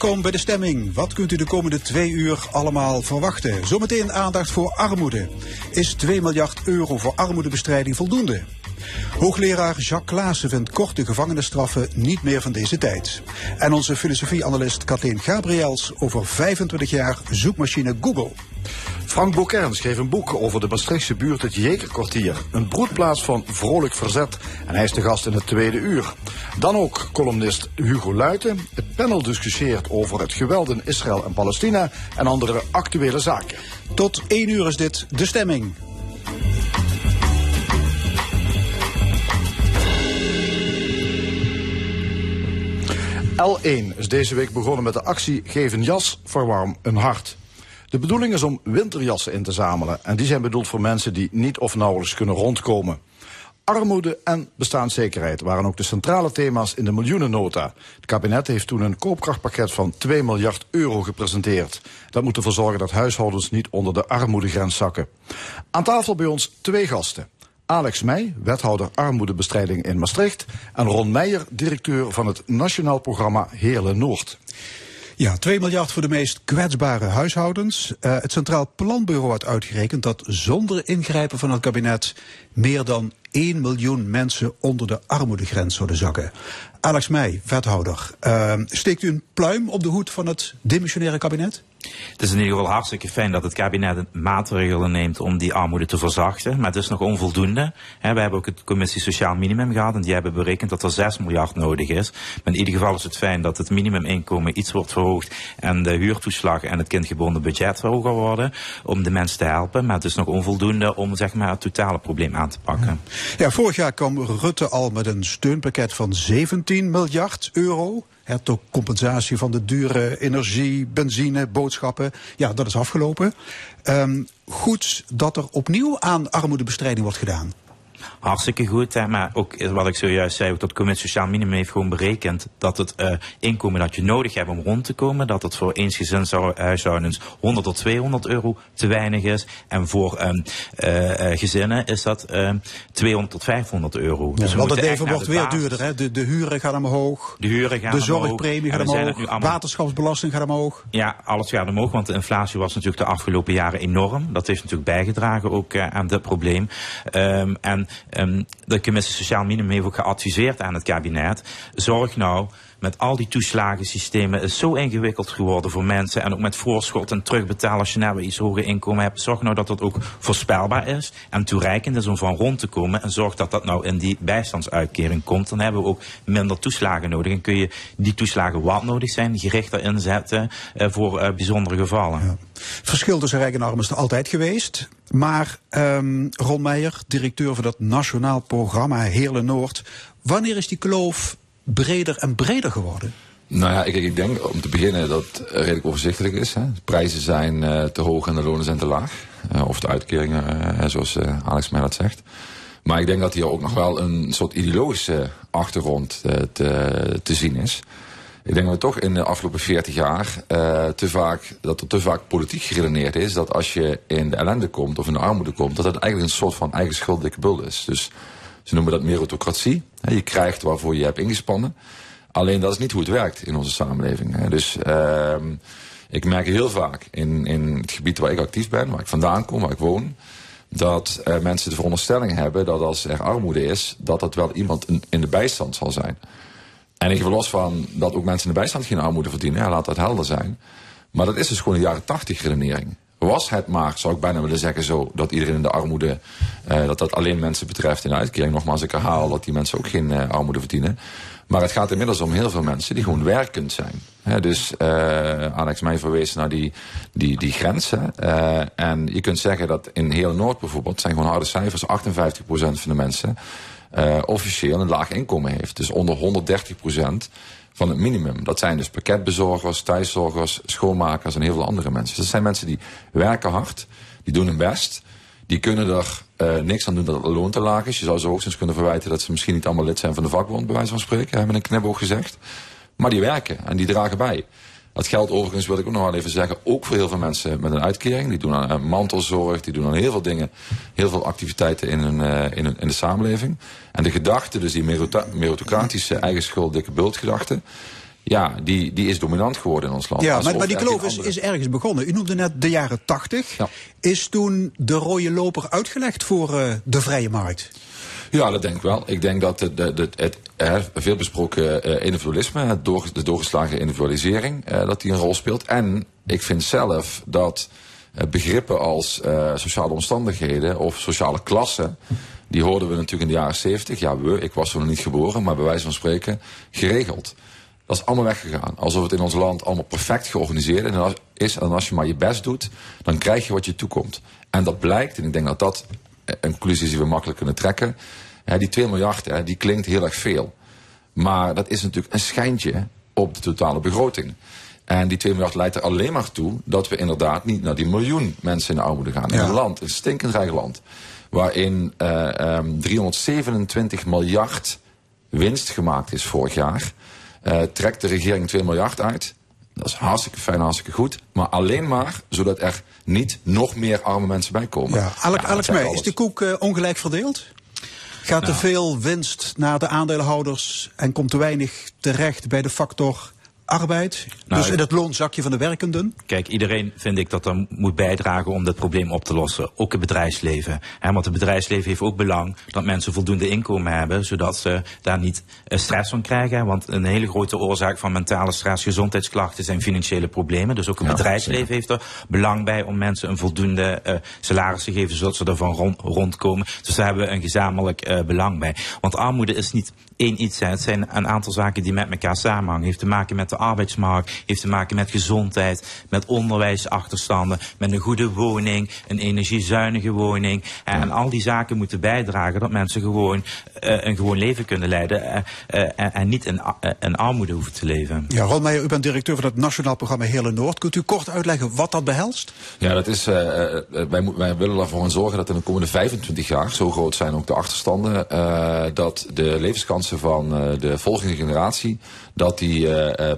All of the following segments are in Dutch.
Welkom bij de stemming. Wat kunt u de komende twee uur allemaal verwachten? Zometeen aandacht voor armoede. Is 2 miljard euro voor armoedebestrijding voldoende? Hoogleraar Jacques Klaassen vindt korte gevangenisstraffen niet meer van deze tijd. En onze filosofieanalist Kathleen Gabriels over 25 jaar zoekmachine Google. Frank Bokern schreef een boek over de Maastrichtse buurt het Jekerkwartier. Een broedplaats van vrolijk verzet. En hij is de gast in het tweede uur. Dan ook columnist Hugo Luiten. Het panel discussieert over het geweld in Israël en Palestina en andere actuele zaken. Tot 1 uur is dit de stemming. L1 is deze week begonnen met de actie Geef een jas, verwarm een hart. De bedoeling is om winterjassen in te zamelen. En die zijn bedoeld voor mensen die niet of nauwelijks kunnen rondkomen. Armoede en bestaanszekerheid waren ook de centrale thema's in de miljoenennota. Het kabinet heeft toen een koopkrachtpakket van 2 miljard euro gepresenteerd. Dat moet ervoor zorgen dat huishoudens niet onder de armoedegrens zakken. Aan tafel bij ons twee gasten. Alex Meij, wethouder armoedebestrijding in Maastricht. En Ron Meijer, directeur van het Nationaal Programma Heerlen Noord. Ja, 2 miljard voor de meest kwetsbare huishoudens. Uh, het Centraal Planbureau had uitgerekend dat zonder ingrijpen van het kabinet meer dan 1 miljoen mensen onder de armoedegrens zouden zakken. Alex Meij, wethouder. Uh, steekt u een pluim op de hoed van het demissionaire kabinet? Het is in ieder geval hartstikke fijn dat het kabinet maatregelen neemt om die armoede te verzachten. Maar het is nog onvoldoende. we hebben ook het commissie Sociaal Minimum gehad en die hebben berekend dat er 6 miljard nodig is. Maar in ieder geval is het fijn dat het minimuminkomen iets wordt verhoogd en de huurtoeslag en het kindgebonden budget hoger worden om de mensen te helpen. Maar het is nog onvoldoende om zeg maar, het totale probleem aan te pakken. Ja, vorig jaar kwam Rutte al met een steunpakket van 17 miljard euro. Het compensatie van de dure energie, benzine, boodschappen. Ja, dat is afgelopen. Um, goed dat er opnieuw aan armoedebestrijding wordt gedaan. Hartstikke goed, hè, maar ook wat ik zojuist zei, ook dat commissie Sociaal Minimum heeft gewoon berekend dat het uh, inkomen dat je nodig hebt om rond te komen, dat het voor eensgezinshuishoudens 100 tot 200 euro te weinig is. En voor um, uh, gezinnen is dat uh, 200 tot 500 euro. Ja, dus want het leven wordt weer basis. duurder, hè? De, de huren gaan omhoog. De huren gaan De zorgpremie gaat omhoog. Allemaal... Waterschapsbelasting gaat omhoog. Ja, alles gaat omhoog, want de inflatie was natuurlijk de afgelopen jaren enorm. Dat heeft natuurlijk bijgedragen ook aan dit probleem. Um, en um, de commissie Sociaal Minimum heeft ook geadviseerd aan het kabinet. Zorg nou met al die toeslagensystemen is zo ingewikkeld geworden voor mensen. En ook met voorschot en terugbetalen als je nou iets hoger inkomen hebt. Zorg nou dat dat ook voorspelbaar is en toereikend is om van rond te komen. En zorg dat dat nou in die bijstandsuitkering komt. Dan hebben we ook minder toeslagen nodig. En kun je die toeslagen wat nodig zijn, gerichter inzetten uh, voor uh, bijzondere gevallen. Ja. Verschil tussen rijk en arm is er altijd geweest. Maar um, Ron Meijer, directeur van dat nationaal programma Heerlen Noord. Wanneer is die kloof breder en breder geworden? Nou ja, ik, ik denk om te beginnen dat het redelijk overzichtelijk is. Hè. De prijzen zijn uh, te hoog en de lonen zijn te laag. Uh, of de uitkeringen, uh, zoals Alex mij dat zegt. Maar ik denk dat hier ook nog wel een soort ideologische achtergrond te, te zien is. Ik denk dat toch in de afgelopen 40 jaar te vaak, dat er te vaak politiek geredeneerd is. Dat als je in de ellende komt of in de armoede komt, dat het eigenlijk een soort van eigen schuld dikke is. Dus ze noemen dat meritocratie. Je krijgt waarvoor je hebt ingespannen. Alleen dat is niet hoe het werkt in onze samenleving. Dus uh, ik merk heel vaak in, in het gebied waar ik actief ben, waar ik vandaan kom, waar ik woon, dat uh, mensen de veronderstelling hebben dat als er armoede is, dat dat wel iemand in de bijstand zal zijn. En ik los van dat ook mensen in de bijstand geen armoede verdienen, ja, laat dat helder zijn. Maar dat is dus gewoon een jaren tachtig redenering was het maar, zou ik bijna willen zeggen zo, dat iedereen in de armoede, uh, dat dat alleen mensen betreft in uitkering. Nogmaals, ik herhaal dat die mensen ook geen uh, armoede verdienen. Maar het gaat inmiddels om heel veel mensen die gewoon werkend zijn. Dus uh, Alex mij verwees naar die, die, die grenzen. En je kunt zeggen dat in heel Noord bijvoorbeeld, zijn gewoon harde cijfers, 58% van de mensen officieel een laag inkomen heeft. Dus onder 130% van het minimum. Dat zijn dus pakketbezorgers, thuiszorgers, schoonmakers en heel veel andere mensen. Dus dat zijn mensen die werken hard, die doen hun best. Die kunnen er uh, niks aan doen dat het loon te laag is. Je zou ze hoogstens kunnen verwijten dat ze misschien niet allemaal lid zijn van de vakbond, bij wijze van spreken, hebben een knipoog gezegd. Maar die werken en die dragen bij. Dat geldt overigens, wil ik ook nog wel even zeggen, ook voor heel veel mensen met een uitkering. Die doen aan mantelzorg, die doen aan heel veel dingen, heel veel activiteiten in, hun, uh, in, hun, in de samenleving. En de gedachte, dus die meritocratische eigen schuld, dikke bultgedachte, ja, die, die is dominant geworden in ons land. Ja, maar, maar die kloof is, is, ergens begonnen. U noemde net de jaren tachtig. Ja. Is toen de rode loper uitgelegd voor uh, de vrije markt? Ja, dat denk ik wel. Ik denk dat het, het, veelbesproken uh, individualisme, het de doorgeslagen individualisering, uh, dat die een rol speelt. En ik vind zelf dat begrippen als sociale omstandigheden of sociale klassen, die hoorden we natuurlijk in de jaren zeventig. Ja, we, ik was nog niet geboren, maar bij wijze van spreken geregeld. Dat is allemaal weggegaan. Alsof het in ons land allemaal perfect georganiseerd is. En als je maar je best doet, dan krijg je wat je toekomt. En dat blijkt, en ik denk dat dat een conclusie die we makkelijk kunnen trekken. die 2 miljard, die klinkt heel erg veel. Maar dat is natuurlijk een schijntje op de totale begroting. En die 2 miljard leidt er alleen maar toe dat we inderdaad niet naar die miljoen mensen in de armoede gaan. In een land, een stinkend rijk land, waarin uh, um, 327 miljard winst gemaakt is vorig jaar. Uh, trekt de regering 2 miljard uit. Dat is hartstikke fijn, hartstikke goed. Maar alleen maar zodat er niet nog meer arme mensen bij komen. Ja, Alex, ja, Alex Meij, is de koek uh, ongelijk verdeeld? Gaat nou. te veel winst naar de aandeelhouders en komt te weinig terecht bij de factor arbeid. Nou, dus in het loonzakje van de werkenden. Kijk, iedereen vind ik dat er moet bijdragen om dat probleem op te lossen. Ook het bedrijfsleven. He, want het bedrijfsleven heeft ook belang dat mensen voldoende inkomen hebben, zodat ze daar niet uh, stress van krijgen. Want een hele grote oorzaak van mentale stress, gezondheidsklachten zijn financiële problemen. Dus ook het ja, bedrijfsleven heeft er belang bij om mensen een voldoende uh, salaris te geven, zodat ze ervan rond, rondkomen. Dus daar hebben we een gezamenlijk uh, belang bij. Want armoede is niet één iets. Hè. Het zijn een aantal zaken die met elkaar samenhangen. heeft te maken met de arbeidsmarkt, heeft te maken met gezondheid, met onderwijsachterstanden, met een goede woning, een energiezuinige woning. En al die zaken moeten bijdragen dat mensen gewoon uh, een gewoon leven kunnen leiden uh, uh, en, en, niet in, in, armoede hoeven te leven. Ja, Ron Meijer, u bent directeur van het Nationaal Programma Hele Noord. Kunt u kort uitleggen wat dat behelst? Ja, dat is, wij, wij, willen ervoor zorgen dat in de komende 25 jaar, zo groot zijn ook de achterstanden, dat de levenskansen van de volgende generatie, dat die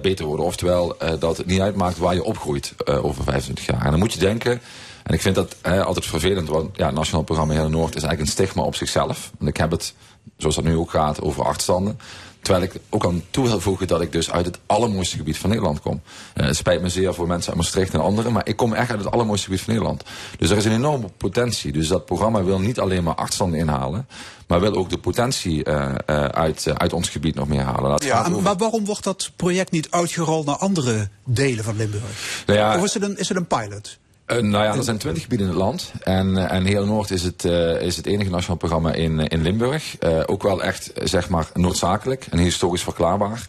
beter worden. Oftewel, dat het niet uitmaakt waar je opgroeit over 25 jaar. En dan moet je denken... En ik vind dat altijd vervelend, want ja, het Nationaal Programma Hele Noord is eigenlijk een stigma op zichzelf. En ik heb het zoals dat nu ook gaat, over achterstanden. Terwijl ik ook aan toe wil voegen dat ik dus uit het allermooiste gebied van Nederland kom. Uh, het spijt me zeer voor mensen uit Maastricht en anderen, maar ik kom echt uit het allermooiste gebied van Nederland. Dus er is een enorme potentie. Dus dat programma wil niet alleen maar achterstanden inhalen, maar wil ook de potentie uh, uh, uit, uit ons gebied nog meer halen. Ja, maar waarom wordt dat project niet uitgerold naar andere delen van Limburg? Nou ja, of is het een, is het een pilot? Uh, nou ja, er zijn twintig gebieden in het land. En, uh, en heel Noord is het, uh, is het enige nationaal programma in, in Limburg. ook wel echt, zeg maar, noodzakelijk en historisch verklaarbaar.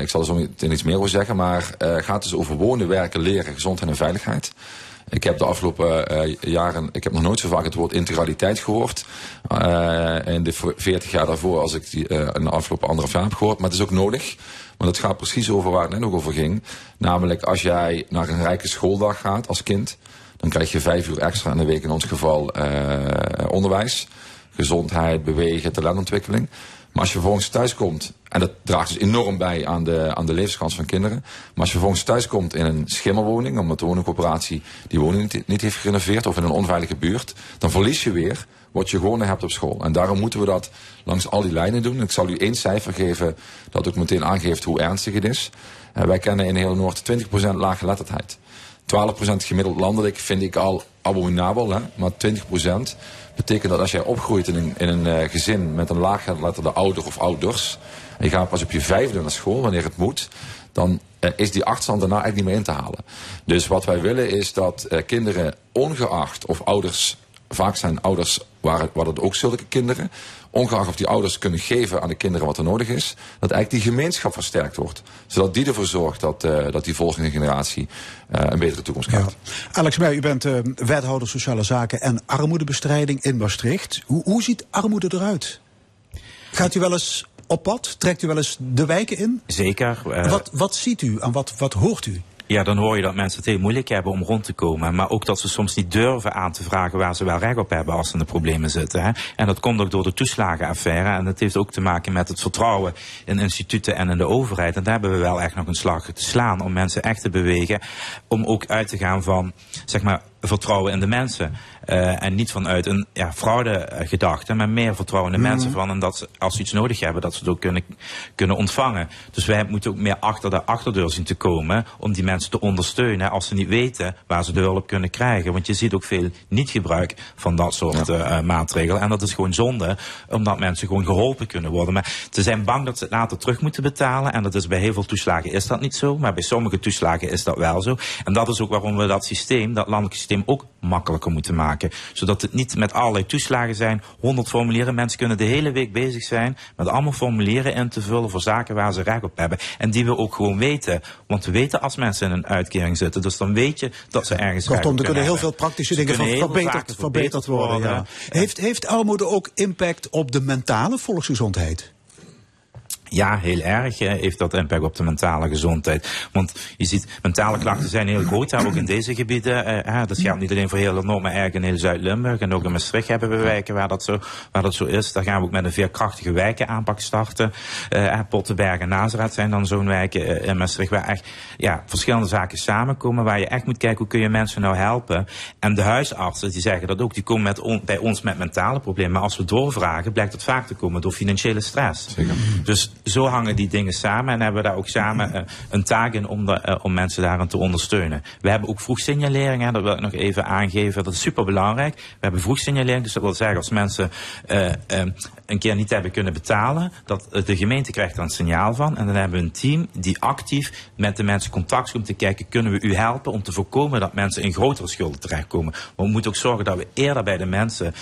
ik zal er zo meteen iets meer over zeggen. Maar gaat dus over wonen, werken, leren, gezondheid en veiligheid. Ik heb de afgelopen jaren, ik heb nog nooit zo vaak het woord integraliteit gehoord. in de 40 jaar daarvoor als ik die in de afgelopen anderhalf jaar heb gehoord. Maar het is ook nodig. Want het gaat precies over waar het net ook over ging. Namelijk als jij naar een rijke schooldag gaat als kind. Dan krijg je vijf uur extra in de week in ons geval onderwijs. Gezondheid, bewegen, talentontwikkeling. Maar als je vervolgens thuis komt, en dat draagt dus enorm bij aan de, aan de levenskans van kinderen. Maar als je vervolgens thuis komt in een schimmelwoning, omdat de woningcoöperatie die woning niet, heeft gerenoveerd, of in een onveilige buurt, dan verlies je weer wat je gewonnen hebt op school. En daarom moeten we dat langs al die lijnen doen. Ik zal u één cijfer geven dat ook meteen aangeeft hoe ernstig het is. Wij kennen in heel Noord 20% lage geletterdheid. 12% gemiddeld landelijk vind ik al abominabel, hè? maar 20% betekent dat als jij opgroeit in een, in een uh, gezin met een laaggeletterde ouder of ouders, en je gaat pas op je vijfde naar school wanneer het moet, dan uh, is die achterstand daarna eigenlijk niet meer in te halen. Dus wat wij willen is dat uh, kinderen ongeacht of ouders vaak zijn ouders, waren, waren het ook zulke kinderen, ongeacht of die ouders kunnen geven aan de kinderen wat er nodig is, dat eigenlijk die gemeenschap versterkt wordt. Zodat die ervoor zorgt dat, uh, dat die volgende generatie uh, een betere toekomst krijgt. Ja. Alex Meij, u bent uh, wethouder sociale zaken en armoedebestrijding in Maastricht. Hoe, hoe ziet armoede eruit? Gaat u wel eens op pad? Trekt u wel eens de wijken in? Zeker. Uh, wat, wat ziet u en wat, wat hoort u? Ja, dan hoor je dat mensen het heel moeilijk hebben om rond te komen. Maar ook dat ze soms niet durven aan te vragen waar ze wel recht op hebben als ze in de problemen zitten. Hè. En dat komt ook door de toeslagenaffaire. En dat heeft ook te maken met het vertrouwen in instituten en in de overheid. En daar hebben we wel echt nog een slag te slaan om mensen echt te bewegen. Om ook uit te gaan van, zeg maar, vertrouwen in de mensen. Uh, en niet vanuit een ja, fraude-gedachte, maar meer vertrouwen in de mensen. Van, en dat ze, als ze iets nodig hebben, dat ze het ook kunnen, kunnen ontvangen. Dus wij moeten ook meer achter de achterdeur zien te komen om die mensen te ondersteunen als ze niet weten waar ze de hulp kunnen krijgen. Want je ziet ook veel niet-gebruik van dat soort ja. uh, maatregelen. En dat is gewoon zonde, omdat mensen gewoon geholpen kunnen worden. Maar ze zijn bang dat ze het later terug moeten betalen. En dat is bij heel veel toeslagen is dat niet zo. Maar bij sommige toeslagen is dat wel zo. En dat is ook waarom we dat systeem, dat landelijke systeem, ook makkelijker moeten maken. Zodat het niet met allerlei toeslagen zijn, 100 formulieren. Mensen kunnen de hele week bezig zijn met allemaal formulieren in te vullen voor zaken waar ze recht op hebben. En die we ook gewoon weten. Want we weten als mensen in een uitkering zitten. Dus dan weet je dat ze ergens Kortom, er kunnen heel veel praktische dingen van verbeterd, verbeterd worden. Ja. Heeft, heeft armoede ook impact op de mentale volksgezondheid? Ja, heel erg heeft dat impact op de mentale gezondheid. Want je ziet, mentale klachten zijn heel groot, ook in deze gebieden. Eh, dat geldt niet alleen voor heel maar eigenlijk in heel Zuid-Limburg. En ook in Maastricht hebben we wijken waar dat, zo, waar dat zo is. Daar gaan we ook met een veerkrachtige wijkenaanpak starten. Uh, Pottenberg en Nazareth zijn dan zo'n wijken in Maastricht waar echt ja, verschillende zaken samenkomen. Waar je echt moet kijken, hoe kun je mensen nou helpen? En de huisartsen, die zeggen dat ook, die komen met on, bij ons met mentale problemen. Maar als we doorvragen, blijkt het vaak te komen door financiële stress. Zeker. Dus zo hangen die dingen samen en hebben we daar ook samen uh, een taak in om, de, uh, om mensen daarin te ondersteunen. We hebben ook vroegsignalering, hè, dat wil ik nog even aangeven. Dat is super belangrijk. We hebben vroegsignalering, dus dat wil zeggen als mensen uh, een keer niet hebben kunnen betalen, dat de gemeente krijgt er een signaal van. En dan hebben we een team die actief met de mensen contact om te kijken, kunnen we u helpen om te voorkomen dat mensen in grotere schulden terechtkomen. Maar we moeten ook zorgen dat we eerder bij de mensen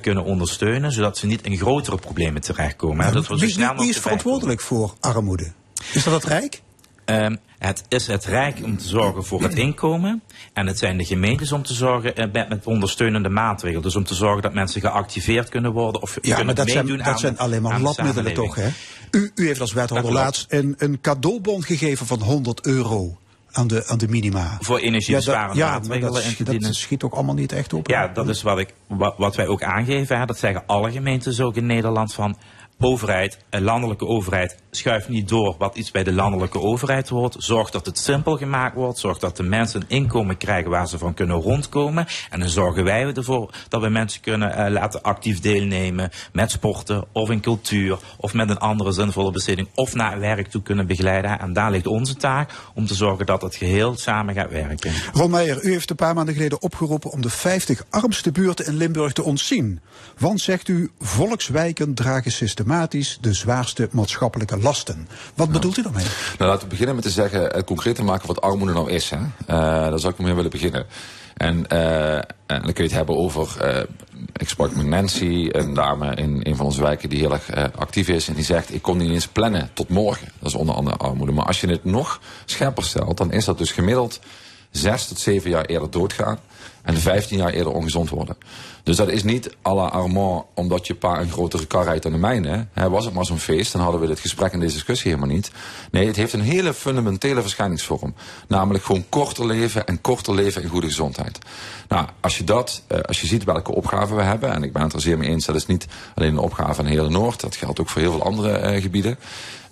kunnen ondersteunen, zodat ze niet in grotere problemen terechtkomen. Hè. Dat we zo snel wie, wie is verantwoordelijk voor armoede? Is dat het Rijk? Um, het is het Rijk om te zorgen voor het inkomen. En het zijn de gemeentes om te zorgen uh, met, met, ondersteunende maatregelen. Dus om te zorgen dat mensen geactiveerd kunnen worden. Of ja, kunnen maar dat zijn, aan, zijn alleen maar labmiddelen toch, hè? U, u heeft als wethouder laatst een, een cadeaubon gegeven van 100 euro aan de, aan de minima. Voor energiebesparende ja, dat, maatregelen. Ja, dat, schiet ook allemaal niet echt op. Ja, dat is wat, ik, wat, wat wij ook aangeven. Hè. Dat zeggen alle gemeentes ook in Nederland van overheid, een landelijke overheid, schuift niet door wat iets bij de landelijke overheid hoort. Zorg dat het simpel gemaakt wordt. Zorg dat de mensen een inkomen krijgen waar ze van kunnen rondkomen. En dan zorgen wij ervoor dat we mensen kunnen uh, laten actief deelnemen met sporten of in cultuur of met een andere zinvolle besteding of naar werk toe kunnen begeleiden. En daar ligt onze taak om te zorgen dat het geheel samen gaat werken. Ron Meijer, u heeft een paar maanden geleden opgeroepen om de 50 armste buurten in Limburg te ontzien. Want, zegt u, volkswijken dragen de zwaarste maatschappelijke lasten. Wat bedoelt u daarmee? Nou, laten we beginnen met te zeggen, het concreet te maken wat armoede nou is. Hè? Uh, daar zou ik mee willen beginnen. En, uh, en dan kun je het hebben over, uh, ik sprak met Nancy, een dame in een van onze wijken die heel erg uh, actief is. En die zegt, ik kon niet eens plannen tot morgen. Dat is onder andere armoede. Maar als je het nog scherper stelt, dan is dat dus gemiddeld zes tot zeven jaar eerder doodgaan. En 15 jaar eerder ongezond worden. Dus dat is niet à la Armand omdat je pa een grotere kar rijdt dan de mijne. He, was het maar zo'n feest, dan hadden we dit gesprek en deze discussie helemaal niet. Nee, het heeft een hele fundamentele verschijningsvorm. Namelijk gewoon korter leven en korter leven in goede gezondheid. Nou, als je dat, als je ziet welke opgaven we hebben, en ik ben het er zeer mee eens, dat is niet alleen een opgave in heel Noord, dat geldt ook voor heel veel andere uh, gebieden.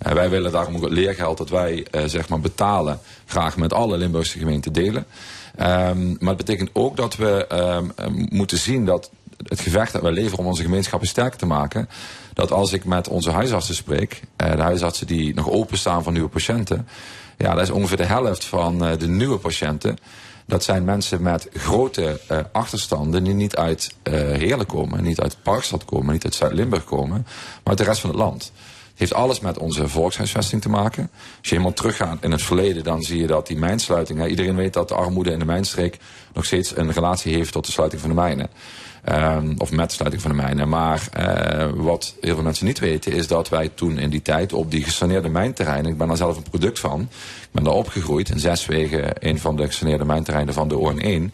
Uh, wij willen daarom ook het leergeld dat wij zeg maar betalen graag met alle Limburgse gemeenten delen. Um, maar het betekent ook dat we um, moeten zien dat het gevecht dat wij leveren om onze gemeenschappen sterker te maken, dat als ik met onze huisartsen spreek, uh, de huisartsen die nog openstaan voor nieuwe patiënten, ja, dat is ongeveer de helft van uh, de nieuwe patiënten. Dat zijn mensen met grote achterstanden die niet uit Heerlen komen, niet uit Parkstad komen, niet uit Zuid-Limburg komen, maar uit de rest van het land. Heeft alles met onze volkshuisvesting te maken. Als je helemaal teruggaat in het verleden, dan zie je dat die mijnsluiting... Iedereen weet dat de armoede in de mijnstreek nog steeds een relatie heeft tot de sluiting van de mijnen. Um, of met de sluiting van de mijnen. Maar uh, wat heel veel mensen niet weten is dat wij toen in die tijd op die gesaneerde mijnterreinen... ik ben daar zelf een product van, ik ben daar opgegroeid in Zeswegen... een van de gesaneerde mijnterreinen van de ON1...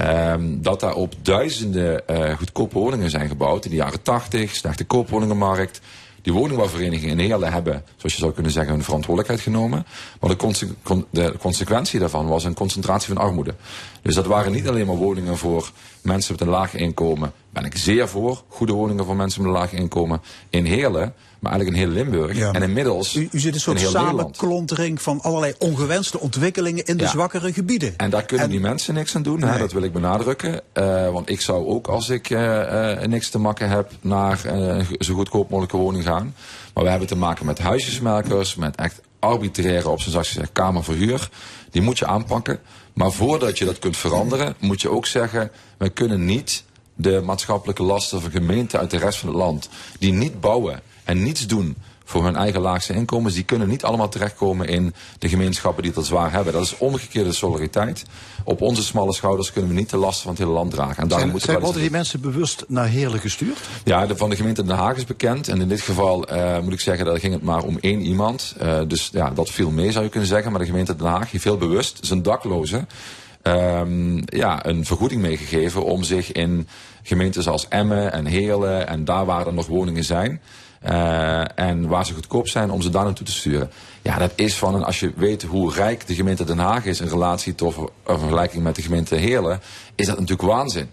Um, dat daar op duizenden uh, goedkope woningen zijn gebouwd in de jaren 80, slechte koopwoningenmarkt Die woningbouwverenigingen in Heerlen hebben, zoals je zou kunnen zeggen, hun verantwoordelijkheid genomen. Maar de, de consequentie daarvan was een concentratie van armoede. Dus dat waren niet alleen maar woningen voor mensen met een laag inkomen. Ben ik zeer voor. Goede woningen voor mensen met een laag inkomen in Heerlen. Maar eigenlijk in heel Limburg. Ja. En inmiddels. U, u zit een soort samenklontering van allerlei ongewenste ontwikkelingen in de Ja. zwakkere gebieden. En daar kunnen En- die mensen niks aan doen, hè, dat wil ik benadrukken. Eh, want ik zou ook, als ik eh, eh, niks te maken heb, naar een zo goedkoop mogelijke woning gaan. Maar we hebben te maken met huisjesmelkers, met echt arbitraire, op zijn zachtst gezegd, kamerverhuur. Die moet je aanpakken. Maar voordat je dat kunt veranderen, moet je ook zeggen, we kunnen niet de maatschappelijke lasten van gemeenten uit de rest van het land, die niet bouwen en niets doen voor hun eigen laagste inkomens, die kunnen niet allemaal terechtkomen in de gemeenschappen die al zwaar hebben. Dat is omgekeerde solidariteit. Op onze smalle schouders kunnen we niet de lasten van het hele land dragen. En daarom moeten wel worden die mensen bewust naar Heerlen gestuurd? ja, de, van de gemeente Den Haag is bekend. En in dit geval eh, moet ik zeggen, dat ging het maar om één iemand. Eh, dus ja, dat viel mee zou je kunnen zeggen. Maar de gemeente Den Haag heeft heel bewust zijn daklozen ehm, ja, een vergoeding meegegeven om zich in gemeentes als Emmen en Heerlen en daar waar er nog woningen zijn. Eh, en waar ze goedkoop zijn om ze daar naartoe te sturen. Ja, dat is van, een, als je weet hoe rijk de gemeente Den Haag is in relatie tot een vergelijking met de gemeente Heerlen, is dat natuurlijk waanzin.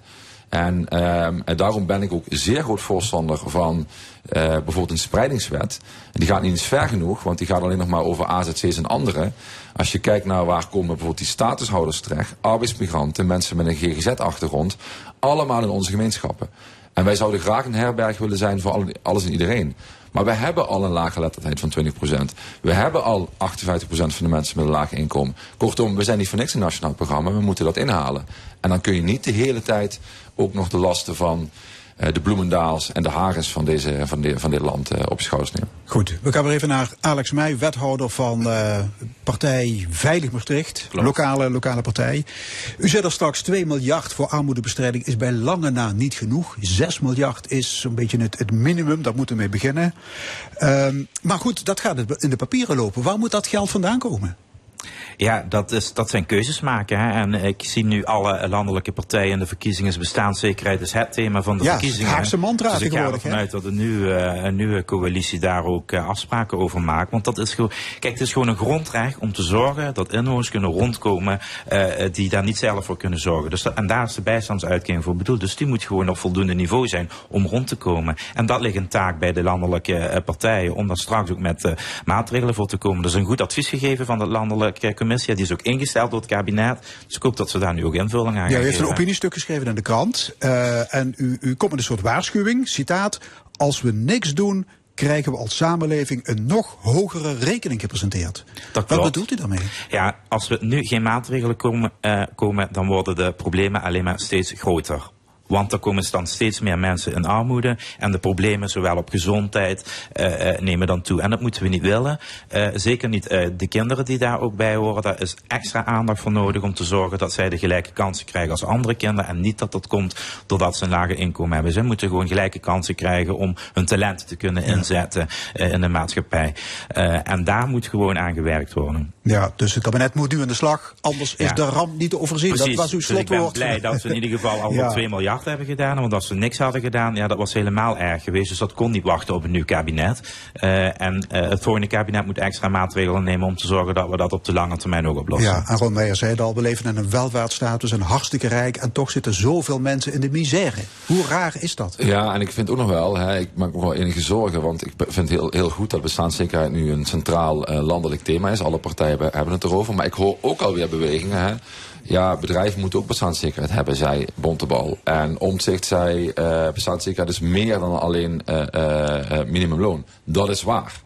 En, ehm, en daarom ben ik ook zeer groot voorstander van eh, bijvoorbeeld een spreidingswet. En die gaat niet eens ver genoeg, want die gaat alleen nog maar over AZC's en anderen. Als je kijkt naar waar komen bijvoorbeeld die statushouders terecht, arbeidsmigranten, mensen met een GGZ-achtergrond, allemaal in onze gemeenschappen. En wij zouden graag een herberg willen zijn voor alle- alles en iedereen. Maar we hebben al een lage letterheid van 20%. We hebben al 58% van de mensen met een laag inkomen. Kortom, we zijn niet voor niks een nationaal programma. We moeten dat inhalen. En dan kun je niet de hele tijd ook nog de lasten van de Bloemendaals en de Hagens van, deze, van, de, van dit land eh, op schouders nemen. Goed, we gaan weer even naar Alex Meij, wethouder van eh, partij Veilig Maastricht. Lokale, lokale partij. U zei er straks 2 miljard voor armoedebestrijding is bij lange na niet genoeg. 6 miljard is zo'n beetje het, het minimum, daar moeten we mee beginnen. Ehm, maar goed, dat gaat in de papieren lopen. Waar moet dat geld vandaan komen? Ja, dat, is, dat zijn keuzes maken. Hè. En ik zie nu alle landelijke partijen in de verkiezingen. Bestaanszekerheid is het thema van de Ja, verkiezingen. Haagse mantra dus ik ga ervan uit dat een nieuwe, een nieuwe coalitie daar ook eh, afspraken over maakt. Want dat is gewoon, kijk, het is gewoon een grondrecht om te zorgen dat inwoners kunnen rondkomen eh, die daar niet zelf voor kunnen zorgen. Dus dat, en daar is de bijstandsuitkering voor bedoeld. Dus die moet gewoon op voldoende niveau zijn om rond te komen. En dat ligt een taak bij de landelijke eh, partijen om daar straks ook met eh, maatregelen voor te komen. Er is een goed advies gegeven van de landelijke commissie. Die is ook ingesteld door het kabinet. Dus ik hoop dat ze daar nu ook invulling aan Ja, u heeft een opiniestuk geschreven in de krant. eh, en u, u komt met een soort waarschuwing. Citaat. Als we niks doen, krijgen we als samenleving een nog hogere rekening gepresenteerd. Wat bedoelt u daarmee? Ja, als we nu geen maatregelen komen, eh, komen, dan worden de problemen alleen maar steeds groter. Want er komen dan steeds meer mensen in armoede. En de problemen, zowel op gezondheid, eh, eh, nemen dan toe. En dat moeten we niet willen. Eh, zeker niet eh, de kinderen die daar ook bij horen. Daar is extra aandacht voor nodig om te zorgen dat zij de gelijke kansen krijgen als andere kinderen. En niet dat dat komt doordat ze een lager inkomen hebben. Zij moeten gewoon gelijke kansen krijgen om hun talenten te kunnen inzetten eh, in de maatschappij. Eh, en daar moet gewoon aan gewerkt worden. Ja, dus het kabinet moet nu aan de slag. Anders is de ramp niet te overzien. Precies. Dat was uw Dus ik ben slotwoord. blij dat we in ieder geval al Ja. wel 2 miljard hebben gedaan. Want als we niks hadden gedaan, ja, dat was helemaal erg geweest. Dus dat kon niet wachten op een nieuw kabinet. Eh, en eh, het volgende kabinet moet extra maatregelen nemen om te zorgen dat we dat op de lange termijn ook oplossen. Ja, en Ron Meijer zei het al, we leven in een welvaartsstaat, we zijn hartstikke rijk en toch zitten zoveel mensen in de misère. Hoe raar is dat? Ja, en ik vind ook nog wel, hè, ik maak me wel enige zorgen, want ik vind heel, heel goed dat bestaanszekerheid nu een centraal eh, landelijk thema is. Alle partijen hebben- hebben het erover, maar ik hoor ook alweer bewegingen. Hè. Ja, bedrijven moeten ook bestaanszekerheid hebben, zei Bontebal. En Omtzigt zei, eh bestaanszekerheid is meer dan alleen eh, eh, minimumloon. Dat is waar.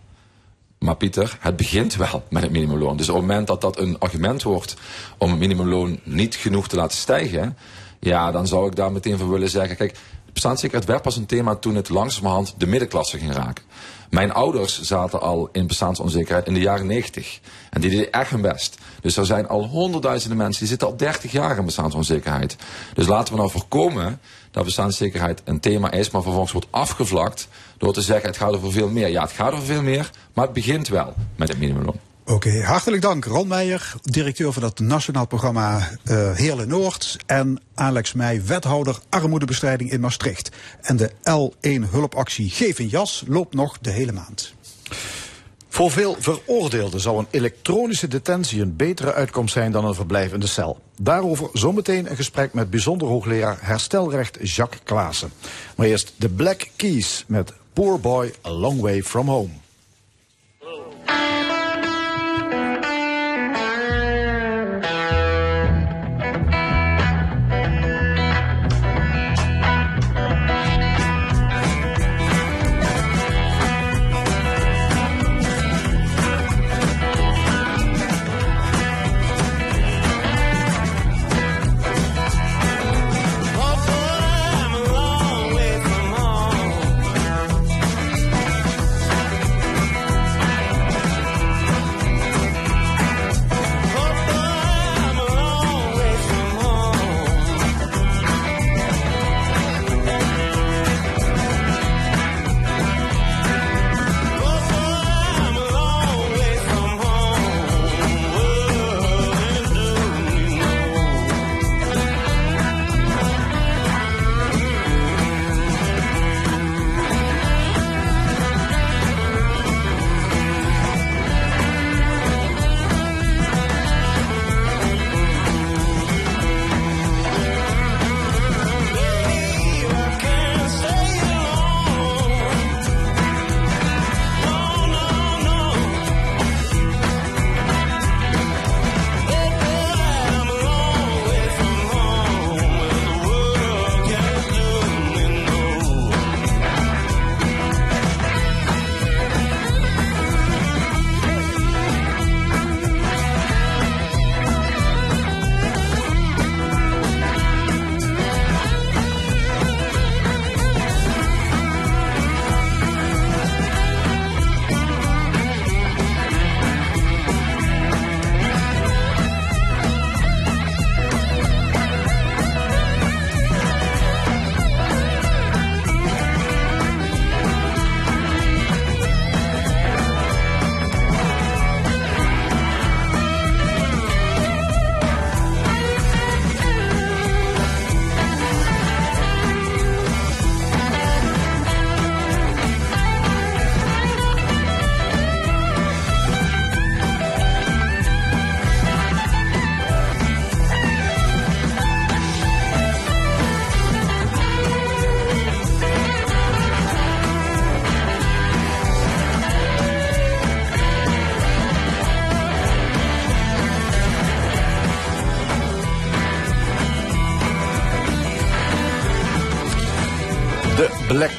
Maar Pieter, het begint wel met het minimumloon. Dus op het moment dat dat een argument wordt om het minimumloon niet genoeg te laten stijgen, ja, dan zou ik daar meteen voor willen zeggen, kijk, bestaanszekerheid werd pas een thema toen het langzamerhand de middenklasse ging raken. Mijn ouders zaten al in bestaansonzekerheid in de jaren 90. En die deden echt hun best. Dus er zijn al honderdduizenden mensen die zitten al 30 jaar in bestaansonzekerheid. Dus laten we nou voorkomen dat bestaanszekerheid een thema is, maar vervolgens wordt afgevlakt door te zeggen het gaat over veel meer. Ja, het gaat over veel meer, maar het begint wel met het minimumloon. Oké, hartelijk dank Ron Meijer, directeur van het Nationaal Programma uh, Heerlen Noord. En Alex Meij, wethouder armoedebestrijding in Maastricht. En de L1 hulpactie Geef een jas loopt nog de hele maand. Voor veel veroordeelden zou een elektronische detentie een betere uitkomst zijn dan een verblijf in de cel. Daarover zometeen een gesprek met bijzonder hoogleraar herstelrecht Jacques Klaassen. Maar eerst de Black Keys met Poor Boy A Long Way From Home.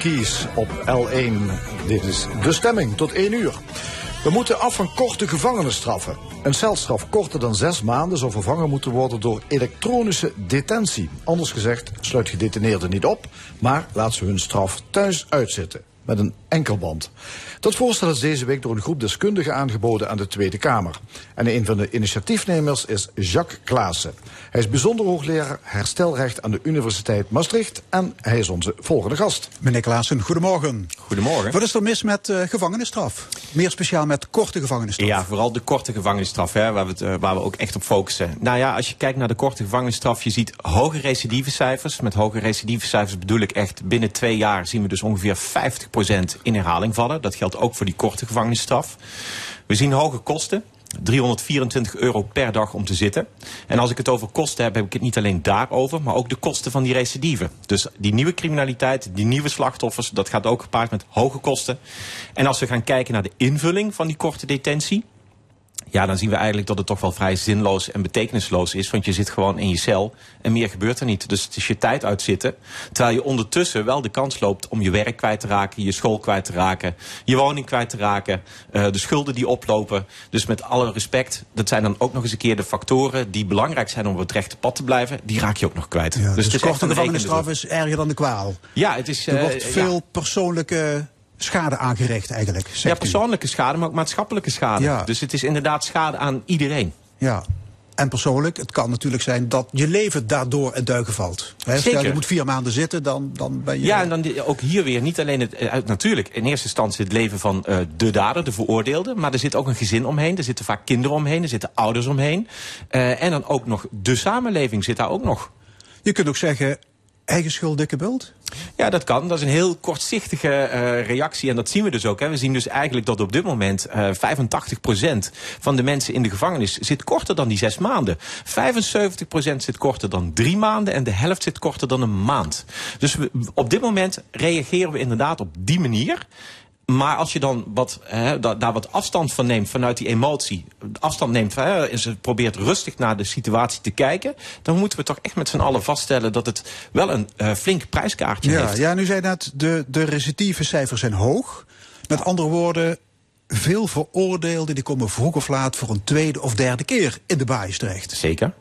Keys op L1. Dit is de stemming tot 1 uur. We moeten af van korte gevangenisstraffen. Een celstraf korter dan zes maanden zou vervangen moeten worden door elektronische detentie. Anders gezegd, sluit gedetineerden niet op, maar laat ze hun straf thuis uitzitten met een enkelband. Dat voorstel is deze week door een groep deskundigen aangeboden aan de Tweede Kamer. En een van de initiatiefnemers is Jacques Klaassen. Hij is bijzonder hoogleraar herstelrecht aan de Universiteit Maastricht en hij is onze volgende gast. Meneer Klaassen, goedemorgen. Goedemorgen. Wat is er mis met uh, gevangenisstraf? Meer speciaal met korte gevangenisstraf? Ja, vooral de korte gevangenisstraf, hè, waar, we het, uh, waar we ook echt op focussen. Nou ja, als je kijkt naar de korte gevangenisstraf, je ziet hoge recidivecijfers. Met hoge recidivecijfers bedoel ik echt binnen twee jaar zien we dus ongeveer 50% in herhaling vallen. Dat geldt ook voor die korte gevangenisstraf. We zien hoge kosten. 324 euro per dag om te zitten. En als ik het over kosten heb, heb ik het niet alleen daarover, maar ook de kosten van die recidive. Dus die nieuwe criminaliteit, die nieuwe slachtoffers, dat gaat ook gepaard met hoge kosten. En als we gaan kijken naar de invulling van die korte detentie, ja, dan zien we eigenlijk dat het toch wel vrij zinloos en betekenisloos is. Want je zit gewoon in je cel en meer gebeurt er niet. Dus het is je tijd uitzitten. Terwijl je ondertussen wel de kans loopt om je werk kwijt te raken, je school kwijt te raken, je woning kwijt te raken, uh, de schulden die oplopen. Dus met alle respect, dat zijn dan ook nog eens een keer de factoren die belangrijk zijn om op het rechte pad te blijven. Die raak je ook nog kwijt. Ja, dus, dus de korte gevangenisstraf is erger dan de kwaal. Ja, het is. er wordt veel ja. persoonlijke schade aangericht eigenlijk. Ja, persoonlijke u. schade, maar ook maatschappelijke schade. Ja. Dus het is inderdaad schade aan iedereen. Ja. En persoonlijk, het kan natuurlijk zijn dat je leven daardoor in duigen valt. Hè, stel, Zeker. je moet vier maanden zitten, dan, dan ben je... Ja, en dan die- ook hier weer niet alleen het, eh, natuurlijk in eerste instantie het leven van eh, de dader, de veroordeelde. Maar er zit ook een gezin omheen. Er zitten vaak kinderen omheen. Er zitten ouders omheen. Eh, en dan ook nog de samenleving zit daar ook nog. Je kunt ook zeggen, eigen schuld, dikke bult. Ja, dat kan. Dat is een heel kortzichtige eh, reactie. En dat zien we dus ook. Hè. We zien dus eigenlijk dat op dit moment eh 85% van de mensen in de gevangenis zit korter dan die zes maanden. 75% zit korter dan drie maanden. En de helft zit korter dan een maand. Dus we, op dit moment reageren we inderdaad op die manier. Maar als je dan wat, hè, da- daar wat afstand van neemt vanuit die emotie, afstand neemt hè, en ze probeert rustig naar de situatie te kijken, dan moeten we toch echt met z'n allen vaststellen dat het wel een eh, flink prijskaartje Ja, heeft. ja, nu zei net, de, de recidieve cijfers zijn hoog. Met andere woorden, veel veroordeelden die komen vroeg of laat voor een tweede of derde keer in de baais terecht. Zeker.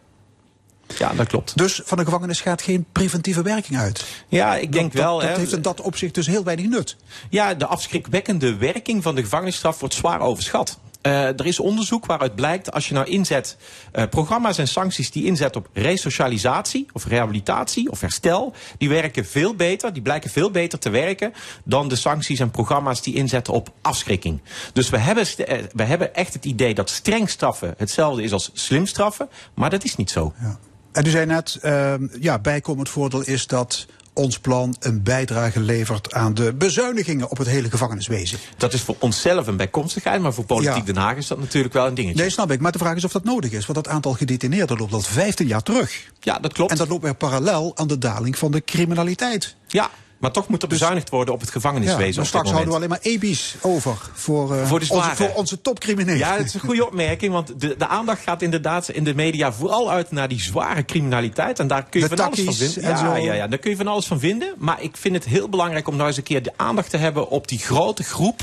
Ja, dat klopt. Dus van de gevangenis gaat geen preventieve werking uit. Ja, ik denk dat, wel. Dat heeft in dat opzicht dus heel weinig nut. Ja, de afschrikwekkende werking van de gevangenisstraf wordt zwaar overschat. Eh, er is onderzoek waaruit blijkt als je nou inzet eh, programma's en sancties die inzet op resocialisatie of rehabilitatie of herstel, die werken veel beter, die blijken veel beter te werken dan de sancties en programma's die inzetten op afschrikking. Dus we hebben, eh, we hebben echt het idee dat streng straffen hetzelfde is als slim straffen, maar dat is niet zo. Ja. En u zei net, ehm, ja, bijkomend voordeel is dat ons plan een bijdrage levert aan de bezuinigingen op het hele gevangeniswezen. Dat is voor onszelf een bijkomstigheid, maar voor Politiek Ja. Den Haag is dat natuurlijk wel een dingetje. Nee, snap ik. Maar de vraag is of dat nodig is. Want dat aantal gedetineerden loopt al 15 jaar terug. Ja, dat klopt. En dat loopt weer parallel aan de daling van de criminaliteit. Ja, maar toch moet er bezuinigd worden op het gevangeniswezen. dus op straks houden we alleen maar EBI's over voor, eh, Voor onze, voor onze topcriminelen. Ja, dat is een goede opmerking, want de, de aandacht gaat inderdaad in de media vooral uit naar die zware criminaliteit. En daar kun je De van alles van vinden. en Ja, zo. ja, ja, daar kun je van alles van vinden. Maar ik vind het heel belangrijk om nou eens een keer de aandacht te hebben op die grote groep.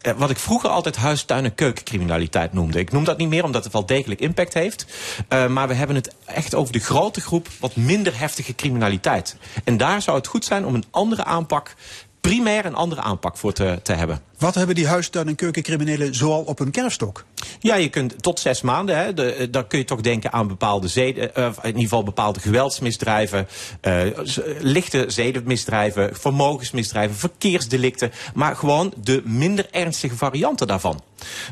Eh, Wat ik vroeger altijd huis, tuin en keukencriminaliteit noemde. Ik noem dat niet meer omdat het wel degelijk impact heeft. Eh, maar we hebben het echt over de grote groep wat minder heftige criminaliteit. En daar zou het goed zijn om een andere aanpak, primair een andere aanpak voor te, te hebben. Wat hebben die huistuin- en keukencriminelen zoal op hun kerfstok? Ja, je kunt tot zes maanden. Hè, de, eh, dan kun je toch denken aan bepaalde zeden, eh, in ieder geval bepaalde geweldsmisdrijven, eh, lichte zedenmisdrijven, vermogensmisdrijven, verkeersdelicten, maar gewoon de minder ernstige varianten daarvan.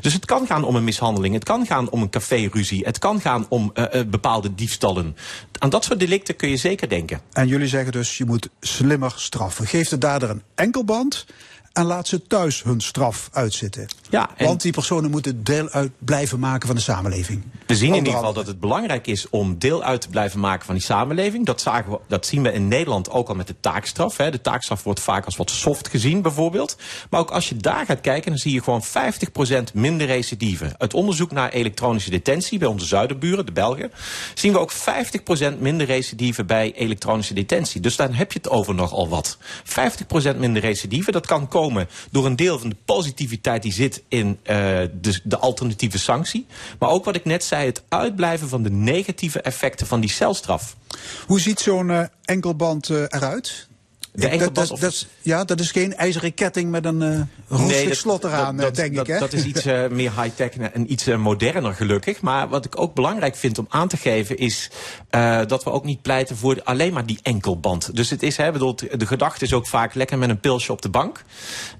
Dus het kan gaan om een mishandeling, het kan gaan om een caféruzie, het kan gaan om bepaalde diefstallen. Aan dat soort delicten kun je zeker denken. En jullie zeggen dus, je moet slimmer straffen. Geef de dader een enkelband en laat ze thuis hun straf uitzitten. Ja, Want die personen moeten deel uit blijven maken van de samenleving. We zien in ieder geval dat het belangrijk is om deel uit te blijven maken van die samenleving. Dat, zagen we, dat zien we in Nederland ook al met de taakstraf. Hè. De taakstraf wordt vaak als wat soft gezien bijvoorbeeld. Maar ook als je daar gaat kijken, dan zie je gewoon 50% minder recidive. Uit onderzoek naar elektronische detentie bij onze zuiderburen, de Belgen, zien we ook 50% minder recidive bij elektronische detentie. Dus dan heb je het over nogal wat. 50% minder recidive, dat kan komen door een deel van de positiviteit die zit in eh, de, de alternatieve sanctie. Maar ook wat ik net zei, het uitblijven van de negatieve effecten van die celstraf. Hoe ziet zo'n eh, enkelband eh, eruit? De Dat- enkelband dat, of- dat, ja, dat is geen ijzeren ketting met een eh roestig slot eraan, dat, eh, denk ik. Hè? Dat is iets eh, meer high-tech en iets moderner gelukkig. Maar wat ik ook belangrijk vind om aan te geven is dat we ook niet pleiten voor alleen maar die enkelband. Dus het is, hè, bedoel, de gedachte is ook vaak lekker met een pilsje op de bank.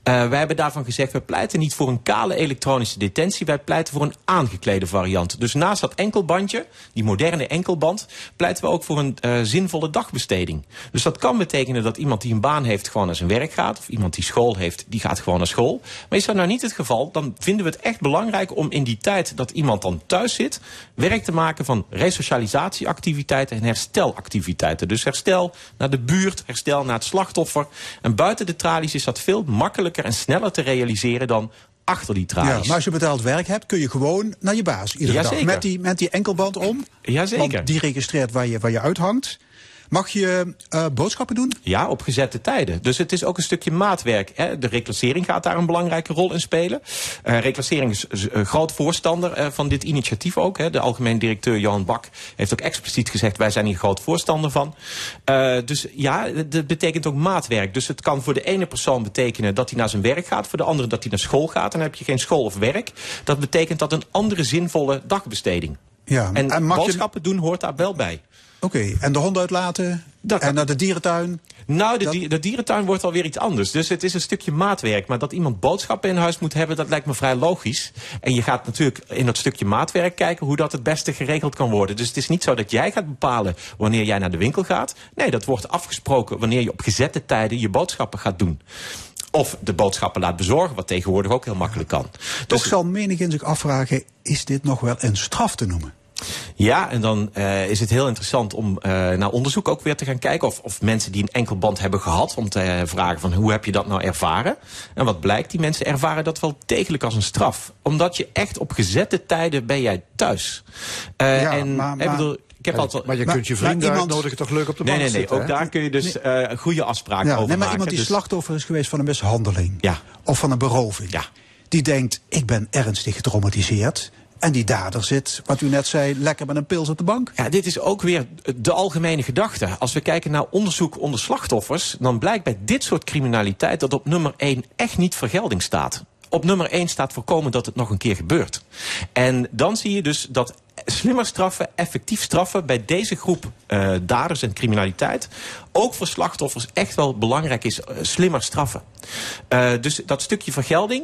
Wij hebben daarvan gezegd, we pleiten niet voor een kale elektronische detentie. Wij pleiten voor een aangeklede variant. Dus naast dat enkelbandje, die moderne enkelband, pleiten we ook voor een zinvolle dagbesteding. Dus dat kan betekenen dat iemand die een baan heeft gewoon naar zijn werk gaat. Of iemand die school heeft, die gaat gewoon naar school. Maar is dat nou niet het geval, dan vinden we het echt belangrijk om in die tijd dat iemand dan thuis zit, werk te maken van resocialisatieactiviteiten en herstelactiviteiten. Dus herstel naar de buurt, herstel naar het slachtoffer. En buiten de tralies is dat veel makkelijker en sneller te realiseren dan achter die ja, tralies. maar als je betaald werk hebt, kun je gewoon naar je baas iedere dag. Jazeker. Met die, met die enkelband om. Jazeker. Want die registreert waar je, waar je uithangt. Mag je eh, boodschappen doen? Ja, op gezette tijden. Dus het is ook een stukje maatwerk. Hè. De reclassering gaat daar een belangrijke rol in spelen. Eh reclassering is groot voorstander eh, van dit initiatief ook. Hè. De algemeen directeur Johan Bak heeft ook expliciet gezegd... wij zijn hier groot voorstander van. Eh, dus ja, dat betekent ook maatwerk. Dus het kan voor de ene persoon betekenen dat hij naar zijn werk gaat... voor de andere dat hij naar school gaat. Dan heb je geen school of werk. Dat betekent dat een andere zinvolle dagbesteding. Ja, en, en mag je- boodschappen doen hoort daar wel bij. Oké, en de hond uitlaten? Dat- en naar de dierentuin? Nou, de, Dat- de dierentuin wordt alweer iets anders. Dus het is een stukje maatwerk. Maar dat iemand boodschappen in huis moet hebben, dat lijkt me vrij logisch. En je gaat natuurlijk in dat stukje maatwerk kijken hoe dat het beste geregeld kan worden. Dus het is niet zo dat jij gaat bepalen wanneer jij naar de winkel gaat. Nee, dat wordt afgesproken wanneer je op gezette tijden je boodschappen gaat doen. Of de boodschappen laat bezorgen, wat tegenwoordig ook heel makkelijk kan. Toch Dus- zal menigeen zich afvragen, is dit nog wel een straf te noemen? Ja, en dan eh, is het heel interessant om eh, naar onderzoek ook weer te gaan kijken. Of, of mensen die een enkelband hebben gehad. Om te eh, vragen van hoe heb je dat nou ervaren? En wat blijkt, die mensen ervaren dat wel degelijk als een straf. Omdat je echt op gezette tijden ben jij thuis. Eh, Ja, en, maar- ik bedoel, ik heb altijd... Maar je Maar- kunt je vrienden iemand- uitnodigen toch leuk op de Nee, bank nee, nee. zitten, Ook hè? daar kun je dus eh, een goede afspraak Ja, over nee, maar maken. iemand die Dus- slachtoffer is geweest van een mishandeling. Ja. Of van een beroving. Ja. Die denkt, ik ben ernstig getraumatiseerd. En die dader zit, wat u net zei, lekker met een pils op de bank. Ja, dit is ook weer de algemene gedachte. Als we kijken naar onderzoek onder slachtoffers, dan blijkt bij dit soort criminaliteit dat op nummer 1 echt niet vergelding staat. Op nummer 1 staat voorkomen dat het nog een keer gebeurt. En dan zie je dus dat slimmer straffen, effectief straffen bij deze groep eh, daders en criminaliteit, ook voor slachtoffers echt wel belangrijk is, eh, slimmer straffen. Eh, dus dat stukje vergelding,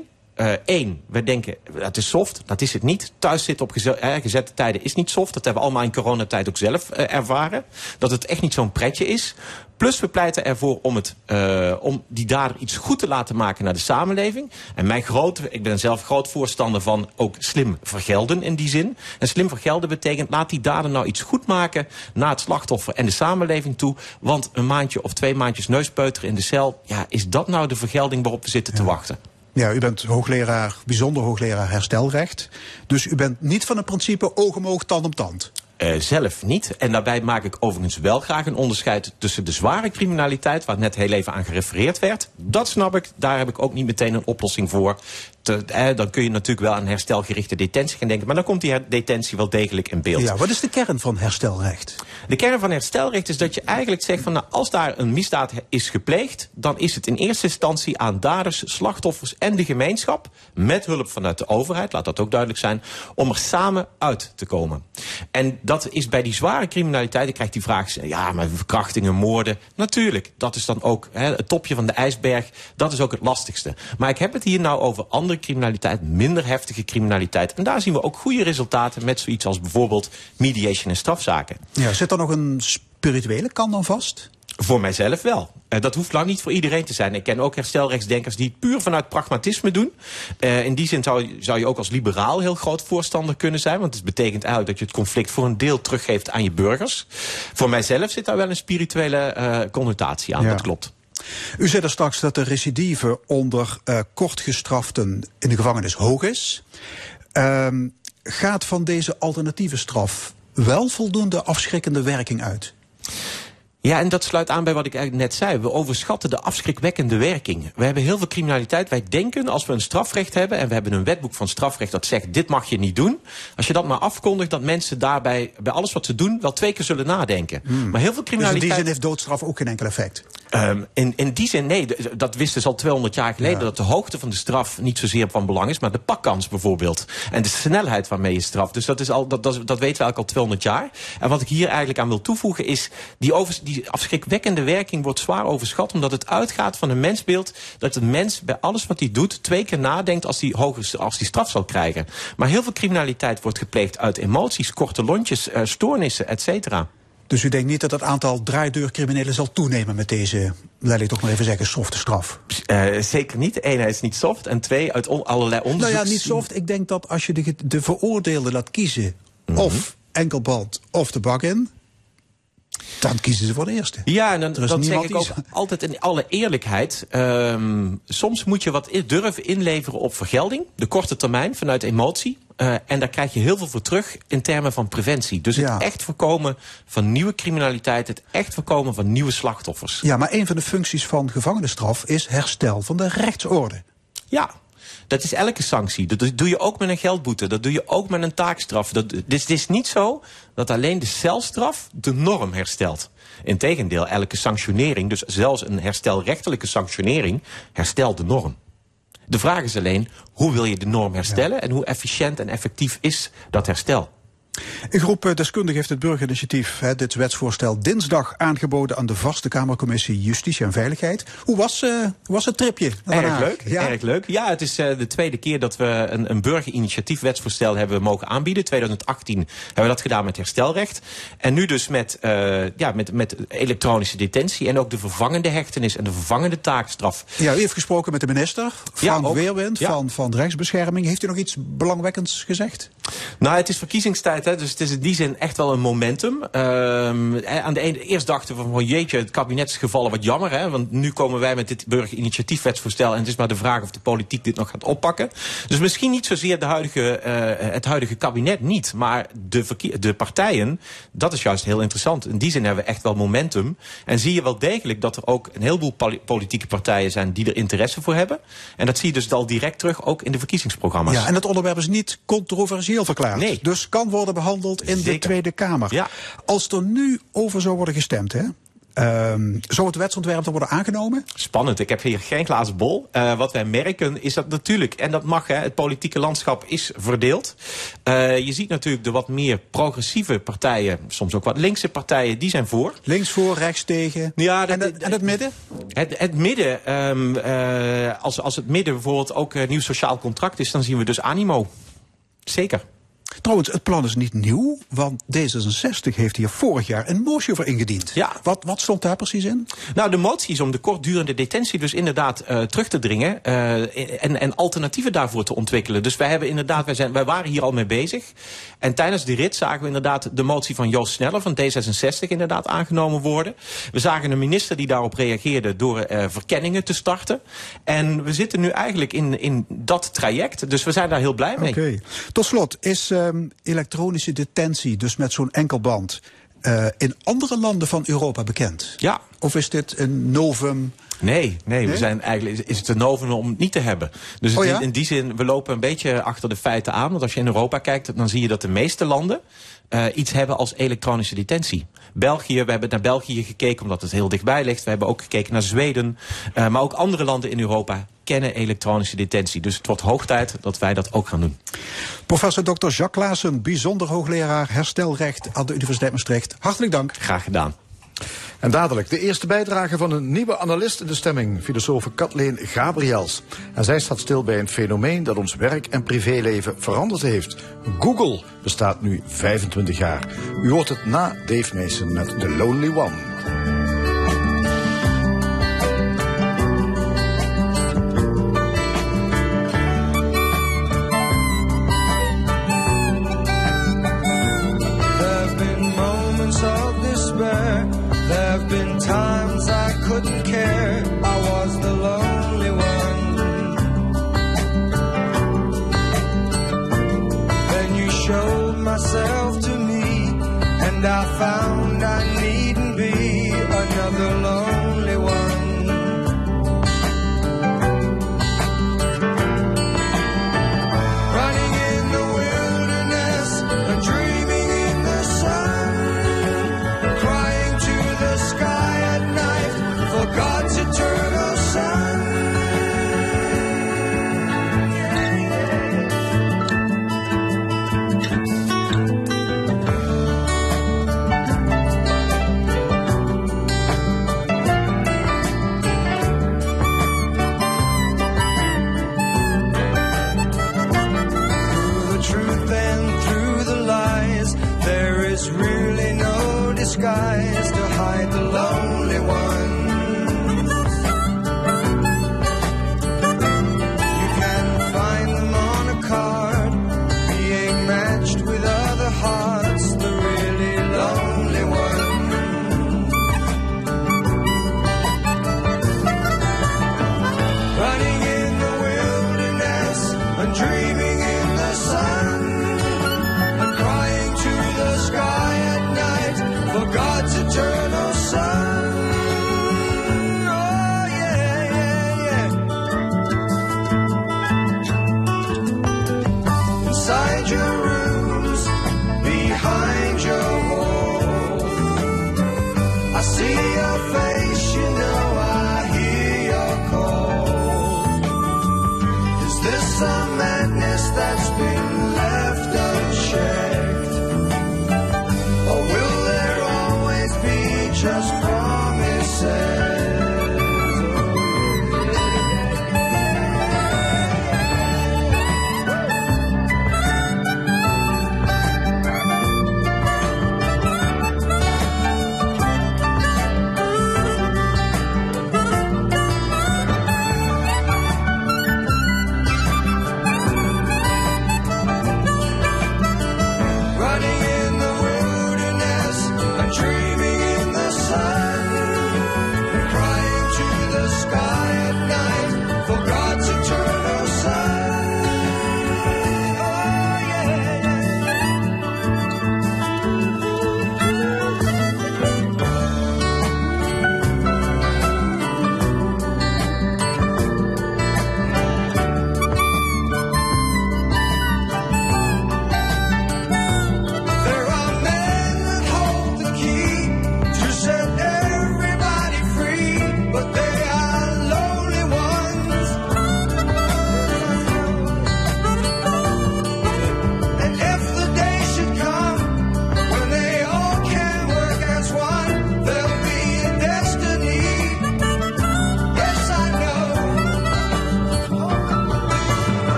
Eén, we denken, dat is soft. Dat is het niet. Thuis zitten op geze- eh, gezette tijden is niet soft. Dat hebben we allemaal in coronatijd ook zelf eh, ervaren. Dat het echt niet zo'n pretje is. Plus we pleiten ervoor om, het, eh, om die dader iets goed te laten maken naar de samenleving. En mijn grote, ik ben zelf groot voorstander van ook slim vergelden in die zin. En slim vergelden betekent laat die dader nou iets goed maken naar het slachtoffer en de samenleving toe. Want een maandje of twee maandjes neuspeuteren in de cel, ja, is dat nou de vergelding waarop we zitten te wachten? Ja, u bent hoogleraar, bijzonder hoogleraar herstelrecht. Dus u bent niet van het principe oog om oog, tand om tand. Eh, zelf niet. En daarbij maak ik overigens wel graag een onderscheid tussen de zware criminaliteit, waar net heel even aan gerefereerd werd. Dat snap ik, daar heb ik ook niet meteen een oplossing voor. Te, eh, dan kun je natuurlijk wel aan herstelgerichte detentie gaan denken, maar dan komt die detentie wel degelijk in beeld. Ja, wat is de kern van herstelrecht? De kern van herstelrecht is dat je eigenlijk zegt van nou, als daar een misdaad is gepleegd, dan is het in eerste instantie aan daders, slachtoffers en de gemeenschap, met hulp vanuit de overheid, laat dat ook duidelijk zijn, om er samen uit te komen. En dat is bij die zware criminaliteit, ik krijg die vraag, ja, maar verkrachtingen, moorden, natuurlijk, dat is dan ook hè, het topje van de ijsberg, dat is ook het lastigste. Maar ik heb het hier nou over andere criminaliteit, minder heftige criminaliteit. En daar zien we ook goede resultaten met zoiets als bijvoorbeeld mediation en strafzaken. Ja, zit er nog een spirituele kant aan vast? Voor mijzelf wel. Eh, dat hoeft lang niet voor iedereen te zijn. Ik ken ook herstelrechtsdenkers die het puur vanuit pragmatisme doen. Eh, in die zin zou, je- zou je ook als liberaal heel groot voorstander kunnen zijn. Want het betekent eigenlijk dat je het conflict voor een deel teruggeeft aan je burgers. Voor mijzelf zit daar wel een spirituele eh, connotatie aan. Ja. Dat klopt. U zei er straks dat de recidive onder kortgestraften in de gevangenis hoog is. Ehm, gaat van deze alternatieve straf wel voldoende afschrikkende werking uit? Ja, en dat sluit aan bij wat ik eigenlijk net zei. We overschatten de afschrikwekkende werking. We hebben heel veel criminaliteit. Wij denken als we een strafrecht hebben en we hebben een wetboek van strafrecht dat zegt dit mag je niet doen. Als je dat maar afkondigt, dat mensen daarbij bij alles wat ze doen wel twee keer zullen nadenken. Maar heel veel Dus in die criminaliteit. zin heeft doodstraf ook geen enkel effect. Ehm, in, in die zin, nee, dat wisten ze al 200 jaar geleden. Dat de hoogte van de straf niet zozeer van belang is, maar de pakkans bijvoorbeeld. En de snelheid waarmee je straft. Dus dat, is al, dat, dat, dat weten we eigenlijk al 200 jaar. En wat ik hier eigenlijk aan wil toevoegen is, die, over, die afschrikwekkende werking wordt zwaar overschat. Omdat het uitgaat van een mensbeeld dat een mens bij alles wat hij doet twee keer nadenkt als hij, hoger, als hij straf zal krijgen. Maar heel veel criminaliteit wordt gepleegd uit emoties, korte lontjes, eh, stoornissen, et cetera. Dus u denkt niet dat het aantal draaideurcriminelen zal toenemen met deze, laat ik toch maar even zeggen, softe straf? Eh, zeker niet. Eén, hij is niet soft. En twee, uit allerlei Nou onderzoeken... ja, niet soft. Ik denk dat als je de, de veroordeelde laat kiezen, of enkelband of de bak in, dan kiezen ze voor de eerste. Ja, en dan, dan zeg ik ook altijd in alle eerlijkheid... ehm, soms moet je wat durven inleveren op vergelding. De korte termijn, vanuit emotie. Eh, en daar krijg je heel veel voor terug in termen van preventie. Dus Ja. het echt voorkomen van nieuwe criminaliteit... het echt voorkomen van nieuwe slachtoffers. Ja, maar een van de functies van gevangenisstraf is herstel van de rechtsorde. Ja, dat is elke sanctie. Dat doe je ook met een geldboete. Dat doe je ook met een taakstraf. Dat, dus het is niet zo dat alleen de celstraf de norm herstelt. Integendeel, elke sanctionering, dus zelfs een herstelrechtelijke sanctionering, herstelt de norm. De vraag is alleen, hoe wil je de norm herstellen en hoe efficiënt en effectief is dat herstel? Een groep eh, deskundigen heeft het burgerinitiatief, hè, dit wetsvoorstel, dinsdag aangeboden aan de vaste Kamercommissie Justitie en Veiligheid. Hoe was, uh, hoe was het tripje? Erg leuk, Ja. erg leuk. Ja, het is eh, de tweede keer dat we een, een burgerinitiatief wetsvoorstel hebben mogen aanbieden. 2018 hebben we dat gedaan met herstelrecht. En nu dus met, eh, ja, met, met elektronische detentie en ook de vervangende hechtenis en de vervangende taakstraf. Ja, u heeft gesproken met de minister, Frank ook. Weerwind Ja. van, van Rechtsbescherming. Heeft u nog iets belangwekkends gezegd? Nou, het is verkiezingstijd, hè, dus het is in die zin echt wel een momentum. Ehm, eh, aan de ene, eerst dachten we van, oh jeetje, het kabinet is gevallen, wat jammer. Hè, want nu komen wij met dit burgerinitiatiefwetsvoorstel... en het is maar de vraag of de politiek dit nog gaat oppakken. Dus misschien niet zozeer de huidige, eh, het huidige kabinet niet... maar de, de partijen, dat is juist heel interessant. In die zin hebben we echt wel momentum. En zie je wel degelijk dat er ook een heleboel poli- politieke partijen zijn... die er interesse voor hebben. En dat zie je dus al direct terug, ook in de verkiezingsprogramma's. Ja, en het onderwerp is niet controversieel verklaard. Nee. Dus kan worden behandeld in de. Tweede Kamer. Ja. Als er nu over zou worden gestemd, hè, ehm, zou het wetsontwerp dan worden aangenomen? Spannend. Ik heb hier geen glazen bol. Eh, wat wij merken is dat natuurlijk, en dat mag, hè, het politieke landschap is verdeeld. Eh, je ziet natuurlijk de wat meer progressieve partijen, soms ook wat linkse partijen, die zijn voor. Links voor, rechts tegen. Ja, en, het, en het midden? Het, het midden, ehm, eh, als, als het midden bijvoorbeeld ook een nieuw sociaal contract is, dan zien we dus animo. Zeker. Trouwens, het plan is niet nieuw, want D66 heeft hier vorig jaar een motie over ingediend. Ja. Wat, wat stond daar precies in? Nou, de motie is om de kortdurende detentie dus inderdaad eh, terug te dringen eh, en, en alternatieven daarvoor te ontwikkelen. Dus wij hebben inderdaad, wij, zijn, wij waren hier al mee bezig. En tijdens de rit zagen we inderdaad de motie van Joost Sneller van D66 inderdaad aangenomen worden. We zagen een minister die daarop reageerde door eh, verkenningen te starten. En we zitten nu eigenlijk in, in dat traject. Dus we zijn daar heel blij mee. Oké. Tot slot, is ehm, elektronische detentie, dus met zo'n enkelband, eh, in andere landen van Europa bekend? Ja. Of is dit een novum? Nee, nee, we zijn eigenlijk is het een novum om het niet te hebben. Dus het Oh ja? in die zin, we lopen een beetje achter de feiten aan. Want als je in Europa kijkt, dan zie je dat de meeste landen eh, iets hebben als elektronische detentie. België, we hebben naar België gekeken omdat het heel dichtbij ligt. We hebben ook gekeken naar Zweden. Eh, maar ook andere landen in Europa kennen elektronische detentie. Dus het wordt hoog tijd dat wij dat ook gaan doen. Professor Dr. Jacques Klaassen, bijzonder hoogleraar herstelrecht aan de Universiteit Maastricht. Hartelijk dank. Graag gedaan. En dadelijk de eerste bijdrage van een nieuwe analist in de stemming, filosoof Kathleen Gabriels. En zij staat stil bij een fenomeen dat ons werk- en privéleven veranderd heeft. Google bestaat nu 25 jaar. U hoort het na Dave Mason met The Lonely One.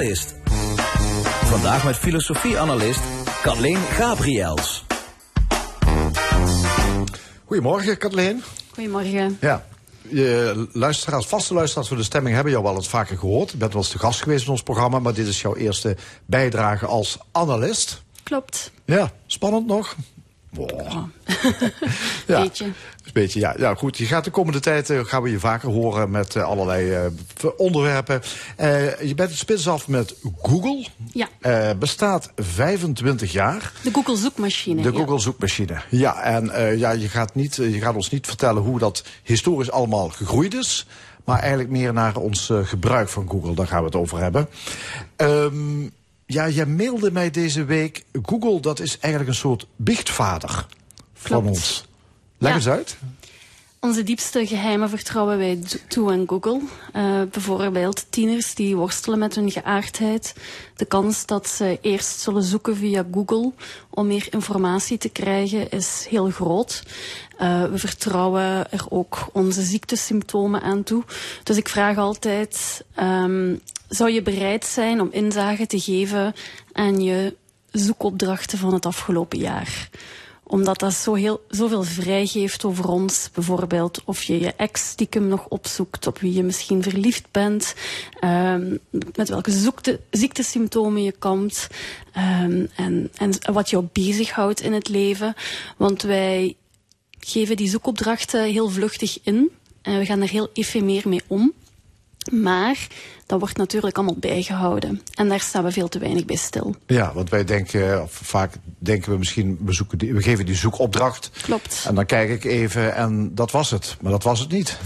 Analist. Vandaag met filosofie-analyst Carleen Gabriels. Goedemorgen, Kathleen. Goedemorgen. Ja. Je luisteraars, vaste luisteraars voor de stemming hebben jou wel eens vaker gehoord. Je bent wel eens te gast geweest in ons programma, maar dit is jouw eerste bijdrage als analist. Klopt. Ja, spannend nog. Wow. ja. Beetje. Een beetje, ja. ja. Goed, je gaat de komende tijd eh, gaan we je vaker horen met eh, allerlei eh, onderwerpen. Eh, je bent het spits af met Google. Ja. Eh, bestaat 25 jaar. De Google zoekmachine. De ja. Google zoekmachine. Ja, en eh, ja, je, gaat niet, je gaat ons niet vertellen hoe dat historisch allemaal gegroeid is. Maar eigenlijk meer naar ons gebruik van Google. Daar gaan we het over hebben. Ehm, ja, jij mailde mij deze week. Google, dat is eigenlijk een soort biechtvader van ons. Leg Ja. eens uit. Onze diepste geheimen vertrouwen wij toe aan Google. Eh, bijvoorbeeld tieners die worstelen met hun geaardheid. De kans dat ze eerst zullen zoeken via Google om meer informatie te krijgen is heel groot. Eh, we vertrouwen er ook onze ziektesymptomen aan toe. Dus ik vraag altijd, ehm, zou je bereid zijn om inzage te geven aan je zoekopdrachten van het afgelopen jaar? Omdat dat zo heel, zoveel vrijgeeft over ons. Bijvoorbeeld of je je ex stiekem nog opzoekt, op wie je misschien verliefd bent, ehm, met welke zoekte, ziektesymptomen je komt ehm, en, en wat jou bezighoudt in het leven. Want wij geven die zoekopdrachten heel vluchtig in en we gaan er heel efemeer mee om. Maar dat wordt natuurlijk allemaal bijgehouden. En daar staan we veel te weinig bij stil. Ja, want wij denken, of vaak denken we misschien, we, zoeken die, we geven die zoekopdracht. Klopt. En dan kijk ik even en dat was het. Maar dat was het niet.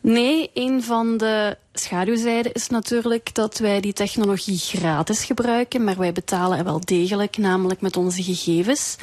Nee, een van de schaduwzijden is natuurlijk dat wij die technologie gratis gebruiken, maar wij betalen er wel degelijk, namelijk met onze gegevens.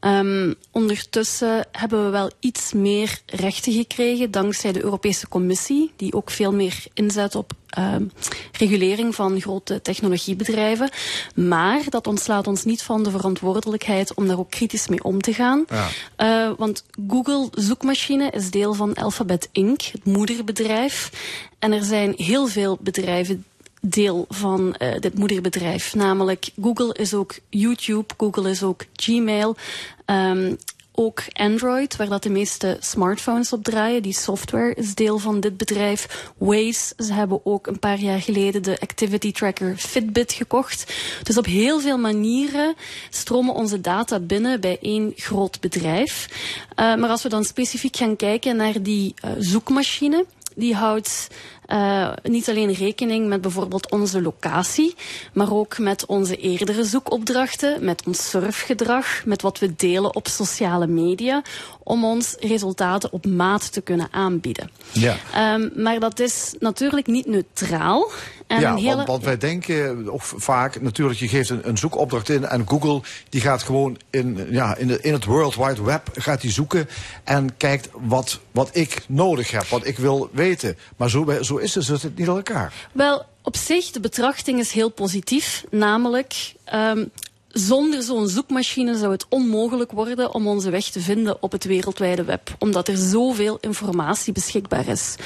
Ehm, ondertussen hebben we wel iets meer rechten gekregen dankzij de Europese Commissie, die ook veel meer inzet op ehm, regulering van grote technologiebedrijven. Maar dat ontslaat ons niet van de verantwoordelijkheid om daar ook kritisch mee om te gaan. Ja. Eh, want Google zoekmachine is deel van Alphabet Inc., het moederbedrijf. En er zijn heel veel bedrijven deel van eh, dit moederbedrijf. Namelijk Google is ook YouTube, Google is ook Gmail. ehm, ook Android, waar dat de meeste smartphones op draaien. Die software is deel van dit bedrijf. Waze, ze hebben ook een paar jaar geleden de activity tracker Fitbit gekocht. Dus op heel veel manieren stromen onze data binnen bij één groot bedrijf. Eh, maar als we dan specifiek gaan kijken naar die eh, zoekmachine, die houdt eh, niet alleen rekening met bijvoorbeeld onze locatie, maar ook met onze eerdere zoekopdrachten, met ons surfgedrag, met wat we delen op sociale media, om ons resultaten op maat te kunnen aanbieden. Ja. Ehm, maar dat is natuurlijk niet neutraal. En ja, hele... want, want wij denken of vaak, natuurlijk, je geeft een, een zoekopdracht in en Google die gaat gewoon in, ja, in, de, in het World Wide Web gaat die zoeken en kijkt wat, wat ik nodig heb, wat ik wil weten. Maar zo, zo is het, zit het niet aan elkaar. Wel, op zich, de betrachting is heel positief. Namelijk, ehm, zonder zo'n zoekmachine zou het onmogelijk worden om onze weg te vinden op het wereldwijde web. Omdat er zoveel informatie beschikbaar is.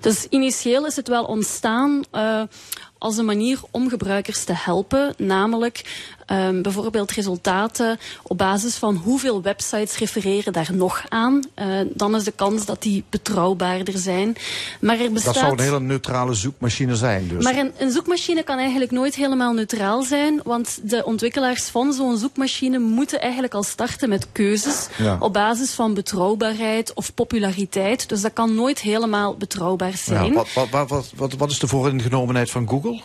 Dus initieel is het wel ontstaan eh, als een manier om gebruikers te helpen. Namelijk ehm, bijvoorbeeld resultaten op basis van hoeveel websites refereren daar nog aan. Eh, dan is de kans dat die betrouwbaarder zijn. Maar er bestaat... Dat zou een hele neutrale zoekmachine zijn dus. Maar een, een zoekmachine kan eigenlijk nooit helemaal neutraal zijn, want de ontwikkelaars van zo'n zoekmachine moeten eigenlijk al starten met keuzes Ja. op basis van betrouwbaarheid of populariteit. Dus dat kan nooit helemaal betrouwbaar zijn. ja, wat, wat, wat, wat, wat, wat is de vooringenomenheid van Google?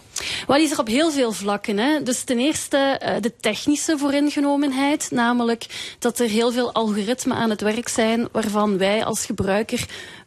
Wel, die is er op heel veel vlakken. Hè. Dus ten eerste eh, de technische vooringenomenheid, namelijk dat er heel veel algoritmen aan het werk zijn waarvan wij als gebruiker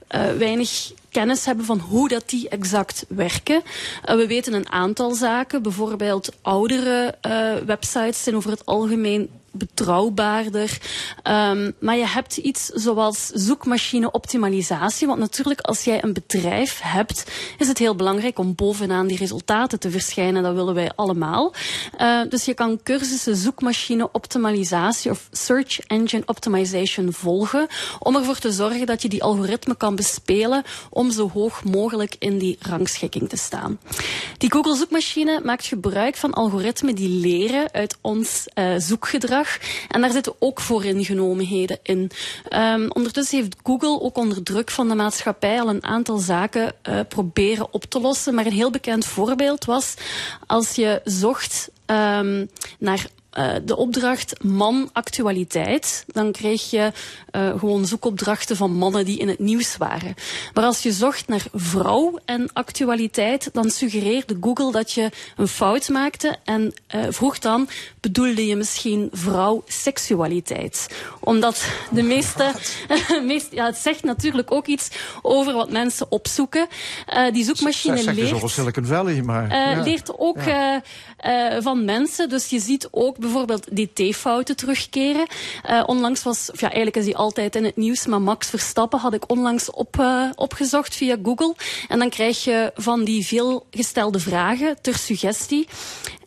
eh, weinig kennis hebben van hoe dat die exact werken. Eh, we weten een aantal zaken, bijvoorbeeld oudere eh, websites zijn over het algemeen betrouwbaarder. Ehm, maar je hebt iets zoals zoekmachine-optimalisatie. Want natuurlijk, als jij een bedrijf hebt, is het heel belangrijk om bovenaan die resultaten te verschijnen. Dat willen wij allemaal. Eh, dus je kan cursussen zoekmachine-optimalisatie of search engine optimization volgen. Om ervoor te zorgen dat je die algoritme kan bespelen om zo hoog mogelijk in die rangschikking te staan. Die Google zoekmachine maakt gebruik van algoritmen die leren uit ons eh, zoekgedrag. En daar zitten ook vooringenomenheden in. Ehm, ondertussen heeft Google ook onder druk van de maatschappij al een aantal zaken eh, proberen op te lossen. Maar een heel bekend voorbeeld was als je zocht ehm, naar eh, de opdracht man actualiteit, dan kreeg je eh, gewoon zoekopdrachten van mannen die in het nieuws waren. Maar als je zocht naar vrouw en actualiteit, dan suggereerde Google dat je een fout maakte en eh, vroeg dan, bedoelde je misschien vrouw seksualiteit? Omdat de meeste, meest, ja, het zegt natuurlijk ook iets over wat mensen opzoeken. Die zoekmachine leert... Silicon Valley, maar... Ja. leert ook Ja. van mensen. Dus je ziet ook bijvoorbeeld DT-fouten terugkeren. Eh, onlangs was, ja, eigenlijk is die altijd in het nieuws, maar Max Verstappen had ik onlangs op, eh, opgezocht via Google. En dan krijg je van die veelgestelde vragen ter suggestie.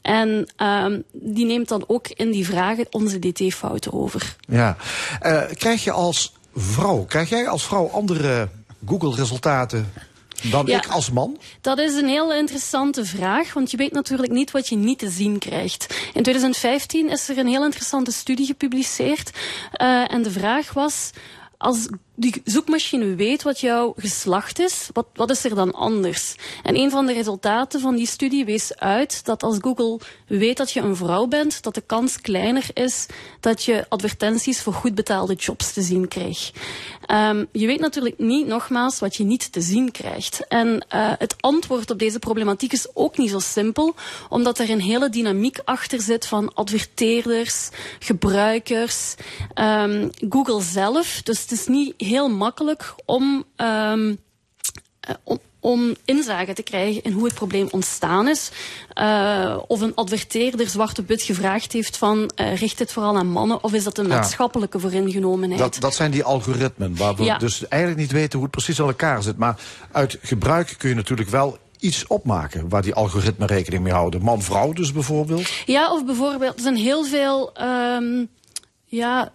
En ehm, die neemt dan ook in die vragen onze DT-fouten over. Ja. Eh, krijg je als vrouw, krijg jij als vrouw andere Google-resultaten dan Ja. ik als man? Dat is een heel interessante vraag, want je weet natuurlijk niet wat je niet te zien krijgt. In 2015 is er een heel interessante studie gepubliceerd. eh, en de vraag was, als die zoekmachine weet wat jouw geslacht is, wat, wat is er dan anders? En een van de resultaten van die studie wees uit dat als Google weet dat je een vrouw bent, dat de kans kleiner is dat je advertenties voor goed betaalde jobs te zien krijgt. Ehm, je weet natuurlijk niet, nogmaals, wat je niet te zien krijgt. En eh, het antwoord op deze problematiek is ook niet zo simpel, omdat er een hele dynamiek achter zit van adverteerders, gebruikers, ehm, Google zelf. Dus het is niet heel makkelijk om, eh, om, om inzage te krijgen in hoe het probleem ontstaan is. Eh, of een adverteerder zwart op wit gevraagd heeft van eh, richt het vooral aan mannen of is dat een Ja. maatschappelijke vooringenomenheid? Dat, dat zijn die algoritmen, waar we Ja. dus eigenlijk niet weten hoe het precies aan elkaar zit. Maar uit gebruik kun je natuurlijk wel iets opmaken waar die algoritmen rekening mee houden. Man-vrouw dus bijvoorbeeld. Ja, of bijvoorbeeld, er zijn heel veel ehm, ja,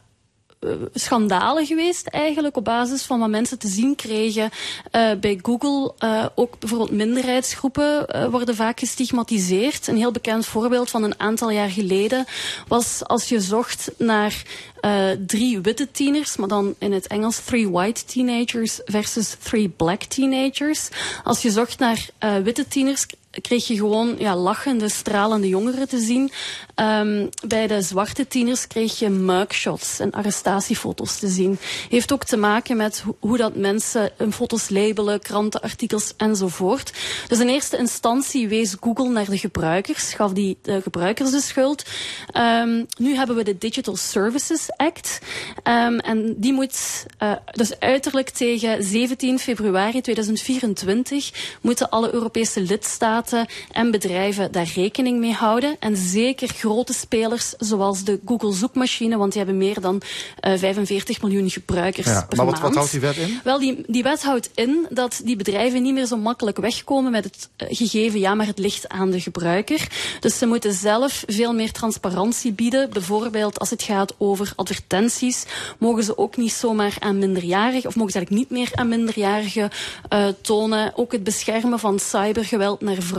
schandalen geweest eigenlijk op basis van wat mensen te zien kregen eh, bij Google. Eh, ook bijvoorbeeld minderheidsgroepen eh, worden vaak gestigmatiseerd. Een heel bekend voorbeeld van een aantal jaar geleden was als je zocht naar eh, drie witte tieners, maar dan in het Engels three white teenagers versus three black teenagers. Als je zocht naar eh, witte tieners kreeg je gewoon ja, lachende, stralende jongeren te zien. Ehm, bij de zwarte tieners kreeg je mugshots en arrestatiefoto's te zien. Heeft ook te maken met ho- hoe dat mensen hun foto's labelen, krantenartikels enzovoort. Dus in eerste instantie wees Google naar de gebruikers, gaf die de gebruikers de schuld. Ehm, nu hebben we de Digital Services Act. Ehm, en die moet eh, dus uiterlijk tegen 17 februari 2024 moeten alle Europese lidstaten en bedrijven daar rekening mee houden. En zeker grote spelers zoals de Google zoekmachine, want die hebben meer dan eh, 45 miljoen gebruikers Ja, per maar wat, maand. wat houdt die wet in? Wel, die, die wet houdt in dat die bedrijven niet meer zo makkelijk wegkomen met het eh, gegeven, ja, maar het ligt aan de gebruiker. Dus ze moeten zelf veel meer transparantie bieden. Bijvoorbeeld als het gaat over advertenties, mogen ze ook niet zomaar aan minderjarigen, of mogen ze eigenlijk niet meer aan minderjarigen eh, tonen. Ook het beschermen van cybergeweld naar vrouwen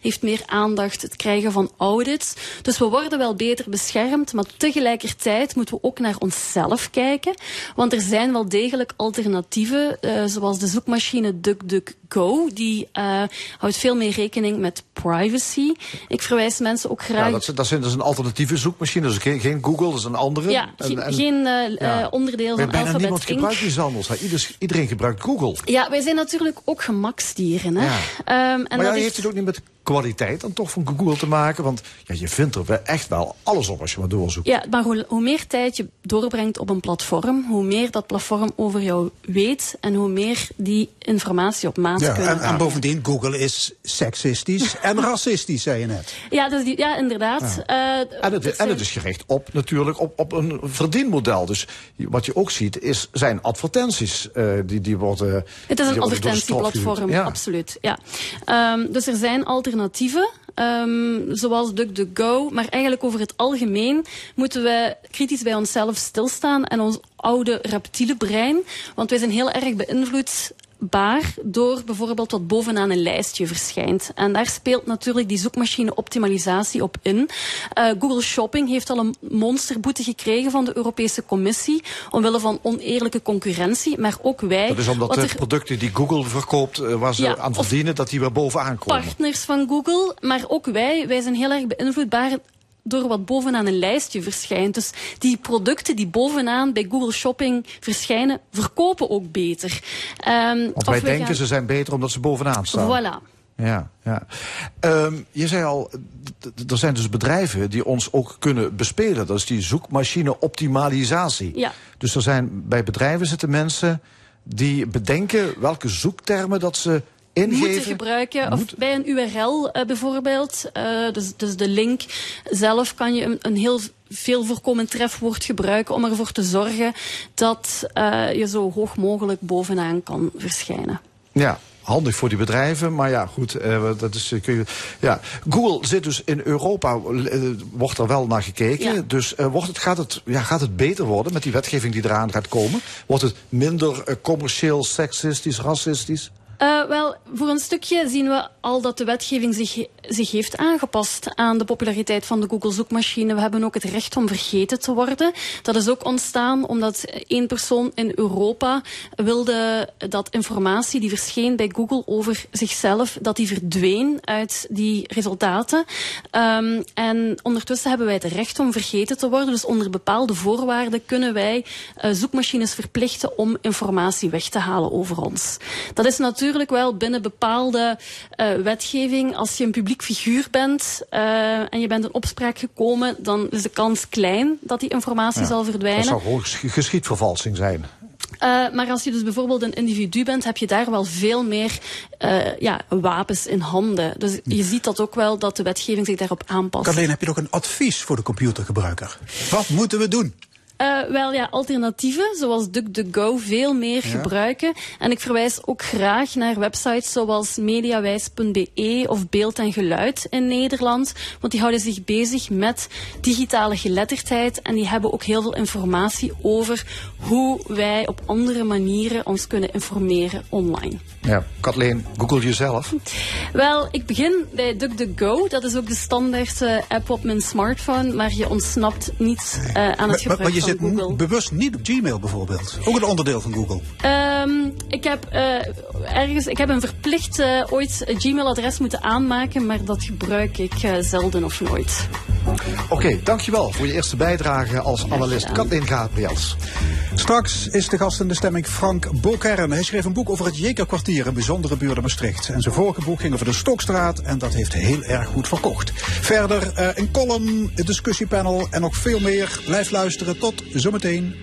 heeft meer aandacht, het krijgen van audits. Dus we worden wel beter beschermd, maar tegelijkertijd moeten we ook naar onszelf kijken. Want er zijn wel degelijk alternatieven, eh, zoals de zoekmachine DuckDuckGo. Die eh, houdt veel meer rekening met privacy. Ik verwijs mensen ook graag... Ja, dat, is- dat zijn dus een alternatieve zoekmachine. Dus geen, geen Google, dat is een andere. Ja, En- ge- en- geen eh, ja. onderdeel van niemand Alphabet Inc. gebruikt iets anders. iedereen gebruikt Google. Ja, wij zijn natuurlijk ook gemaksdieren. Hè? Ja. Ehm, en maar dat is- heeft het ook niet met kwaliteit dan toch van Google te maken? Want ja, je vindt er wel echt wel alles op als je maar doorzoekt. Ja, maar hoe, hoe meer tijd je doorbrengt op een platform, hoe meer dat platform over jou weet en hoe meer die informatie op maat Ja, kunnen. en, en bovendien, Google is seksistisch en racistisch, zei je net. Ja, dus die, ja inderdaad. Eh, En het, en het is gericht op natuurlijk op, op een verdienmodel. Dus wat je ook ziet is, zijn advertenties. eh, die, die worden, Het is een advertentieplatform. Ja. absoluut. Ja. Ehm, dus er zijn alternatieven, ehm, zoals DuckDuckGo. Maar eigenlijk over het algemeen moeten we kritisch bij onszelf stilstaan en ons oude reptiele brein. Want wij zijn heel erg beïnvloed baar door bijvoorbeeld wat bovenaan een lijstje verschijnt. En daar speelt natuurlijk die zoekmachine optimalisatie op in. Eh, Google Shopping heeft al een monsterboete gekregen van de Europese Commissie omwille van oneerlijke concurrentie, maar ook wij. Dat is omdat de producten die Google verkoopt, eh, waar ze Ja, aan verdienen, dat die weer bovenaan komen. partners van Google, maar ook wij, wij zijn heel erg beïnvloedbaar door wat bovenaan een lijstje verschijnt. Dus die producten die bovenaan bij Google Shopping verschijnen, verkopen ook beter. Ehm, Want wij denken gaan- ze zijn beter omdat ze bovenaan staan. Voilà. Ja, ja. Ehm, je zei al, er zijn dus bedrijven die ons ook kunnen bespelen. Dat is die zoekmachine optimalisatie. Ja. Dus er zijn bij bedrijven zitten mensen die bedenken welke zoektermen dat ze ingeven. moeten gebruiken. Of Moet- bij een URL eh, bijvoorbeeld. eh, dus, dus de link zelf kan je een, een heel veel voorkomend trefwoord gebruiken om ervoor te zorgen dat eh, je zo hoog mogelijk bovenaan kan verschijnen. Ja, handig voor die bedrijven, maar ja, goed, dat is, kun je, ja. Google zit dus in Europa, wordt er wel naar gekeken. Ja. Dus wordt het, gaat, het, ja, gaat het beter worden met die wetgeving die eraan gaat komen? Wordt het minder commercieel, seksistisch, racistisch? Eh, wel, voor een stukje zien we al dat de wetgeving zich, zich heeft aangepast aan de populariteit van de Google-zoekmachine. We hebben ook het recht om vergeten te worden. Dat is ook ontstaan omdat één persoon in Europa wilde dat informatie die verscheen bij Google over zichzelf, dat die verdween uit die resultaten. Ehm, en ondertussen hebben wij het recht om vergeten te worden. Dus onder bepaalde voorwaarden kunnen wij eh, zoekmachines verplichten om informatie weg te halen over ons. Dat is natuurlijk wel binnen bepaalde eh, wetgeving. Als je een publiek figuur bent eh, en je bent in opspraak gekomen, dan is de kans klein dat die informatie zal Dat verdwijnen. zou gewoon ges- geschiedvervalsing zijn. Eh, maar als je dus bijvoorbeeld een individu bent, heb je daar wel veel meer eh, ja, wapens in handen. Dus je ziet dat ook wel dat de wetgeving zich daarop aanpast. Alleen heb je nog een advies voor de computergebruiker. Wat moeten we doen? Eh, wel ja, alternatieven zoals DuckDuckGo veel meer gebruiken. En ik verwijs ook graag naar websites zoals mediawijs.be of Beeld en Geluid in Nederland. Want die houden zich bezig met digitale geletterdheid. En die hebben ook heel veel informatie over hoe wij op andere manieren ons kunnen informeren online. Ja, Kathleen, google jezelf. Wel, ik begin bij DuckDuckGo. Dat is ook de standaard eh, app op mijn smartphone. Maar je ontsnapt niet eh, aan het Maar, gebruik maar je van zit Google. n- bewust niet op Gmail bijvoorbeeld. Ook een onderdeel van Google. Ehm, Ik heb eh, ergens, ik heb een verplicht eh, ooit Gmail-adres moeten aanmaken, maar dat gebruik ik eh, zelden of nooit. Oké, dankjewel voor je eerste bijdrage als analist Kathleen Gabriels. Straks is de gast in de stemming Frank Bokern. Hij schreef een boek over het Jekerkwartier, een bijzondere buurt in Maastricht. En zijn vorige boek ging over de Stokstraat en dat heeft heel erg goed verkocht. Verder een column, een discussiepanel en nog veel meer. Blijf luisteren, tot zometeen.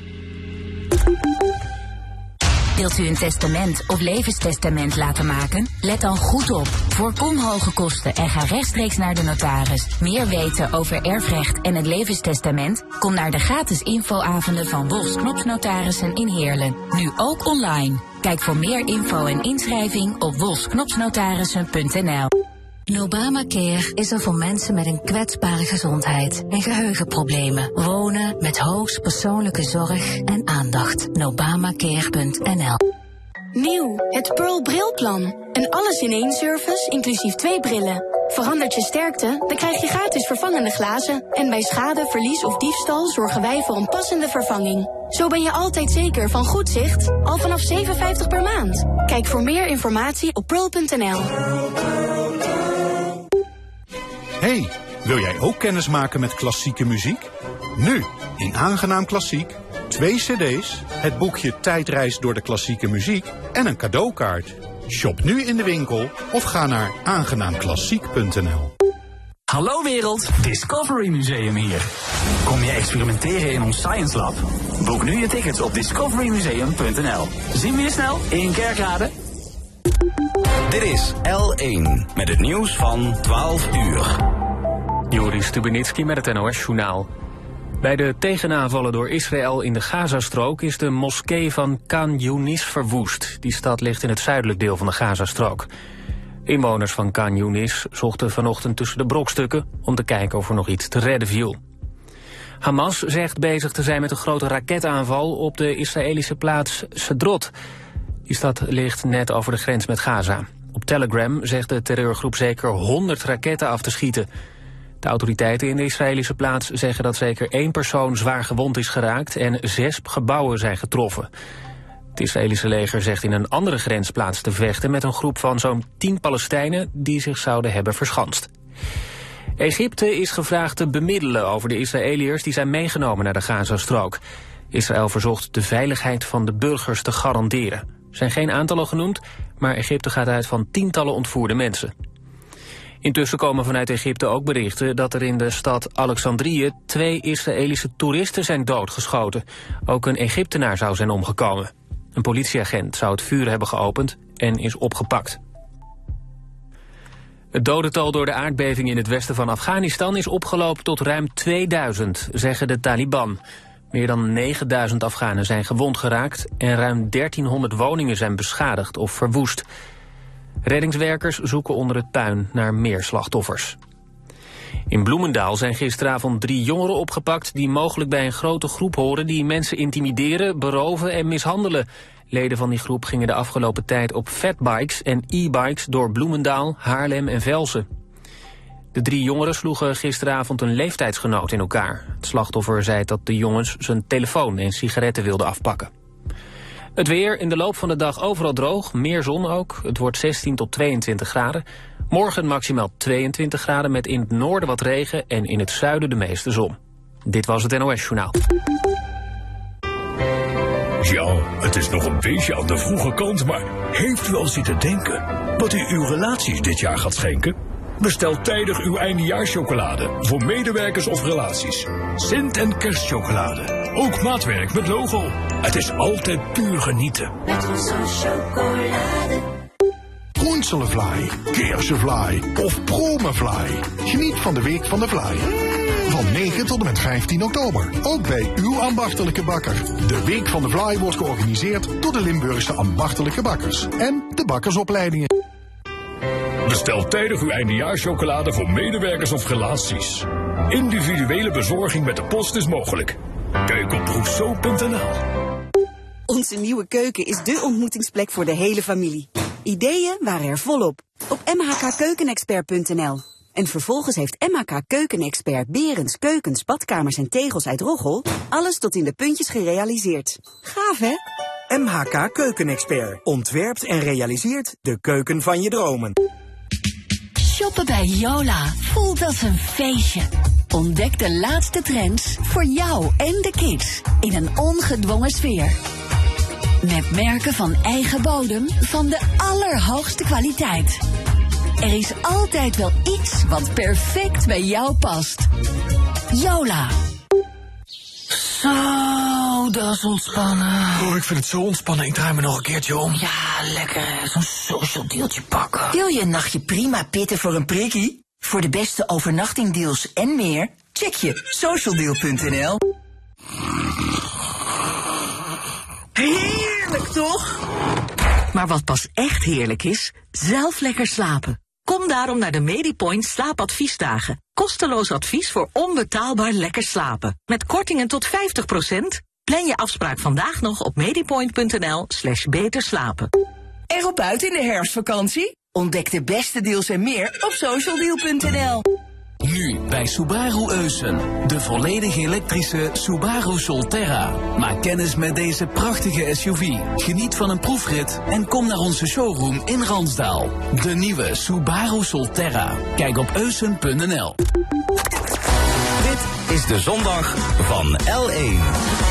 Wilt u een testament of levenstestament laten maken? Let dan goed op. Voorkom hoge kosten en ga rechtstreeks naar de notaris. Meer weten over erfrecht en het levenstestament? Kom naar de gratis infoavonden van Wolfs Knopsnotarissen in Heerlen. Nu ook online. Kijk voor meer info en inschrijving op wolfsknopsnotarissen.nl. Obamacare is er voor mensen met een kwetsbare gezondheid en geheugenproblemen. Wonen met hoogst persoonlijke zorg en aandacht. Obamacare.nl Nieuw, het Pearl Brilplan. Een alles-in-één service, inclusief twee brillen. Verandert je sterkte, dan krijg je gratis vervangende glazen. En bij schade, verlies of diefstal zorgen wij voor een passende vervanging. Zo ben je altijd zeker van goed zicht, al vanaf 57 per maand. Kijk voor meer informatie op pearl.nl. Hey, wil jij ook kennis maken met klassieke muziek? Nu, in Aangenaam Klassiek, twee cd's, het boekje Tijdreis door de klassieke muziek en een cadeaukaart. Shop nu in de winkel of ga naar aangenaamklassiek.nl. Hallo wereld, Discovery Museum hier. Kom je experimenteren in ons Science Lab? Boek nu je tickets op discoverymuseum.nl. Zien we je snel in Kerkrade? Dit is L1 met het nieuws van 12 uur. Joris Stubenitski met het NOS-journaal. Bij de tegenaanvallen door Israël in de Gazastrook is de moskee van Khan Yunis verwoest. Die stad ligt in het zuidelijk deel van de Gazastrook. Inwoners van Khan Yunis zochten vanochtend tussen de brokstukken om te kijken of er nog iets te redden viel. Hamas zegt bezig te zijn met een grote raketaanval op de Israëlische plaats Sedrot. Die stad ligt net over de grens met Gaza. Op Telegram zegt de terreurgroep zeker 100 raketten af te schieten. De autoriteiten in de Israëlische plaats zeggen dat zeker één persoon zwaar gewond is geraakt en zes gebouwen zijn getroffen. Het Israëlische leger zegt in een andere grensplaats te vechten met een groep van zo'n 10 Palestijnen die zich zouden hebben verschanst. Egypte is gevraagd te bemiddelen over de Israëliërs die zijn meegenomen naar de Gazastrook. Israël verzocht de veiligheid van de burgers te garanderen. Er zijn geen aantallen genoemd, maar Egypte gaat uit van tientallen ontvoerde mensen. Intussen komen vanuit Egypte ook berichten dat er in de stad Alexandrië twee Israëlische toeristen zijn doodgeschoten. Ook een Egyptenaar zou zijn omgekomen. Een politieagent zou het vuur hebben geopend en is opgepakt. Het dodental door de aardbeving in het westen van Afghanistan is opgelopen tot ruim 2000, zeggen de Taliban. Meer dan 9000 Afghanen zijn gewond geraakt en ruim 1300 woningen zijn beschadigd of verwoest. Reddingswerkers zoeken onder het puin naar meer slachtoffers. In Bloemendaal zijn gisteravond drie jongeren opgepakt... die mogelijk bij een grote groep horen die mensen intimideren, beroven en mishandelen. Leden van die groep gingen de afgelopen tijd op fatbikes en e-bikes... door Bloemendaal, Haarlem en Velsen. De drie jongeren sloegen gisteravond een leeftijdsgenoot in elkaar. Het slachtoffer zei dat de jongens zijn telefoon en sigaretten wilden afpakken. Het weer in de loop van de dag overal droog, meer zon ook. Het wordt 16 tot 22 graden. Morgen maximaal 22 graden met in het noorden wat regen en in het zuiden de meeste zon. Dit was het NOS Journaal. Ja, het is nog een beetje aan de vroege kant, maar heeft u al zitten denken wat u uw relaties dit jaar gaat schenken? Bestel tijdig uw eindejaarschocolade voor medewerkers of relaties. Sint- en kerstchocolade. Ook maatwerk met logo. Het is altijd puur genieten. Met onze chocolade. Groenselevlaai, Keersevlaai of Promevlaai. Geniet van de week van de vlaai. Van 9 tot en met 15 oktober. Ook bij uw ambachtelijke bakker. De week van de vlaai wordt georganiseerd door de Limburgse ambachtelijke bakkers. En de bakkersopleidingen. Bestel tijdig uw eindejaarschocolade voor medewerkers of relaties. Individuele bezorging met de post is mogelijk. Kijk op rousseau.nl Onze nieuwe keuken is de ontmoetingsplek voor de hele familie. Ideeën waren er volop op mhkkeukenexpert.nl. En vervolgens heeft MHK Keukenexpert Berends, keukens, badkamers en tegels uit Roggel alles tot in de puntjes gerealiseerd. Gaaf hè? MHK Keukenexpert ontwerpt en realiseert de keuken van je dromen. Shoppen bij Yola voelt als een feestje. Ontdek de laatste trends voor jou en de kids in een ongedwongen sfeer. Met merken van eigen bodem van de allerhoogste kwaliteit. Er is altijd wel iets wat perfect bij jou past. Yola. Zo, dat is ontspannen. Oh, ik vind het zo ontspannen. Ik draai me nog een keertje om. Ja, lekker hè, zo'n social dealtje pakken. Wil je een nachtje prima pitten voor een prikkie? Voor de beste overnachtingdeals en meer, check je socialdeal.nl. Heerlijk toch? Maar wat pas echt heerlijk is, zelf lekker slapen. Kom daarom naar de Medipoint slaapadviesdagen. Kosteloos advies voor onbetaalbaar lekker slapen. Met kortingen tot 50%. Plan je afspraak vandaag nog op medipoint.nl slash beter slapen. Erop uit in de herfstvakantie? Ontdek de beste deals en meer op socialdeal.nl. Nu bij Subaru Eusen. De volledig elektrische Subaru Solterra. Maak kennis met deze prachtige SUV. Geniet van een proefrit en kom naar onze showroom in Ransdaal. De nieuwe Subaru Solterra. Kijk op eusen.nl. Dit is de zondag van L1.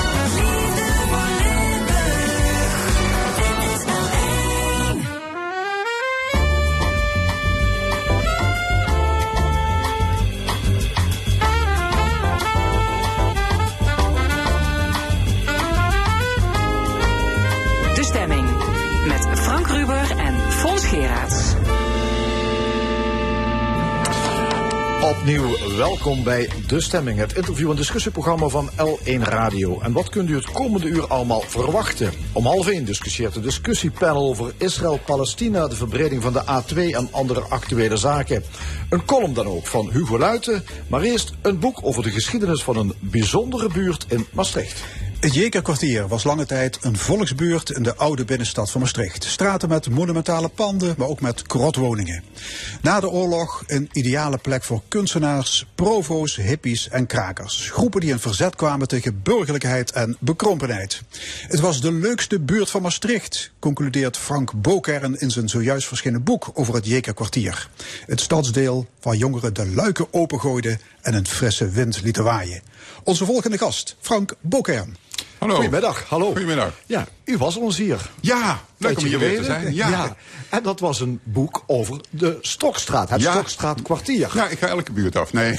Opnieuw welkom bij De Stemming, het interview- en discussieprogramma van L1 Radio. En wat kunt u het komende uur allemaal verwachten? Om half één discussieert de discussiepanel over Israël-Palestina, de verbreding van de A2 en andere actuele zaken. Een column dan ook van Hugo Luiten, maar eerst een boek over de geschiedenis van een bijzondere buurt in Maastricht. Het Jekerkwartier was lange tijd een volksbuurt in de oude binnenstad van Maastricht. Straten met monumentale panden, maar ook met krotwoningen. Na de oorlog een ideale plek voor kunstenaars, provo's, hippies en krakers. Groepen die in verzet kwamen tegen burgerlijkheid en bekrompenheid. Het was de leukste buurt van Maastricht, concludeert Frank Bokern in zijn zojuist verschenen boek over het Jekerkwartier. Het stadsdeel waar jongeren de luiken opengooiden en een frisse wind lieten waaien. Onze volgende gast, Frank Bokern. Hallo. Goedemiddag, hallo. Goedemiddag. Ja, u was ons hier. Ja, leuk om hier weer te zijn. Ja. En dat was een boek over de Stokstraat, het Ja. Stokstraatkwartier. Ja, ik ga elke buurt af. Nee.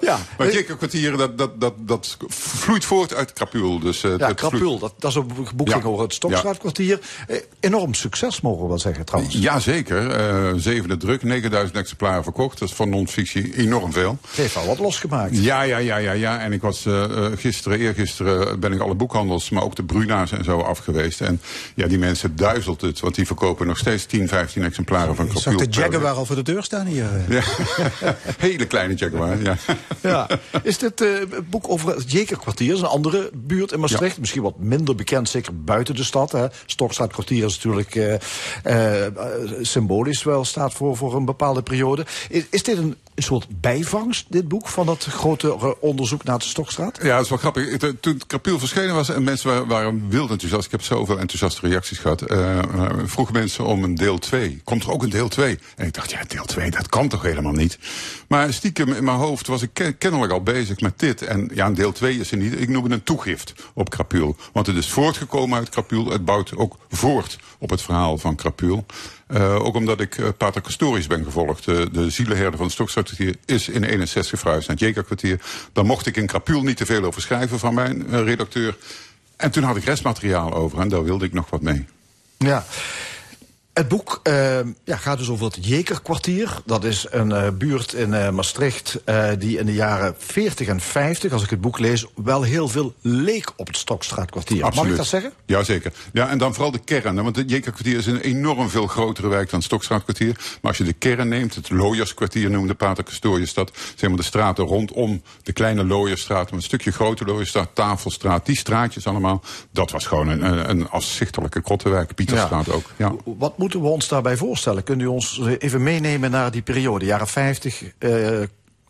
ja. Maar het Jekerkwartier, dat, dat, dat, dat vloeit voort uit Krapul. Dus, eh, Ja, Krapul, vloeit- dat, dat is een boek Ja. over het Stokstraatkwartier. Eh, enorm succes, mogen we wel zeggen trouwens. Jazeker. eh zevende druk, 9000 exemplaren verkocht. Dat is van non-fictie enorm veel. Het heeft wel wat losgemaakt. Ja, ja, ja, ja, ja. En ik was eh, gisteren, eergisteren ben ik alle boekhandels, maar ook de Bruna's en zo af geweest. En ja, die mensen duizelt het, want die verkopen nog steeds 10, 15 exemplaren van Ik zag de Jaguar al voor de deur staan hier. eh. Ja. Hele kleine Jaguar, ja. Ja. Is dit eh, het boek over het Jekerkwartier? Is een andere buurt in Maastricht. Misschien wat minder bekend, zeker buiten de stad. Hè. Stokstraatkwartier is natuurlijk eh, eh, eh, symbolisch wel staat voor, voor een bepaalde periode. Is, is dit een, een soort bijvangst, dit boek, van dat grote onderzoek naar de Stokstraat? Ja, dat is wel grappig. Toen het Krapiel verschenen was en mensen waren, wild enthousiast. Ik heb zoveel enthousiaste reacties gehad. eh, eh, vroegen mensen om een deel 2. Komt er ook een deel 2? En ik dacht, ja, deel 2, dat kan toch helemaal niet? Maar stiekem in mijn hoofd was ik ke- kennelijk al bezig met dit. En ja, een deel 2 is er niet. Ik noem het een toegift op Krapiel. Want het is voortgekomen uit Krapiel. Het bouwt ook voort op het verhaal van Krapiel. Eh, ook omdat ik eh, Pater Castorius ben gevolgd. De, de zielenherder van het Stokstraatkwartier is in 61 verhuisd naar het Jekerkwartier. Daar mocht ik in Krapiel niet te veel over schrijven van mijn eh, redacteur. En toen had ik restmateriaal over en daar wilde ik nog wat mee. Ja. Het boek eh, ja, gaat dus over het Jekerkwartier. Dat is een eh, buurt in eh, Maastricht eh, die in de jaren 40 en 50, als ik het boek lees, wel heel veel leek op het Stokstraatkwartier. Mag ik dat zeggen? Jazeker. Ja, en dan vooral de kern. Want het Jekerkwartier is een enorm veel grotere wijk dan het Stokstraatkwartier. Maar als je de kern neemt, het Looierskwartier noemde Pater Castorius dat. Zeg maar de straten rondom de kleine Looierstraat. Een stukje grote Looierstraat, Tafelstraat, die straatjes allemaal. Dat was gewoon een, een, een afzichtelijke krottenwijk. Pieterstraat ook. Ja. Wat moeten we ons daarbij voorstellen? Kunt u ons even meenemen naar die periode, jaren 50, eh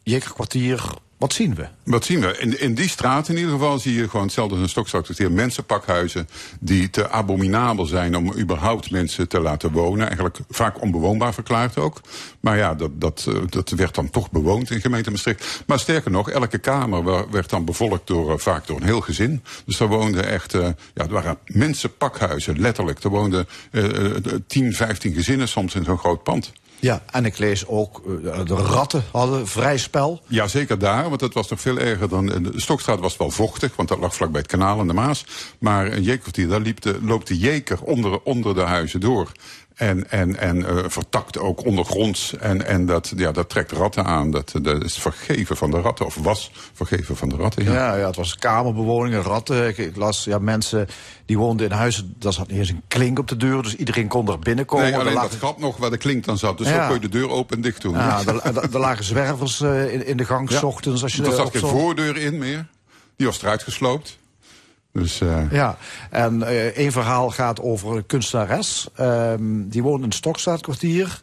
Jekerkwartier, Wat zien we? Wat zien we? In, in die straat in ieder geval zie je gewoon hetzelfde als een stokstraatkwartier. Mensenpakhuizen die te abominabel zijn om überhaupt mensen te laten wonen. Eigenlijk vaak onbewoonbaar verklaard ook. Maar ja, dat, dat, eh, dat werd dan toch bewoond in gemeente Maastricht. Maar sterker nog, elke kamer werd dan bevolkt door, eh, vaak door een heel gezin. Dus daar woonden echt, eh, ja, waren mensenpakhuizen, letterlijk. Er woonden eh, 10, 15 gezinnen soms in zo'n groot pand. Ja, en ik lees ook, eh, de ratten hadden vrij spel. Ja, zeker daar, want het was nog veel erger dan... De Stokstraat was wel vochtig, want dat lag vlakbij het kanaal en de Maas. Maar een jeekkwartier, daar liep de, loopt de jeker onder, onder de huizen door. En, en, en eh, vertakt ook ondergronds. En, en dat, ja, dat trekt ratten aan. Dat, dat is vergeven van de ratten, of was vergeven van de ratten. Ja. Ja, ja, het was kamerbewoningen, ratten. Ik, ik las ja, mensen die woonden in huizen, daar zat niet eens een klink op de deur, dus iedereen kon er binnenkomen. Nee, alleen lagen- dat gat nog waar de klink dan zat. Dus Ja. zo kon je de deur open en dicht doen. Ja, er, lagen zwervers eh, in, in de gang, s ochtends. Als je er zat geen voordeur in meer. Die was eruit gesloopt. Dus, eh, Ja, en eh één verhaal gaat over een kunstenares. Ehm, die woont in het Stokstraatkwartier.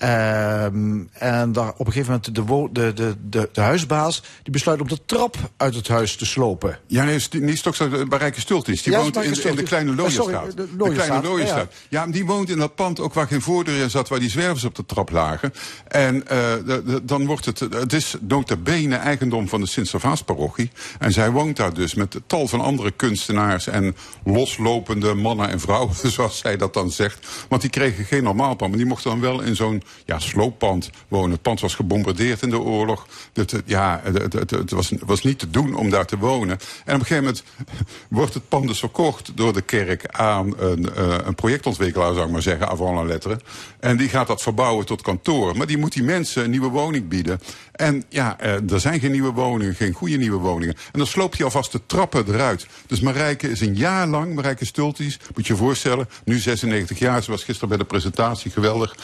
Ehm, en daar op een gegeven moment de, de, de, de, de huisbaas die besluit om de trap uit het huis te slopen. Ja, nee, niet Stokstraat, bij Rijke Stultjes. Die Ja, woont in, in de kleine Eh, sorry, Looierstraat. de De kleine Looierstraat. Ja, maar die woont in dat pand ook waar geen voordeur in zat... waar die zwervers op de trap lagen. En eh, de- de- dan wordt het... Het is notabene eigendom van de Sint-Servaas-parochie. En zij woont daar dus met tal van andere kunstenaars... en loslopende mannen en vrouwen, zoals zij dat dan zegt. Want die kregen geen normaal pand. Maar die mochten dan wel in zo'n ja, slooppand wonen. Het pand was gebombardeerd in de oorlog. Het, ja, het, het, het was, was niet te doen om daar te wonen. En op een gegeven moment wordt het pand dus verkocht door de kerk aan een, eh, een projectontwikkelaar, zou ik maar zeggen, avant la lettre. En die gaat dat verbouwen tot kantoor. Maar die moet die mensen een nieuwe woning bieden. En ja, eh, er zijn geen nieuwe woningen, geen goede nieuwe woningen. En dan sloopt hij alvast de trappen eruit. Dus Marijke is een jaar lang, Marijke Stulties, moet je je voorstellen, nu 96 jaar, ze was gisteren bij de presentatie, geweldig.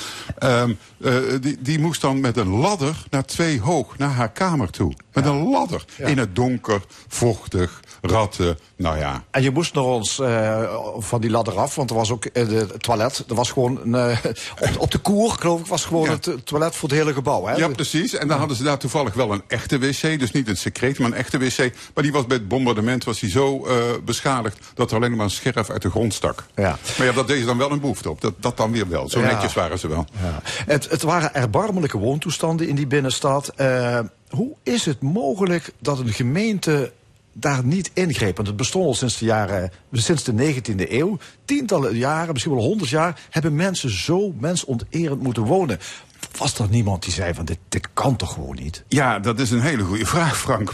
Eh, die, die moest dan met een ladder naar twee hoog, naar haar kamer toe. Met een ladder. In het donker, vochtig, ratten, nou ja. En je moest naar ons eh, van die ladder af, want er was ook eh, de, het toilet. Er was gewoon een, eh, op, op de koer, geloof ik, was gewoon het eh, toilet voor het hele gebouw. Hè? Ja, precies. En dan hadden ze daar toevallig wel een echte wc. Dus niet een secreet, maar een echte wc. Maar die was bij het bombardement was die zo eh, beschadigd... dat er alleen maar een scherf uit de grond stak. Ja. Maar ja, dat deed ze dan wel een behoefte op. Dat, dat dan weer wel. Zo Ja. netjes waren ze wel. Ja. Het, het waren erbarmelijke woontoestanden in die binnenstad. Eh, hoe is het mogelijk dat een gemeente daar niet ingreep? Want het bestond al sinds de, jaren, sinds de 19e eeuw. Tientallen jaren, misschien wel honderd jaar... hebben mensen zo mensonterend moeten wonen. Was er niemand die zei van dit, dit kan toch gewoon niet? Ja, dat is een hele goede vraag, Frank.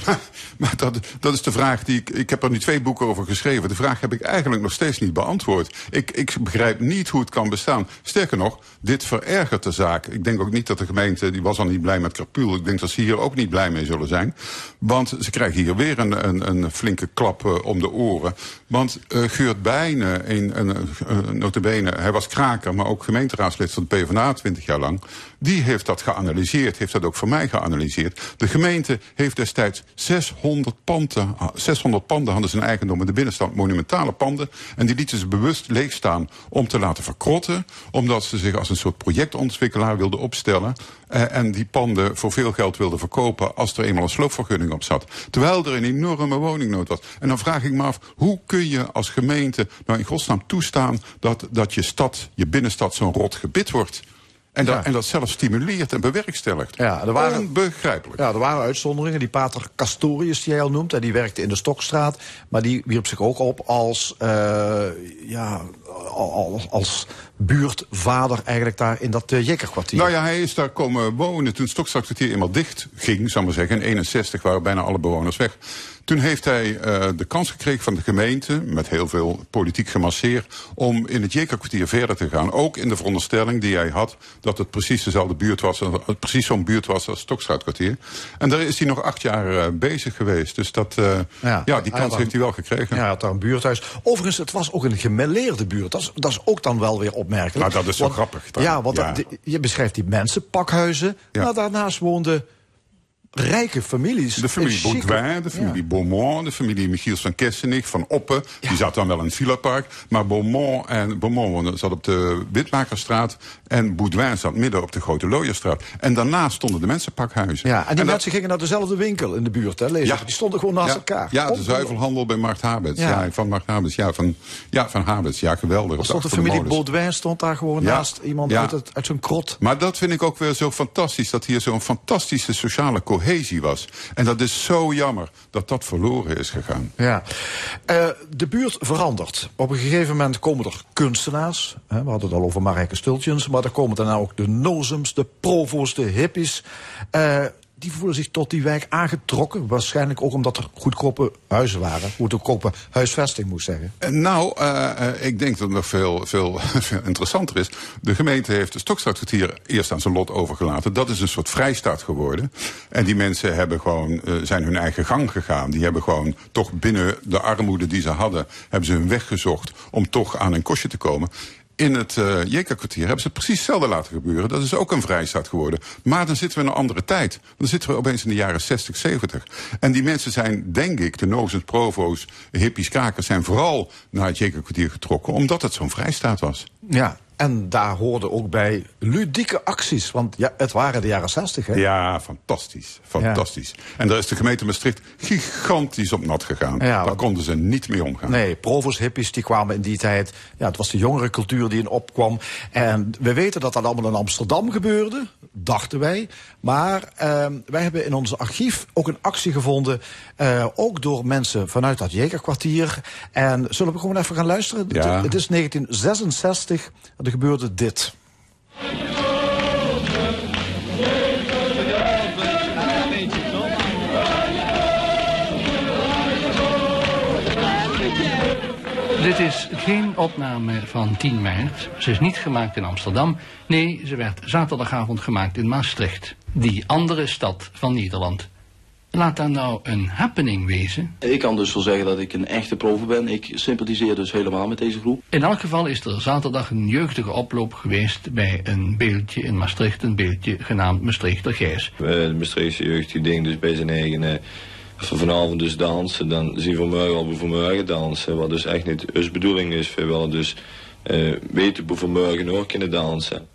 Maar, dat, dat is de vraag die ik. Ik heb er nu twee boeken over geschreven. De vraag heb ik eigenlijk nog steeds niet beantwoord. Ik, ik begrijp niet hoe het kan bestaan. Sterker nog, dit verergert de zaak. Ik denk ook niet dat de gemeente. die was al niet blij met Carpuul. Ik denk dat ze hier ook niet blij mee zullen zijn. Want ze krijgen hier weer een, een, een flinke klap eh, om de oren. Want eh, Geurt Bijnen, een, notabene, hij was kraker, maar ook gemeenteraadslid van de PvdA 20 jaar lang. Die heeft dat geanalyseerd, heeft dat ook voor mij geanalyseerd. De gemeente heeft destijds 600 panden, 600 panden hadden zijn eigendom in de binnenstad, monumentale panden. En die lieten ze bewust leegstaan om te laten verkrotten. Omdat ze zich als een soort projectontwikkelaar wilden opstellen. eh, en die panden voor veel geld wilden verkopen als er eenmaal een sloopvergunning op zat. Terwijl er een enorme woningnood was. En dan vraag ik me af, hoe kun je als gemeente nou in godsnaam toestaan dat, dat je stad, je binnenstad zo'n rot gebit wordt? En, dat, en dat zelf stimuleert en bewerkstelligt. Ja, er waren, Onbegrijpelijk. Ja, er waren uitzonderingen. Die pater Castorius, die jij al noemt, en die werkte in de Stokstraat. Maar die wierp zich ook op als, eh, ja, als, als buurtvader eigenlijk daar in dat uh, Jekkerkwartier. Nou ja, hij is daar komen wonen toen het Stokstraatkwartier eenmaal dicht ging, zou maar zeggen. In 61 waren bijna alle bewoners weg. Toen heeft hij uh, de kans gekregen van de gemeente, met heel veel politiek gemasseer, om in het Jekerkwartier verder te gaan. Ook in de veronderstelling die hij had dat het precies dezelfde buurt was, het precies zo'n buurt was als het Stokstraatkwartier. En daar is hij nog acht jaar uh, bezig geweest. Dus dat, uh, ja, ja, die kans heeft hij wel gekregen. Ja, hij had daar een buurthuis. Overigens, het was ook een gemêleerde buurt. Dat is, dat is ook dan wel weer opmerkelijk. Nou, dat is zo want, grappig. Dan. Ja, want ja. Je beschrijft die mensen, pakhuizen. Ja. Maar daarnaast woonden rijke families. De familie Baudouin, de familie Beaumont, de familie Michiels van Kessenich, van Oppen. Die zat dan wel in het Villapark. Maar Beaumont, en, Beaumont zat op de Witmakerstraat. En Baudouin zat midden op de Grote Looierstraat. En daarnaast stonden de mensenpakhuizen. Ja, en die mensen gingen naar dezelfde winkel in de buurt, hè, lees Ja. Die stonden gewoon naast ja, elkaar. Ja, de zuivelhandel bij Markt Habets. Ja. Ja. van Markt Habets. Ja, van, ja, van Habets. Ja, geweldig. stond de familie. Baudouin stond daar gewoon naast iemand uit, het, uit zo'n krot. Maar dat vind ik ook weer zo fantastisch. Dat hier zo'n fantastische sociale cohesie was. En dat is zo jammer dat dat verloren is gegaan. Ja. Eh, de buurt verandert. Op een gegeven moment komen er kunstenaars. Hè, we hadden het al over Marijke Stultjens. Maar er komen daarna ook de nozems, de provo's, de hippies. Eh, die voelen zich tot die wijk aangetrokken. Waarschijnlijk ook omdat er goedkope huizen waren. Goedkope huisvesting, moet zeggen. Eh, Nou, eh, ik denk dat het nog veel, veel, interessanter is. De gemeente heeft de Stokstratkwartier eerst aan zijn lot overgelaten. Dat is een soort vrijstaat geworden. En die mensen hebben gewoon, zijn hun eigen gang gegaan. Die hebben gewoon toch binnen de armoede die ze hadden... hebben ze hun weg gezocht om toch aan een kostje te komen. In het uh, hebben ze precies hetzelfde laten gebeuren. Dat is ook een vrijstaat geworden. Maar dan zitten we in een andere tijd. Dan zitten we opeens in de jaren 60, 70. En die mensen zijn, denk ik, de nozens, provo's, hippies, krakers... zijn vooral naar het Jeka-kwartier getrokken... omdat het zo'n vrijstaat was. Ja, en daar hoorden ook bij ludieke acties. Want ja, het waren de jaren 60, hè? Ja, fantastisch. Fantastisch. En daar is de gemeente Maastricht gigantisch op nat gegaan. Ja, daar konden ze niet mee omgaan. Nee, provos, hippies, die kwamen in die tijd. Ja, het was de jongere cultuur die in opkwam. En we weten dat dat allemaal in Amsterdam gebeurde, dachten wij. Maar ehm, wij hebben in ons archief ook een actie gevonden. eh, ook door mensen vanuit dat Jegerkwartier. En zullen we gewoon even gaan luisteren? Ja. Het is 1966. Er gebeurde dit. Dit is geen opname van 10 maart. Ze is niet gemaakt in Amsterdam. Nee, ze werd zaterdagavond gemaakt in Maastricht. Die andere stad van Nederland. Laat daar nou een happening wezen. Ik kan dus wel zeggen dat ik een echte provo ben. Ik sympathiseer dus helemaal met deze groep. In elk geval is er zaterdag een jeugdige oploop geweest bij een beeldje in Maastricht. Een beeldje genaamd Maastrichter Gijs. Eh, de Maastrichtse jeugd die denkt dus bij zijn eigen... eh, als we vanavond dus dansen, dan zien we morgen al voor morgen dansen. Wat dus echt niet ons bedoeling is. We willen dus eh, weten hoe we morgen ook kunnen dansen.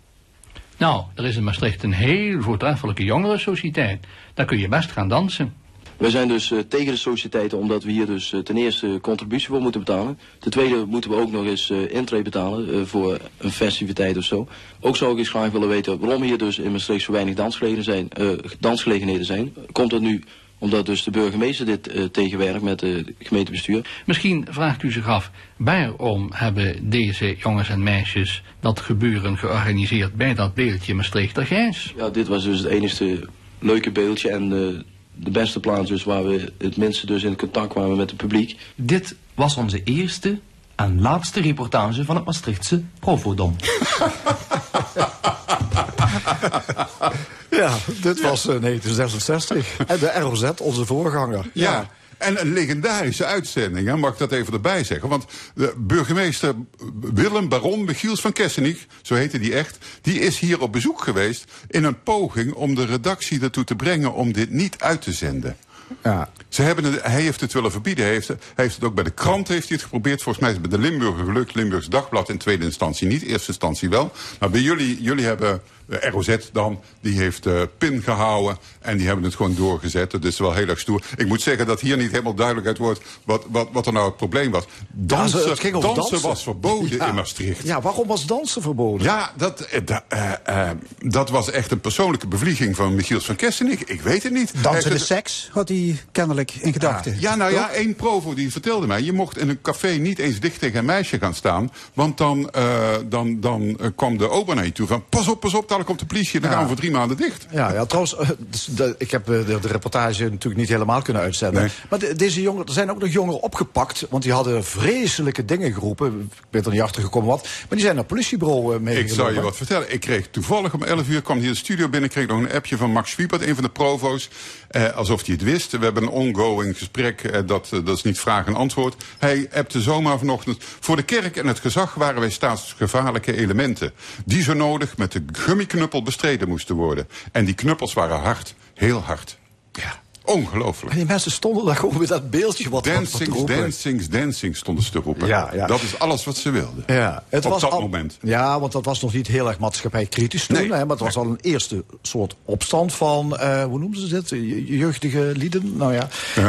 Nou, er is in Maastricht een heel voortreffelijke jongerensociëteit. Daar kun je best gaan dansen. Wij zijn dus eh, tegen de sociëteiten omdat we hier dus eh, ten eerste contributie voor moeten betalen. Ten tweede moeten we ook nog eens intree betalen voor een festiviteit of zo. Ook zou ik eens graag willen weten waarom hier dus in Maastricht zo weinig dansgelegenheden zijn. dansgelegenheden zijn. Komt dat nu omdat dus de burgemeester dit eh, tegenwerkt met het gemeentebestuur? Misschien vraagt u zich af, waarom hebben deze jongens en meisjes dat gebeuren georganiseerd bij dat beeldje Maastrichter Gijs? Ja, dit was dus het enige leuke beeldje en eh, de beste plaats dus waar we het minste dus in contact kwamen met het publiek. Dit was onze eerste en laatste reportage van het Maastrichtse Provodom. Ja, dit was eh, 1966. En de ROZ, onze voorganger. Ja. En een legendarische uitzending, hè, mag ik dat even erbij zeggen. Want de burgemeester Willem Baron Michiels van Kessenich, zo heette die echt, die is hier op bezoek geweest in een poging om de redactie ertoe te brengen om dit niet uit te zenden. Ja. Ze hebben het, hij heeft het willen verbieden. Hij heeft, hij heeft het ook bij de krant heeft hij het geprobeerd. Volgens mij is het bij de Limburger gelukt. Limburgs Dagblad in tweede instantie niet. Eerste instantie wel. Maar bij jullie, jullie hebben de ROZ dan. Die heeft eh, pin gehouden. En die hebben het gewoon doorgezet. Dat is wel heel erg stoer. Ik moet zeggen dat hier niet helemaal duidelijk uit wordt wat, wat, wat er nou het probleem was. Dansen, Ja, dansen, dansen. was verboden Ja. in Maastricht. Ja, waarom was dansen verboden? Ja, dat, eh, da- eh, eh, dat was echt een persoonlijke bevlieging van Michiels van Kessenich. Ik weet het niet. Heeft het- seks had hij kennelijk in gedachten. ja, nou ja, één provo die vertelde mij... je mocht in een café niet eens dicht tegen een meisje gaan staan... want dan, eh, dan, dan eh, kwam de ober naar je toe van... pas op, pas op, dadelijk komt de politie... dan gaan we voor drie maanden dicht. Ja, ja trouwens, eh, dus ik heb eh, de, de reportage natuurlijk niet helemaal kunnen uitzenden. Nee. Maar de- deze jongeren, er zijn ook nog jongeren opgepakt, want die hadden vreselijke dingen geroepen. Ik ben er niet achter gekomen wat. Maar die zijn naar het politiebureau eh, meegenomen. Ik zal je wat vertellen. Ik kreeg toevallig om 11 uur, kwam hier de studio binnen... kreeg nog een appje van Max Wiepert, een van de provo's... Eh, alsof hij het wist. We hebben een ongoing gesprek, eh, dat, dat is niet vraag en antwoord. Hij appte zomaar vanochtend... voor de kerk en het gezag waren wij staatsgevaarlijke elementen... die zo nodig met de gummiknuppel bestreden moesten worden. En die knuppels waren hard, heel hard. Ongelooflijk. En die mensen stonden daar gewoon met dat beeldje wat Dancings, roepen. dancings, dancings stonden ze te roepen. Ja, ja. Dat is alles wat ze wilden. Ja, het Op was dat al- moment. Ja, want dat was nog niet heel erg maatschappijkritisch toen. Nee. Hè, maar het was al een eerste soort opstand van, eh, hoe noemen ze dit? Je- Jeugdige lieden? Nou ja.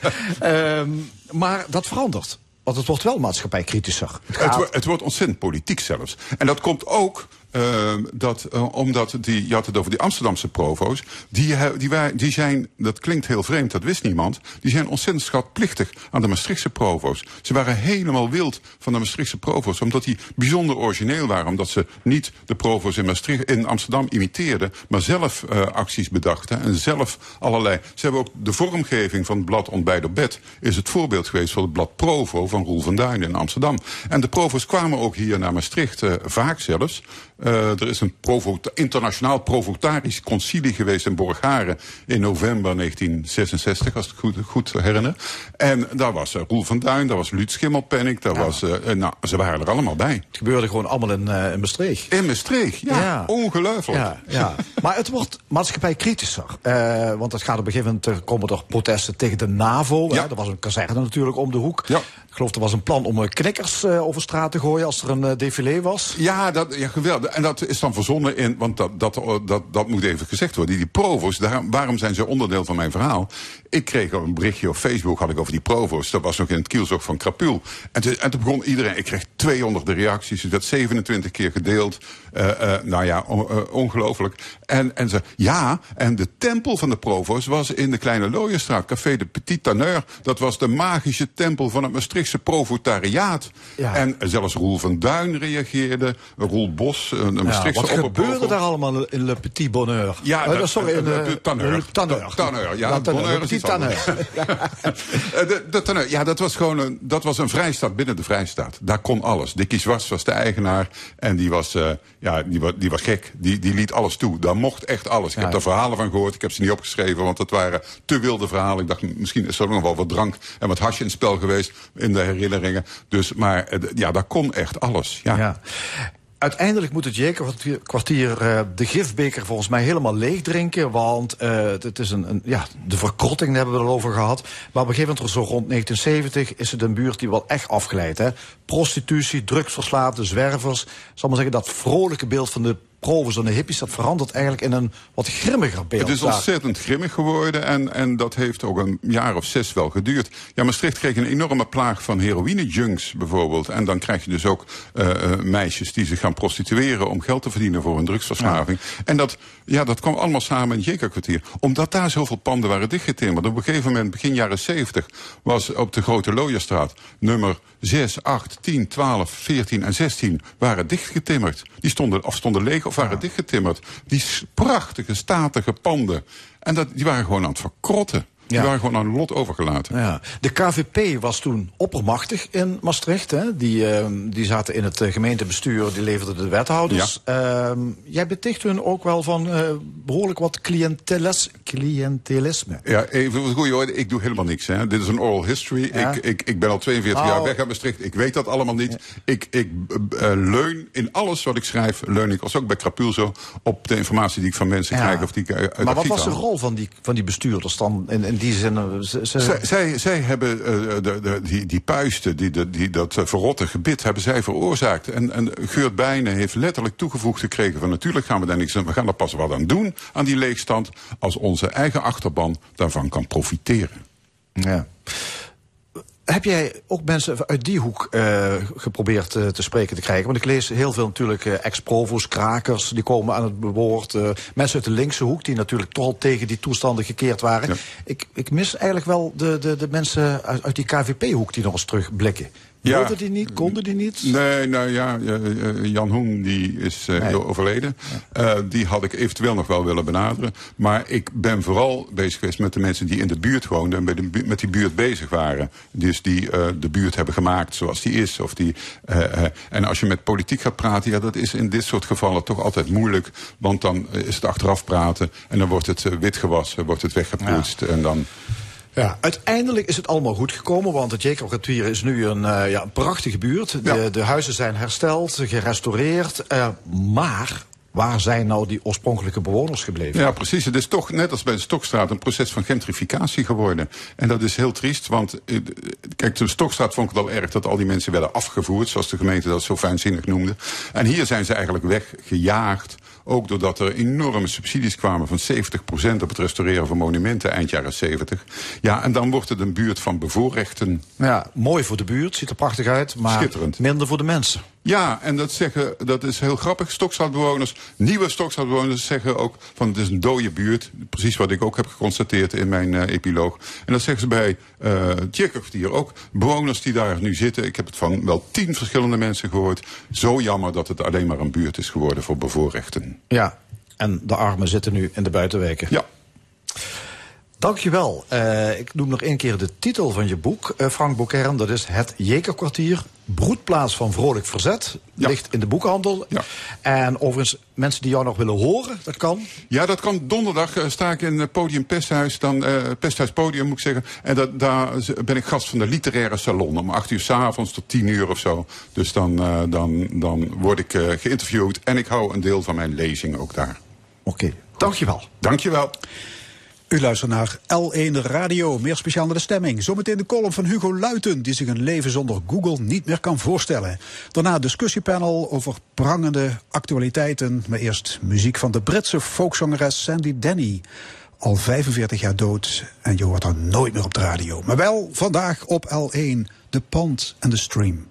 Ehm, maar dat verandert. Want het wordt wel maatschappijkritischer. Het gaat- het wordt ontzettend politiek zelfs. En dat komt ook eh, dat, eh, omdat die, je had het over die Amsterdamse provo's. Die, die, die zijn, dat klinkt heel vreemd, dat wist niemand. Die zijn ontzettend schatplichtig aan de Maastrichtse provo's. Ze waren helemaal wild van de Maastrichtse provo's. Omdat die bijzonder origineel waren. Omdat ze niet de provo's in, Maastricht, in Amsterdam imiteerden. Maar zelf eh, acties bedachten. En zelf allerlei. Ze hebben ook de vormgeving van het blad Ontbijt op bed. Is het voorbeeld geweest voor het blad Provo van Roel van Duin in Amsterdam. En de provo's kwamen ook hier naar Maastricht. eh, vaak zelfs. Eh, er is een provo internationaal provotarisch concilie geweest in Borgharen in november 1966, als ik het goed, goed herinner. En daar was eh, Roel van Duin, daar was Luut Schimmelpenninck, daar was, eh, nou, ze waren er allemaal bij. Het gebeurde gewoon allemaal in, in Maastricht. In Maastricht, ja, ongelooflijk. Ja, ja. maar het wordt maatschappijkritischer. Eh want het gaat op een gegeven moment, er komen er protesten tegen de NAVO. Hè? Er was een kazerne natuurlijk om de hoek. Ik geloof er was een plan om eh, knikkers eh, over straat te gooien als er een eh, défilé was. Ja, dat, ja, geweldig. En dat is dan verzonnen in, want dat, dat, dat, dat moet even gezegd worden. Die, provo's, daar, waarom zijn ze onderdeel van mijn verhaal? Ik kreeg al een berichtje op Facebook, had ik over die provo's. Dat was nog in het kielzog van Krapul. En, en toen begon iedereen, ik kreeg 200 reacties. Het werd 27 keer gedeeld. Eh, nou ja, on- ongelooflijk. En, en ze, ja, en de tempel van de provo's was in de Kleine Looierstraat. Café de Petit Tanneur. Dat was de magische tempel van het Maastrichtse provotariaat. Ja. En zelfs Roel van Duin reageerde. Roel Bos, een, een Ja, Maastrichtse wat gebeurde daar allemaal in Le Petit Bonheur? Ja, Eh, dat- sorry, in de- eh, Tanneur. Le Tanneur. Ja. Ja, Bonheur is. Eh, de, de dat was gewoon een, dat was een vrijstaat binnen de vrijstaat. Daar kon alles. Dickie Zwarts was de eigenaar. En die was, eh, ja, die, wa- die was gek. Die, die liet alles toe. Daar mocht echt alles. Ik heb daar verhalen van gehoord. Ik heb ze niet opgeschreven, want het waren te wilde verhalen. Ik dacht, misschien is er nog wel wat drank en wat hasje in het spel geweest in herinneringen. Dus, maar eh, ja, daar kon echt alles. Ja. Uiteindelijk moet het J-kwartier kwartier, eh, de gifbeker volgens mij helemaal leeg drinken. Want eh, het is een, een, ja, de verkrotting daar hebben we het al over gehad. Maar op een gegeven moment, zo rond 1970, is het een buurt die wel echt afgeleid. Hè? Prostitutie, drugsverslaafde, zwervers. Zal maar zeggen, dat vrolijke beeld van de provos en de hippies, dat verandert eigenlijk in een wat grimmiger beeld. Het is ontzettend grimmig geworden en, en dat heeft ook een jaar of zes wel geduurd. Ja, Maastricht kreeg een enorme plaag van heroïne-junks bijvoorbeeld. En dan krijg je dus ook eh, eh, meisjes die zich gaan prostitueren om geld te verdienen voor een drugsverslaving. En dat, ja, dat kwam allemaal samen in het Jeka-kwartier. Omdat daar zoveel panden waren dichtgetimmerd. Op een gegeven moment, begin jaren 70, was op de Grote Looierstraat nummer 6, 8, 10, 12, 14 en 16 waren dichtgetimmerd. Die stonden, of stonden leeg of waren dichtgetimmerd. Die prachtige, statige panden. En dat, die waren gewoon aan het verkrotten. Die Ja. waren gewoon aan het lot overgelaten. Ja. De KVP was toen oppermachtig in Maastricht. Hè? Die, ehm, die zaten in het eh, gemeentebestuur, die leverden de wethouders. Ehm, jij beticht hun ook wel van eh, behoorlijk wat cliëntelisme. Ja, even voor de goede orde, ik doe helemaal niks. Hè. Dit is een oral history. Ja. Ik, ik, ik ben al 42 Oh. jaar weg uit Maastricht. Ik weet dat allemaal niet. Ik, ik eh, leun in alles wat ik schrijf, leun ik, als ook bij Krapul zo, op de informatie die ik van mensen krijg. Of die ik uit Maar wat was de rol van die, van die bestuurders dan in, in die zin? eh, ze- ze- Zij, zij, zij hebben eh, de, de, die, die puisten, die, de, die, dat eh, verrotte gebit, hebben zij veroorzaakt. En, en Geurt Bijnen heeft letterlijk toegevoegd gekregen van natuurlijk gaan we daar niks aan, we gaan er pas wat aan doen aan die leegstand, als onze eigen achterban daarvan kan profiteren. Ja. Heb jij ook mensen uit die hoek eh, geprobeerd eh, te spreken te krijgen? Want ik lees heel veel natuurlijk eh, ex-provo's, krakers, die komen aan het woord. mensen uit de linkse hoek die natuurlijk toch al tegen die toestanden gekeerd waren. Ik, ik mis eigenlijk wel de, de, de mensen uit, uit die KVP-hoek die nog eens terugblikken. Ja. Die niet? Konden die niet? Nee, nou ja, eh, eh, Jan Hoen die is heel overleden. Die had ik eventueel nog wel willen benaderen. Maar ik ben vooral bezig geweest met de mensen die in de buurt woonden... en bij de bu- met die buurt bezig waren. Dus die de buurt hebben gemaakt zoals die is. Of die, en als je met politiek gaat praten... ja, dat is in dit soort gevallen toch altijd moeilijk. Want dan is het achteraf praten... en dan wordt het wit gewassen, wordt het weggepoetst. En dan... Ja, uiteindelijk is het allemaal goed gekomen, want het Jekerkwartier is nu een, eh, ja, een prachtige buurt. De, de huizen zijn hersteld, gerestaureerd. eh, maar waar zijn nou die oorspronkelijke bewoners gebleven? Ja, precies. Het is toch, net als bij de Stokstraat, een proces van gentrificatie geworden. En dat is heel triest, want eh, kijk, de Stokstraat vond ik het al erg dat al die mensen werden afgevoerd, zoals de gemeente dat zo fijnzinnig noemde. En hier zijn ze eigenlijk weggejaagd. Ook doordat er enorme subsidies kwamen van 70% op het restaureren van monumenten eind jaren 70. Ja, en dan wordt het een buurt van bevoorrechten. Ja, mooi voor de buurt, ziet er prachtig uit, maar minder voor de mensen. Ja, en dat zeggen, dat is heel grappig. Stokstraatbewoners, nieuwe Stokstraatbewoners zeggen ook van het is een dode buurt. Precies wat ik ook heb geconstateerd in mijn eh, epiloog. En dat zeggen ze bij eh Tjerkhoff hier ook. Bewoners die daar nu zitten, ik heb het van wel tien verschillende mensen gehoord. Zo jammer dat het alleen maar een buurt is geworden voor bevoorrechten. Ja, en de armen zitten nu in de buitenwijken. Ja. Dankjewel. Eh ik noem nog één keer de titel van je boek, eh, Frank Boekern. Dat is Het Jekerkwartier, broedplaats van vrolijk verzet. Ligt in de boekhandel. En overigens, mensen die jou nog willen horen, dat kan. Ja, dat kan. Donderdag eh, sta ik in het podium Pesthuis, dan, Pesthuis Podium moet ik zeggen. En dat, daar ben ik gast van de literaire salon. Om acht uur s'avonds tot tien uur of zo. Dus dan, dan, dan word ik geïnterviewd. En ik hou een deel van mijn lezing ook daar. Oké, dankjewel. Dankjewel. U luistert naar L1 Radio, meer speciaal naar de stemming. Zometeen de column van Hugo Luiten, die zich een leven zonder Google niet meer kan voorstellen. Daarna discussiepanel over prangende actualiteiten. Maar eerst muziek van de Britse folkzangeres Sandy Denny. Al 45 jaar dood en je hoort haar nooit meer op de radio. Maar wel vandaag op L1, de Pond en de Stream.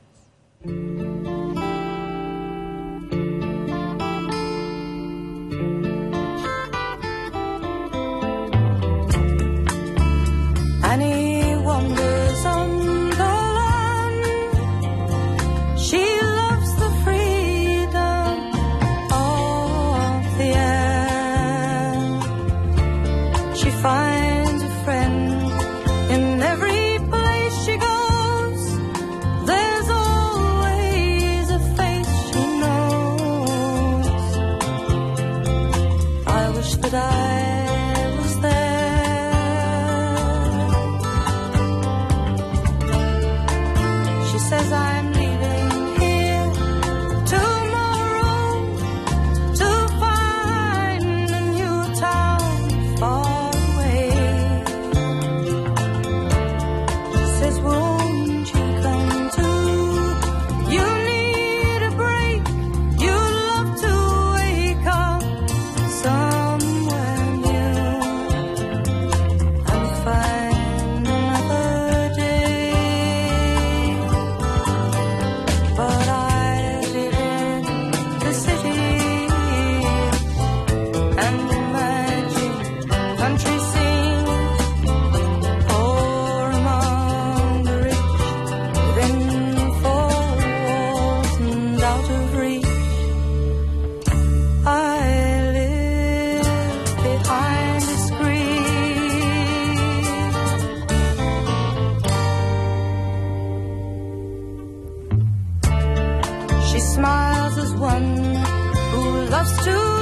Loves to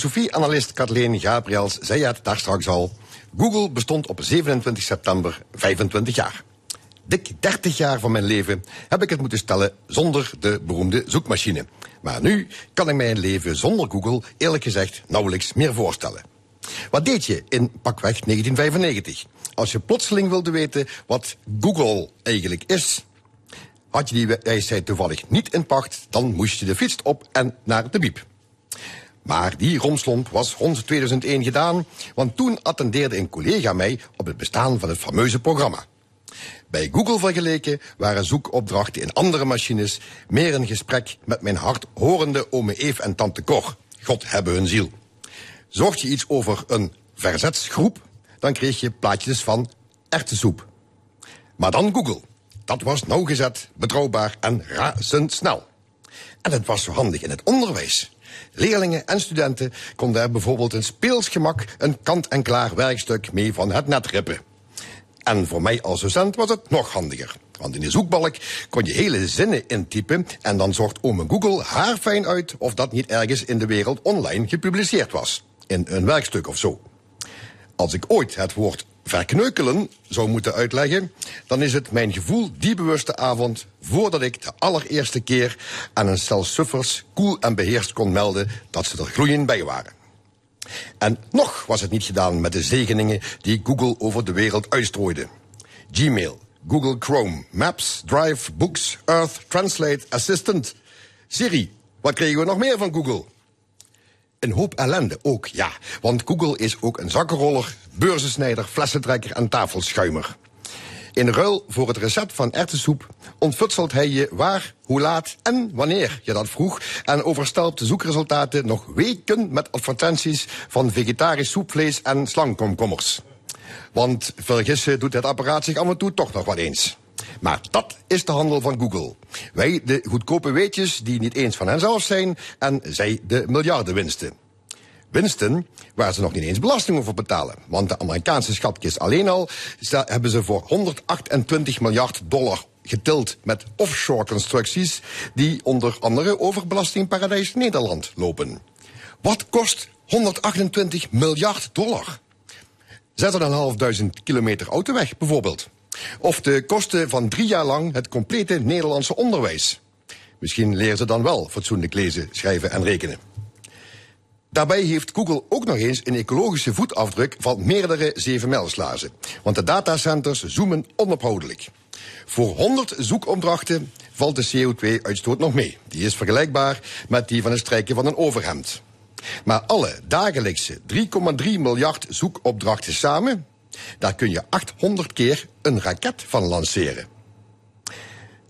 Filosofie-analyst Kathleen Gabriels zei het daar straks al. Google bestond op 27 september 25 jaar. Dik 30 jaar van mijn leven heb ik het moeten stellen zonder de beroemde zoekmachine. Maar nu kan ik mijn leven zonder Google eerlijk gezegd nauwelijks meer voorstellen. Wat deed je in pakweg 1995? Als je plotseling wilde weten wat Google eigenlijk is. Had je die wijsheid toevallig niet in pacht, dan moest je de fiets op en naar de biep. Maar die romslomp was rond 2001 gedaan, want toen attendeerde een collega mij op het bestaan van het fameuze programma. Bij Google vergeleken waren zoekopdrachten in andere machines meer een gesprek met mijn hardhorende ome Eve en tante Cor. God hebben hun ziel. Zocht je iets over een verzetsgroep, dan kreeg je plaatjes van erwtensoep. Maar dan Google. Dat was nauwgezet, betrouwbaar en razendsnel. En het was zo handig in het onderwijs. Leerlingen en studenten konden er bijvoorbeeld in speelsgemak een kant-en-klaar werkstuk mee van het net rippen. En voor mij als docent was het nog handiger. Want in de zoekbalk kon je hele zinnen intypen en dan zocht ome Google haarfijn uit of dat niet ergens in de wereld online gepubliceerd was. In een werkstuk of zo. Als ik ooit het woord verkneukelen zou moeten uitleggen, dan is het mijn gevoel die bewuste avond voordat ik de allereerste keer aan een stel suffers koel en beheerst kon melden dat ze er gloeiend bij waren. En nog was het niet gedaan met de zegeningen die Google over de wereld uitstrooide. Gmail, Google Chrome, Maps, Drive, Books, Earth, Translate, Assistant. Siri, wat kregen we nog meer van Google? Een hoop ellende ook, ja. Want Google is ook een zakkenroller, beurzensnijder, flessentrekker en tafelschuimer. In ruil voor het recept van erwtensoep ontfutselt hij je waar, hoe laat en wanneer je dat vroeg en overstelpt de zoekresultaten nog weken met advertenties van vegetarisch soepvlees en slangkomkommers. Want vergissen doet het apparaat zich af en toe toch nog wat eens. Maar dat is de handel van Google. Wij de goedkope weetjes die niet eens van henzelf zijn en zij de miljardenwinsten. Winsten waar ze nog niet eens belasting over betalen. Want de Amerikaanse schatkist alleen al hebben ze voor 128 miljard dollar getild met offshore constructies die onder andere over belastingparadijs Nederland lopen. Wat kost 128 miljard dollar? 6.500 kilometer autoweg bijvoorbeeld. Of de kosten van drie jaar lang het complete Nederlandse onderwijs. Misschien leren ze dan wel fatsoenlijk lezen, schrijven en rekenen. Daarbij heeft Google ook nog eens een ecologische voetafdruk van meerdere zevenmijlslaarzen. Want de datacenters zoomen onophoudelijk. Voor 100 zoekopdrachten valt de CO2-uitstoot nog mee. Die is vergelijkbaar met die van het strijken van een overhemd. Maar alle dagelijkse 3,3 miljard zoekopdrachten samen, daar kun je 800 keer een raket van lanceren.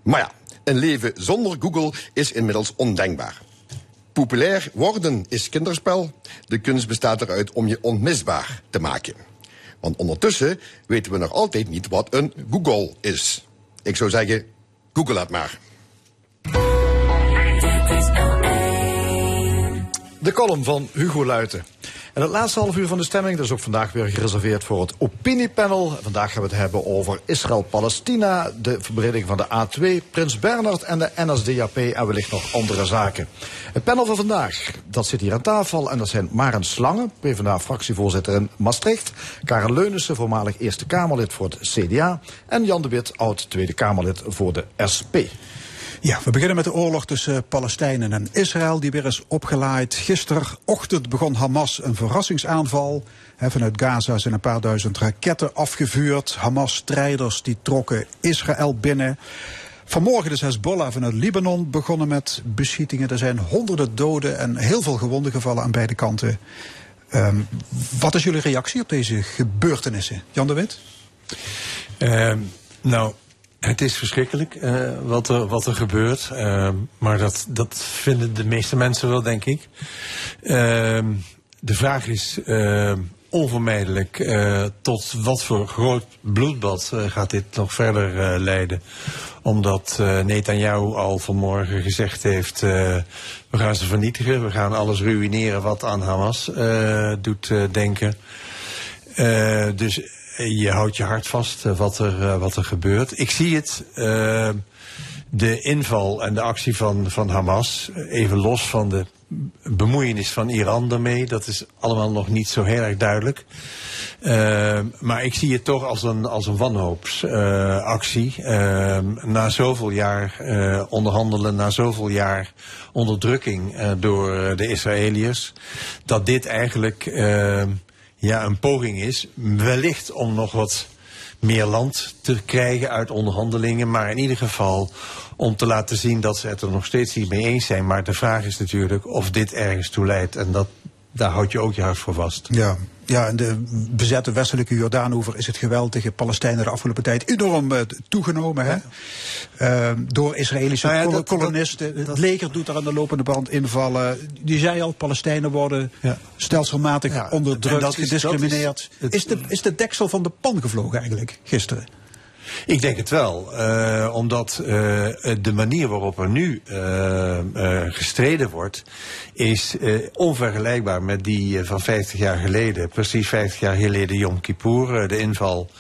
Maar ja, een leven zonder Google is inmiddels ondenkbaar. Populair worden is kinderspel. De kunst bestaat eruit om je onmisbaar te maken. Want ondertussen weten we nog altijd niet wat een Google is. Ik zou zeggen, Google het maar. De column van Hugo Luiten. En het laatste half uur van de stemming, dat is ook vandaag weer gereserveerd voor het opiniepanel. Vandaag gaan we het hebben over Israël-Palestina, de verbreding van de A2, Prins Bernhard en de NSDAP en wellicht nog andere zaken. Het panel van vandaag, dat zit hier aan tafel en dat zijn Maren Slangen, PvdA-fractievoorzitter in Maastricht, Karen Leunissen, voormalig Eerste Kamerlid voor het CDA en Jan de Wit, oud Tweede Kamerlid voor de SP. Ja, we beginnen met de oorlog tussen Palestijnen en Israël, die weer is opgelaaid. Gisterochtend begon Hamas een verrassingsaanval. Vanuit Gaza zijn een paar duizend raketten afgevuurd. Hamas-strijders die trokken Israël binnen. Vanmorgen is Hezbollah vanuit Libanon begonnen met beschietingen. Er zijn honderden doden en heel veel gewonden gevallen aan beide kanten. Ehm, wat is jullie reactie op deze gebeurtenissen? Jan de Wit? Ehm, nou, het is verschrikkelijk eh, wat, er, wat er gebeurt. Ehm, maar dat, dat vinden de meeste mensen wel, denk ik. Ehm, de vraag is ehm, onvermijdelijk eh, tot wat voor groot bloedbad eh, gaat dit nog verder leiden. Omdat eh Netanyahu al vanmorgen gezegd heeft... we gaan ze vernietigen, we gaan alles ruïneren wat aan Hamas doet denken. Dus je houdt je hart vast eh, wat, er, eh, wat er gebeurt. Ik zie het, eh, de inval en de actie van, van Hamas, eh, even los van de bemoeienis van Iran ermee, dat is allemaal nog niet zo heel erg duidelijk. Eh, maar ik zie het toch als een, als een wanhoopsactie. Na zoveel jaar eh, onderhandelen, na zoveel jaar onderdrukking eh, door eh, de Israëliërs, dat dit eigenlijk eh, ja, een poging is, wellicht om nog wat meer land te krijgen uit onderhandelingen, maar in ieder geval om te laten zien dat ze het er nog steeds niet mee eens zijn. Maar de vraag is natuurlijk of dit ergens toe leidt en dat, daar houd je ook je hart voor vast. Ja, ja, in de bezette westelijke Jordaanover is het geweld tegen Palestijnen de afgelopen tijd enorm eh, toegenomen. Hè? Eh, door Israëlische Nou ja, kol- dat- dat- kolonisten. het leger doet daar aan de lopende band invallen. Die zei al, Palestijnen worden stelselmatig onderdrukt, is- is gediscrimineerd. is, de, is de deksel van de pan gevlogen eigenlijk, gisteren? Ik denk het wel, eh, omdat eh, de manier waarop er nu eh, gestreden wordt, is onvergelijkbaar met die van 50 jaar geleden. Precies 50 jaar geleden Yom Kippur, de inval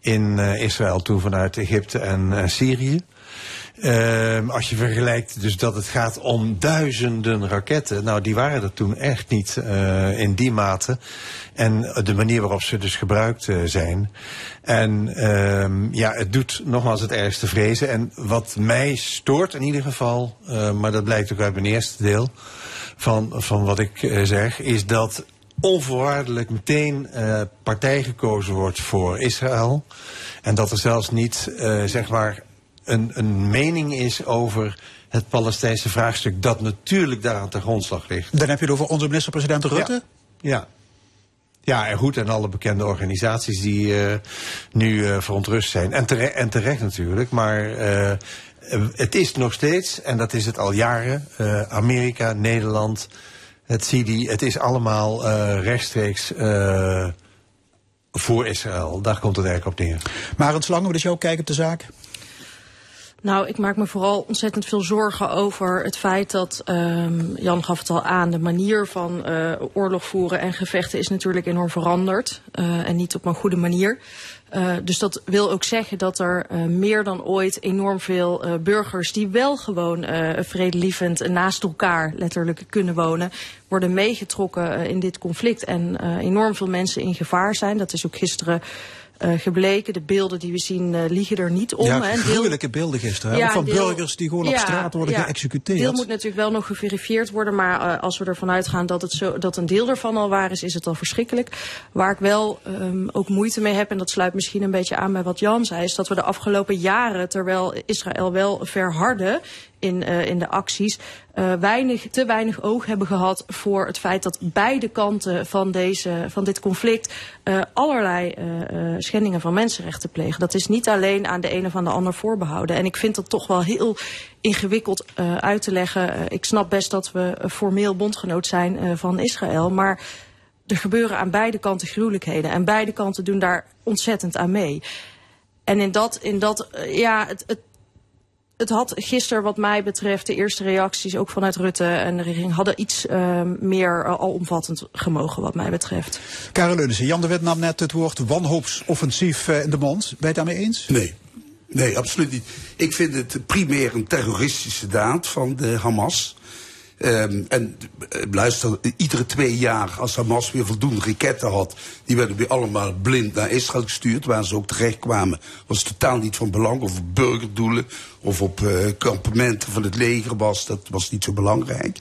in Israël toen vanuit Egypte en Syrië. Ehm, als je vergelijkt dus dat het gaat om duizenden raketten. Nou, die waren er toen echt niet eh, in die mate. En de manier waarop ze dus gebruikt eh, zijn. En ehm, ja, het doet nogmaals het ergste vrezen. En wat mij stoort in ieder geval, eh, maar dat blijkt ook uit mijn eerste deel van, van wat ik zeg, is dat onvoorwaardelijk meteen partij gekozen wordt voor Israël. En dat er zelfs niet, zeg maar, een, een mening is over het Palestijnse vraagstuk, dat natuurlijk daar aan de grondslag ligt. Dan heb je het over onze minister-president Rutte. Ja. Ja, en goed, en alle bekende organisaties die eh, nu eh, verontrust zijn. En, tere- en terecht natuurlijk, maar eh, het is nog steeds, en dat is het al jaren, Amerika, Nederland, het CIDI, het is allemaal rechtstreeks voor Israël. Daar komt het eigenlijk op neer. Maar een slang, wat is jouw kijk op de zaak? Nou, ik maak me vooral ontzettend veel zorgen over het feit dat, ehm, Jan gaf het al aan, de manier van eh, oorlog voeren en gevechten is natuurlijk enorm veranderd. eh, en niet op een goede manier. Eh, dus dat wil ook zeggen dat er meer dan ooit enorm veel burgers die wel gewoon vredelievend naast elkaar letterlijk kunnen wonen, worden meegetrokken in dit conflict. En enorm veel mensen in gevaar zijn. Dat is ook gisteren eh, gebleken. De beelden die we zien eh, liegen er niet om. ja, hè. Deel- gruwelijke beelden gisteren. Ja, van deel- burgers die gewoon op straat worden ja. geëxecuteerd. Deel moet natuurlijk wel nog geverifieerd worden, maar eh, als we ervan uitgaan dat, het zo, dat een deel ervan al waar is, is het al verschrikkelijk. Waar ik wel ehm, ook moeite mee heb, en dat sluit misschien een beetje aan bij wat Jan zei, is dat we de afgelopen jaren, terwijl Israël wel verhardde in, eh, in de acties, eh, weinig, te weinig oog hebben gehad voor het feit dat beide kanten van, deze, van dit conflict eh, allerlei schendingen van mensenrechten plegen. Dat is niet alleen aan de een of de ander voorbehouden. En ik vind dat toch wel heel ingewikkeld uit te leggen. Ik snap best dat we formeel bondgenoot zijn van Israël, maar er gebeuren aan beide kanten gruwelijkheden. En beide kanten doen daar ontzettend aan mee. En in dat, in dat ja, het, het, het had gisteren wat mij betreft, de eerste reacties ook vanuit Rutte en de regering, hadden iets eh, meer eh, alomvattend gemogen wat mij betreft. Karel Leunissen, Jan de Wit nam net het woord wanhoopsoffensief eh, in de mond. Ben je het daarmee eens? Nee. Nee, absoluut niet. Ik vind het primair een terroristische daad van de Hamas. Ehm, en eh, luister, iedere twee jaar als Hamas weer voldoende raketten had, die werden weer allemaal blind naar Israël gestuurd, waar ze ook terecht kwamen, was totaal niet van belang, of op burgerdoelen, of op eh, kampementen van het leger was, dat was niet zo belangrijk.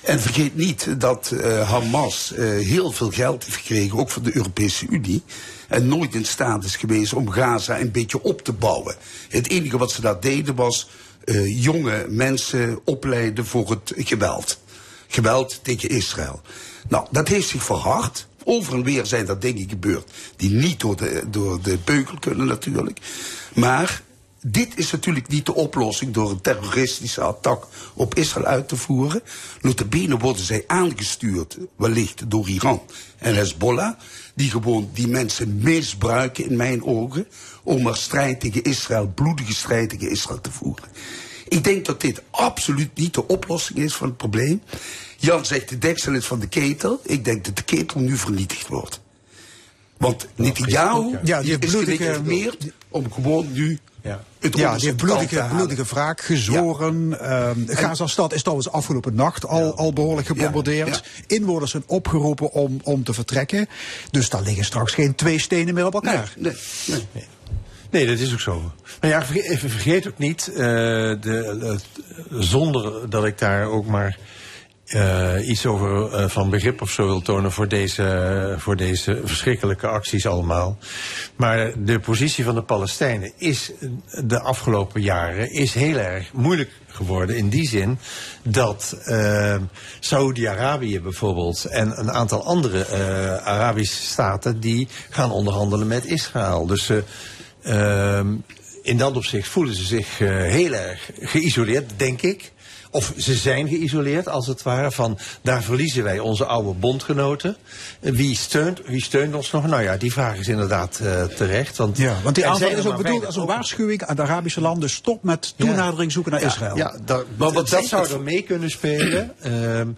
En vergeet niet dat eh, Hamas heel veel geld heeft gekregen, ook van de Europese Unie. En nooit in staat is geweest om Gaza een beetje op te bouwen. Het enige wat ze daar deden was eh, jonge mensen opleiden voor het geweld. Geweld tegen Israël. Nou, dat heeft zich verhard. Over en weer zijn er dingen gebeurd die niet door de, door kunnen natuurlijk. Maar dit is natuurlijk niet de oplossing door een terroristische attack op Israël uit te voeren. Notabene worden zij aangestuurd, wellicht door Iran en Hezbollah, die gewoon die mensen misbruiken in mijn ogen om maar strijd tegen Israël, bloedige strijd tegen Israël te voeren. Ik denk dat dit absoluut niet de oplossing is van het probleem. Jan zegt de deksel is van de ketel. Ik denk dat de ketel nu vernietigd wordt. Want Netanyahu Ja, die heeft is gelegitimeerd om gewoon nu Ja. het Ja, die heeft bloedige, bloedige wraak gezworen. Ehm, Gaza-stad is trouwens afgelopen nacht al, al behoorlijk gebombardeerd. Inwoners zijn opgeroepen om, om te vertrekken. Dus daar liggen straks geen twee stenen meer op elkaar. Nee, nee. Nee, dat is ook zo. Maar ja, vergeet, vergeet ook niet, eh, de, zonder dat ik daar ook maar eh, iets over eh, van begrip of zo wil tonen voor deze, voor deze verschrikkelijke acties allemaal. Maar de positie van de Palestijnen is de afgelopen jaren is heel erg moeilijk geworden. In die zin dat Saoedi-Arabië bijvoorbeeld en een aantal andere Arabische staten die gaan onderhandelen met Israël. Dus in dat opzicht voelen ze zich eh, heel erg geïsoleerd, denk ik. Of ze zijn geïsoleerd, als het ware. Van daar verliezen wij onze oude bondgenoten. Wie steunt, wie steunt ons nog? Nou ja, die vraag is inderdaad eh, terecht. Want, Ja, want die aanval is ook bedoeld als een waarschuwing aan de Arabische landen. Stop met toenadering zoeken naar Ja, Israël. Ja, dat, Maar wat dat zou er mee kunnen spelen. Ehm,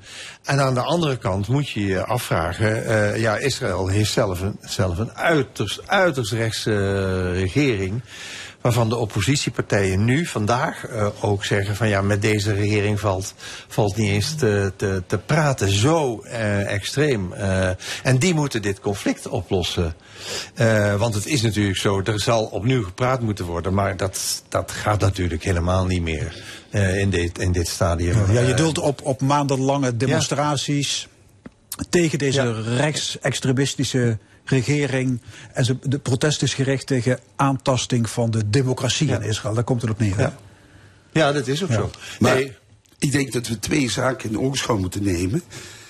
en aan de andere kant moet je je afvragen. eh, ja, Israël heeft zelf een, zelf een uiterst, uiterst rechtse eh, regering. Waarvan de oppositiepartijen nu, vandaag, eh, ook zeggen van ja, met deze regering valt, valt niet eens te, te, te praten. Zo eh, extreem. Eh, en die moeten dit conflict oplossen. Want het is natuurlijk zo, er zal opnieuw gepraat moeten worden. Maar dat, dat gaat natuurlijk helemaal niet meer in, dit, in dit stadium. Ja, je dult op, op maandenlange demonstraties tegen deze rechtsextremistische regering. En ze, de protest is gericht tegen aantasting van de democratie in Israël. Daar komt het op neer. hè? Ja. ja, dat is ook zo. Maar Nee, ik denk dat we twee zaken in oogschouw moeten nemen.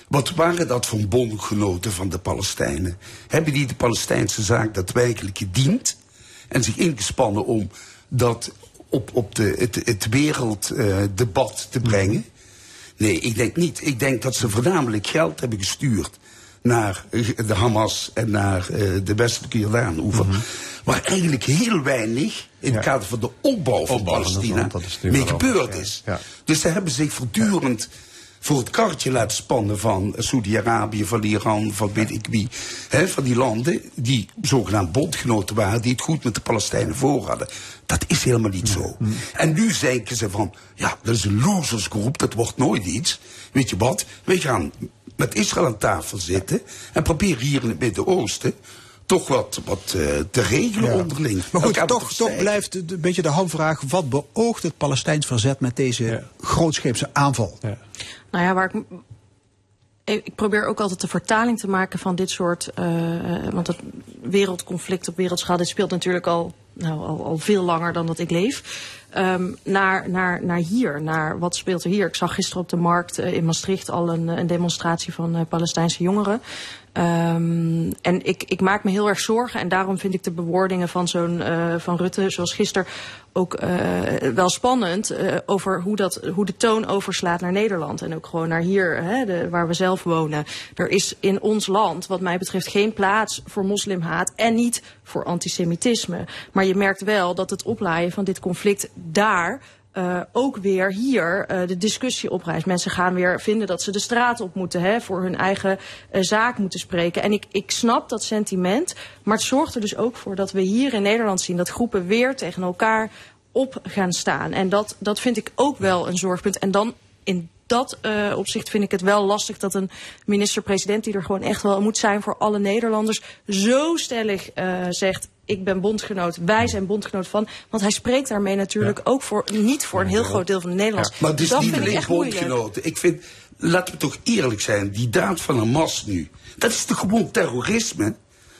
Wat waren dat voor bondgenoten van de Palestijnen? Hebben die de Palestijnse zaak daadwerkelijk gediend? En zich ingespannen om dat op, op de, het, het werelddebat te brengen? Nee, ik denk niet. Ik denk dat ze voornamelijk geld hebben gestuurd naar eh, de Hamas en naar eh, de westelijke Jordaan-oever. Waar eigenlijk heel weinig in het kader van de opbouw van Opbouw van het Palestina land, mee gebeurd ja. is. Ja. Dus ze hebben zich voortdurend voor het karretje laten spannen van Saudi-Arabië, van Iran, van weet ik wie. Van die landen die zogenaamd bondgenoten waren, die het goed met de Palestijnen voor hadden. Dat is helemaal niet zo. En nu denken ze van, ja, dat is een losersgroep, dat wordt nooit iets. Weet je wat? We gaan met Israël aan tafel zitten en proberen hier in het Midden-Oosten toch wat, wat eh, te regelen Ja. onderling. Maar goed, Elkaar toch, toch blijft het een beetje de hamvraag. Wat beoogt het Palestijns verzet met deze grootscheepse aanval? Nou ja, waar ik. Ik ik probeer ook altijd de vertaling te maken van dit soort. eh, eh, want het wereldconflict op wereldschaal, dit speelt natuurlijk al, nou, al, al veel langer dan dat ik leef. Ehm, naar, naar, naar hier, naar wat speelt er hier. Ik zag gisteren op de markt eh, in Maastricht al een, een demonstratie van eh, Palestijnse jongeren. Ehm, en ik, ik maak me heel erg zorgen en daarom vind ik de bewoordingen van zo'n eh, van Rutte, zoals gisteren, ook eh, wel spannend eh, over hoe, dat, hoe de toon overslaat naar Nederland en ook gewoon naar hier, hè, de, waar we zelf wonen. Er is in ons land, wat mij betreft, geen plaats voor moslimhaat en niet voor antisemitisme. Maar je merkt wel dat het oplaaien van dit conflict daar eh, ook weer hier eh, de discussie oprijst. Mensen gaan weer vinden dat ze de straat op moeten, hè, voor hun eigen eh, zaak moeten spreken. En ik, ik snap dat sentiment, maar het zorgt er dus ook voor dat we hier in Nederland zien dat groepen weer tegen elkaar op gaan staan. En dat, dat vind ik ook wel een zorgpunt. En dan in dat eh, opzicht vind ik het wel lastig dat een minister-president, die er gewoon echt wel moet zijn voor alle Nederlanders, zo stellig eh, zegt. Ik ben bondgenoot, wij zijn bondgenoot van. Want hij spreekt daarmee natuurlijk ook voor, niet voor een heel groot deel van de Nederlanders. Maar het is dat niet alleen bondgenoten. Ik vind, laten we toch eerlijk zijn, die daad van Hamas nu, dat is toch gewoon terrorisme?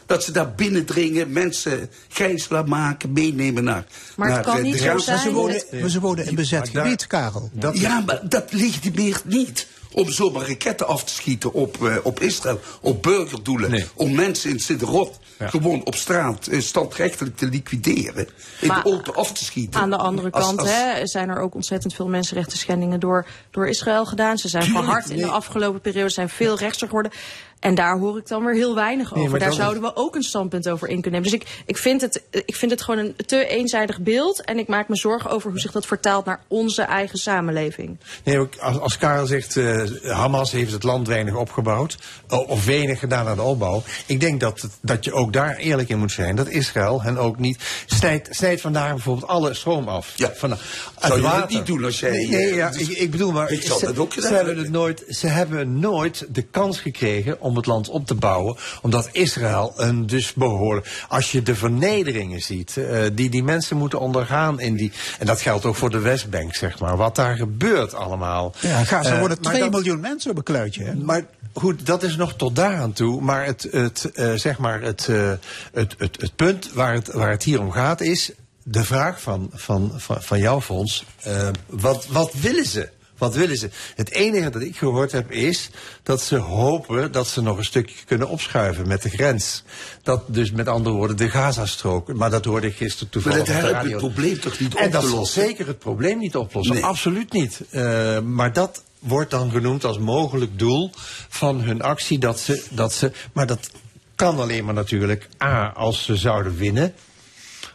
Dat ze daar binnendringen, mensen gijzelaar maken, meenemen naar. Maar het naar, kan eh, niet zo zijn. Ze wonen, Het- ze wonen in bezet gebied, Karel. ja, maar dat legitimeert niet om zomaar raketten af te schieten op, eh, op Israël, op burgerdoelen. Om mensen in Sidderot gewoon op straat eh, standrechtelijk te liquideren. In Maar de auto af te schieten. Aan de andere Als- kant als- hè, zijn er ook ontzettend veel mensenrechten schendingen door, door Israël gedaan. Ze zijn Tuurlijk, verhard in de nee. afgelopen periode, zijn veel rechtser geworden. En daar hoor ik dan weer heel weinig over. Daar zouden we ook een standpunt over in kunnen nemen. Dus ik, ik, vind het, ik vind het gewoon een te eenzijdig beeld. En ik maak me zorgen over hoe zich dat vertaalt naar onze eigen samenleving. Nee, ook als, als Karel zegt, eh, Hamas heeft het land weinig opgebouwd, of weinig gedaan aan de opbouw. Ik denk dat, dat je ook daar eerlijk in moet zijn. Dat Israël hen ook niet snijdt, snijdt vandaar bijvoorbeeld alle stroom af. Ja. Van, Zou je dat niet doen als jij, Nee, nee, eh, ja, dus- ik, ik bedoel maar, Ik zal ze, dat ook ze hebben. het nooit, ze hebben nooit de kans gekregen om het land op te bouwen, omdat Israël een dus behoorlijk, als je de vernederingen ziet, eh, die die mensen moeten ondergaan in die, en dat geldt ook voor de Westbank, zeg maar, wat daar gebeurt allemaal. Ja, Gaza Eh, worden maar 2 dat- miljoen mensen op een kluitje. Hè? maar goed, dat is nog tot daaraan toe. Maar het, het, eh, zeg maar het, het, het, het punt waar het, waar het hier om gaat is de vraag van, van, van, van jouw fonds. eh, wat, wat willen ze? Wat willen ze? Het enige dat ik gehoord heb is dat ze hopen dat ze nog een stukje kunnen opschuiven met de grens. Dat dus met andere woorden de Gazastrook. Maar dat hoorde ik gisteren toevallig dat op de helpt het probleem toch niet En dat zal zeker het probleem niet oplossen. Nee. Absoluut niet. Eh, maar dat wordt dan genoemd als mogelijk doel van hun actie. Dat ze, dat ze, maar dat kan alleen maar natuurlijk A, als ze zouden winnen.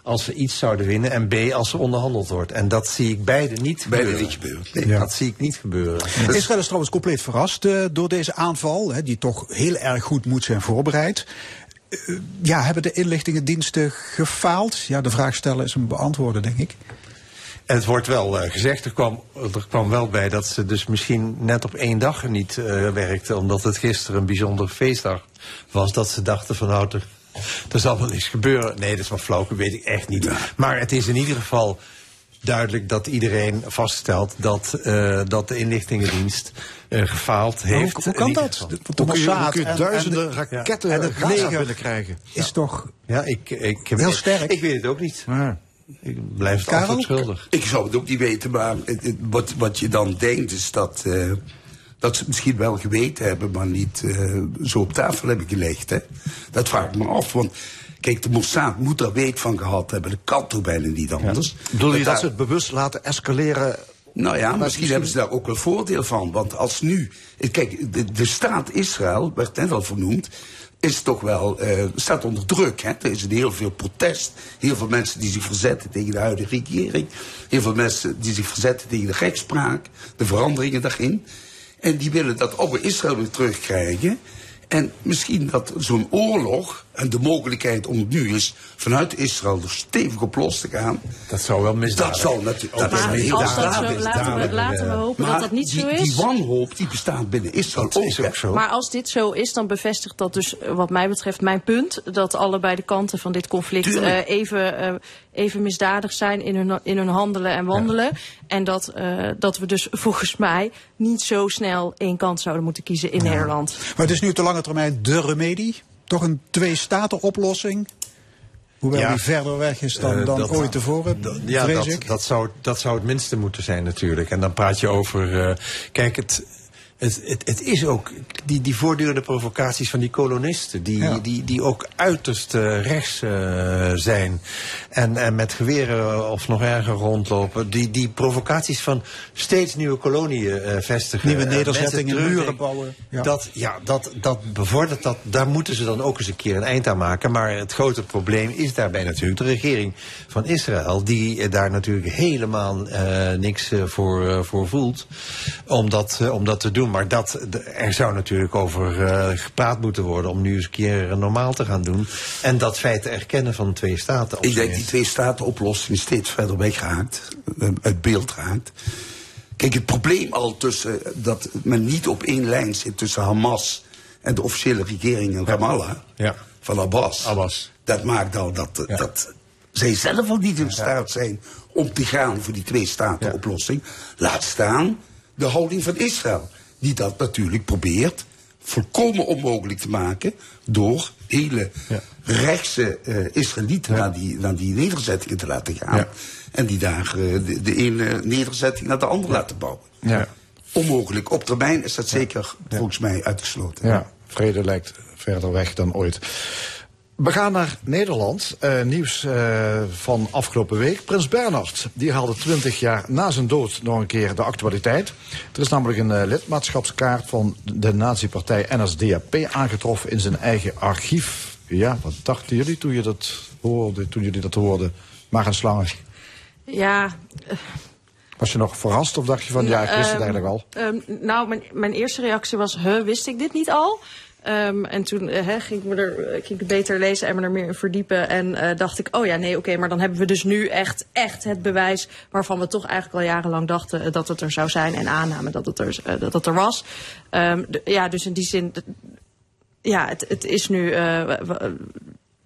Als ze iets zouden winnen. En B, als er onderhandeld wordt. En dat zie ik beide niet Beide gebeuren. niet gebeuren. Nee, dat zie ik niet gebeuren. Israël is trouwens compleet verrast eh, door deze aanval, hè, die toch heel erg goed moet zijn voorbereid. Eh, ja, hebben de inlichtingendiensten gefaald? Ja, de vraag stellen is een beantwoorden, denk ik. En het wordt wel eh, gezegd, er kwam, er kwam wel bij dat ze dus misschien net op één dag niet eh werkte. Omdat het gisteren een bijzonder feestdag was. Dat ze dachten van nou, er, er zal wel iets gebeuren. Nee, dat is wel flauw, dat weet ik echt niet. Maar het is in ieder geval duidelijk dat iedereen vaststelt dat, eh, dat de inlichtingendienst eh, gefaald hoe- heeft. hoe kan dat? De- kun je, hoe Mossad kun je en- en duizenden de- raketten en het leger binnenkrijgen? is toch Ja, ik, ik, heel sterk. Ik weet het ook niet. Ik blijf het Karel? antwoord schuldig. Ik zou het ook niet weten, maar het- het- wat, wat je dan denkt is dat, eh, dat ze het misschien wel geweten hebben, maar niet eh, zo op tafel hebben gelegd. Hè? Dat vraag ik me af, want kijk, de Mossad moet er weet van gehad hebben. Dat kan toch bijna niet anders. Bedoel je dat daar- ze het bewust laten escaleren? Nou ja, misschien hebben ze daar ook wel voordeel van. Want als nu. Kijk, de, de staat Israël, werd net al vernoemd. Is toch wel. eh, staat onder druk. Hè? Er is heel veel protest. Heel veel mensen die zich verzetten tegen de huidige regering. Heel veel mensen die zich verzetten tegen de rechtspraak. De veranderingen daarin. En die willen dat oude Israël weer terugkrijgen. En misschien dat zo'n oorlog. En de mogelijkheid om het nu eens vanuit Israël er stevig op los te gaan. Dat zou wel misdadig Dat zal natuurlijk. Maar dat is Maar heel als dat zo, laten we, laten we hopen Maar dat dat niet die, zo is. Die wanhoop die bestaat binnen Israël Dat ook. is ook zo. Maar als dit zo is, dan bevestigt dat dus eh, wat mij betreft mijn punt. Dat allebei de kanten van dit conflict eh, even, eh, even misdadig zijn in hun, in hun handelen en wandelen. En dat, eh, dat we dus volgens mij niet zo snel één kant zouden moeten kiezen in Nederland. Maar het is nu op de lange termijn de remedie. Toch een twee-staten-oplossing. Hoewel Ja. die verder weg is dan, Eh, dan dat- ooit tevoren, Ja, dat, dat, zou, dat zou het minste moeten zijn natuurlijk. En dan praat je over... eh, kijk, het, het, het, het is ook... Die, die voortdurende provocaties van die kolonisten... die, Ja. die, die ook uiterst eh, rechts eh, zijn... En, en met geweren of nog erger rondlopen. Die, die provocaties van steeds nieuwe koloniën eh, vestigen. Nieuwe eh, nederzettingen, muren bouwen. Ja. Dat, ja, dat, dat bevordert dat. Daar moeten ze dan ook eens een keer een eind aan maken. Maar het grote probleem is daarbij natuurlijk de regering van Israël. Die eh, daar natuurlijk helemaal eh, niks eh, voor, eh, voor voelt. Om dat, eh, om dat te doen. Maar dat, er zou natuurlijk over eh, gepraat moeten worden. Om nu eens een keer normaal te gaan doen. En dat feit te erkennen van twee staten. Ik denk die twee staten oplossing steeds verder wegraakt. eh, Uit beeld raakt. Kijk, het probleem al tussen dat men niet op één lijn zit tussen Hamas en de officiële regering in Ramallah Ja. van Abbas. Abbas. Dat maakt al dat, Ja. dat zij zelf al niet in staat zijn om te gaan voor die twee staten oplossing. Laat staan de houding van Israël. Die dat natuurlijk probeert volkomen onmogelijk te maken door hele rechtse eh, Israëlieten naar, die, naar die nederzettingen te laten gaan. Ja. En die daar eh, de, de ene nederzetting naar de andere laten bouwen. Ja. Onmogelijk. Op termijn is dat zeker volgens mij uitgesloten. Ja, vrede lijkt verder weg dan ooit. We gaan naar Nederland. Eh, nieuws eh, van afgelopen week. Prins Bernhard die haalde 20 jaar na zijn dood nog een keer de actualiteit. Er is namelijk een eh, lidmaatschapskaart van de nazi-partij NSDAP aangetroffen in zijn eigen archief. Ja, wat dachten jullie toen, je dat hoorde, toen jullie dat hoorden? Maar een slangen. Ja, Was je nog verrast of dacht je van ja, ik wist het Ehm, eigenlijk al? ehm, nou, mijn, mijn eerste reactie was, huh, wist ik dit niet al? Ehm, en toen eh, ging, ik me er, eh, ik het beter lezen en me er meer in verdiepen. En eh, dacht ik, oh ja, nee, oké, maar dan hebben we dus nu echt, echt het bewijs... waarvan we toch eigenlijk al jarenlang dachten dat het er zou zijn... en aannamen dat het er, dat er was. Ehm, ja, dus in die zin, ja, het, het is nu...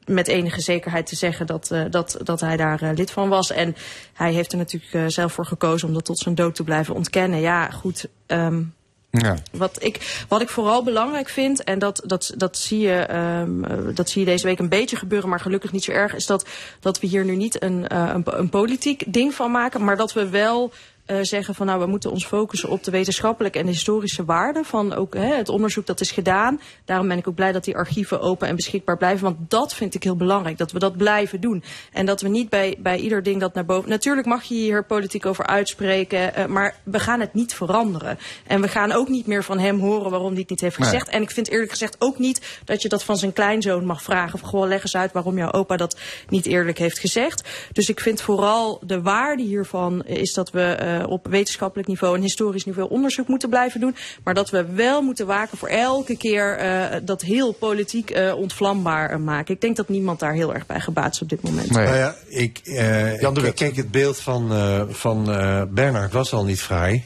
met enige zekerheid te zeggen dat, dat, dat hij daar lid van was. En hij heeft er natuurlijk zelf voor gekozen om dat tot zijn dood te blijven ontkennen. Ja, goed. ehm, Ja. wat ik, wat ik vooral belangrijk vind, en dat, dat, dat, zie je, ehm, eh, dat zie je deze week een beetje gebeuren, maar gelukkig niet zo erg, is dat, dat we hier nu niet een, eh, een politiek ding van maken, maar dat we wel eh, zeggen van nou we moeten ons focussen op de wetenschappelijke en historische waarde van ook hè, het onderzoek dat is gedaan. Daarom ben ik ook blij dat die archieven open en beschikbaar blijven, want dat vind ik heel belangrijk, dat we dat blijven doen. En dat we niet bij, bij ieder ding dat naar boven... Natuurlijk mag je hier politiek over uitspreken, eh, maar we gaan het niet veranderen. En we gaan ook niet meer van hem horen waarom hij het niet heeft Nee. gezegd. En ik vind eerlijk gezegd ook niet dat je dat van zijn kleinzoon mag vragen. Of gewoon leg eens uit waarom jouw opa dat niet eerlijk heeft gezegd. Dus ik vind vooral de waarde hiervan is dat we eh, op wetenschappelijk niveau en historisch niveau onderzoek moeten blijven doen. Maar dat we wel moeten waken voor elke keer eh, dat heel politiek eh, ontvlambaar eh, maken. Ik denk dat niemand daar heel erg bij gebaat is op dit moment. Nou ja, ik, eh, ik- kijk, het beeld van, eh, van eh, Bernard was al niet fraai.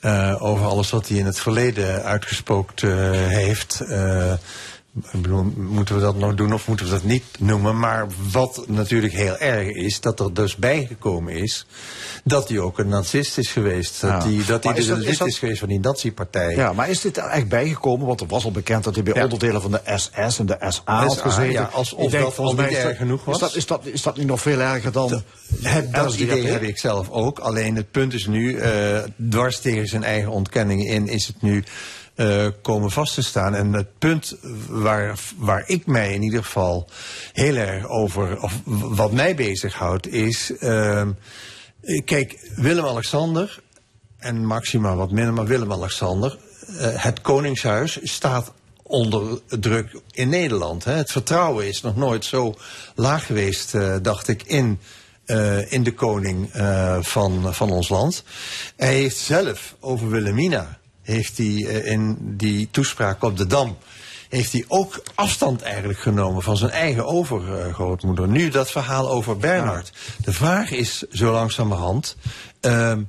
Eh, over alles wat hij in het verleden uitgespookt eh, heeft. Eh, ik bedoel, moeten we dat nog doen of moeten we dat niet noemen? Maar wat natuurlijk heel erg is, dat er dus bijgekomen is... dat hij ook een narcist is geweest. Dat hij, dat hij dus dat- een is lid dat- is geweest van die nazi-partij. Ja, maar is dit er echt bijgekomen? Want er was al bekend dat hij bij onderdelen van de SS en de SA had SA, gezeten. ja, alsof Ik denk, dat volgens mij erg genoeg was. Is dat, is, dat, is dat niet nog veel erger dan... Het, dat NSDAP? idee heb ik zelf ook. Alleen het punt is nu, eh, dwars tegen zijn eigen ontkenningen in, is het nu eh, komen vast te staan. En het punt waar, waar ik mij in ieder geval heel erg over, of wat mij bezighoudt, is. eh, kijk, Willem-Alexander, en Maxima wat minder, maar Willem-Alexander, eh, het Koningshuis staat onder druk in Nederland. Hè. Het vertrouwen is nog nooit zo laag geweest, dacht ik, in, in de koning van, van ons land. Hij heeft zelf over Wilhelmina, heeft hij eh, in die toespraak op de Dam, heeft hij ook afstand eigenlijk genomen van zijn eigen overgrootmoeder. Nu dat verhaal over Bernhard. De vraag is zo langzamerhand... ehm,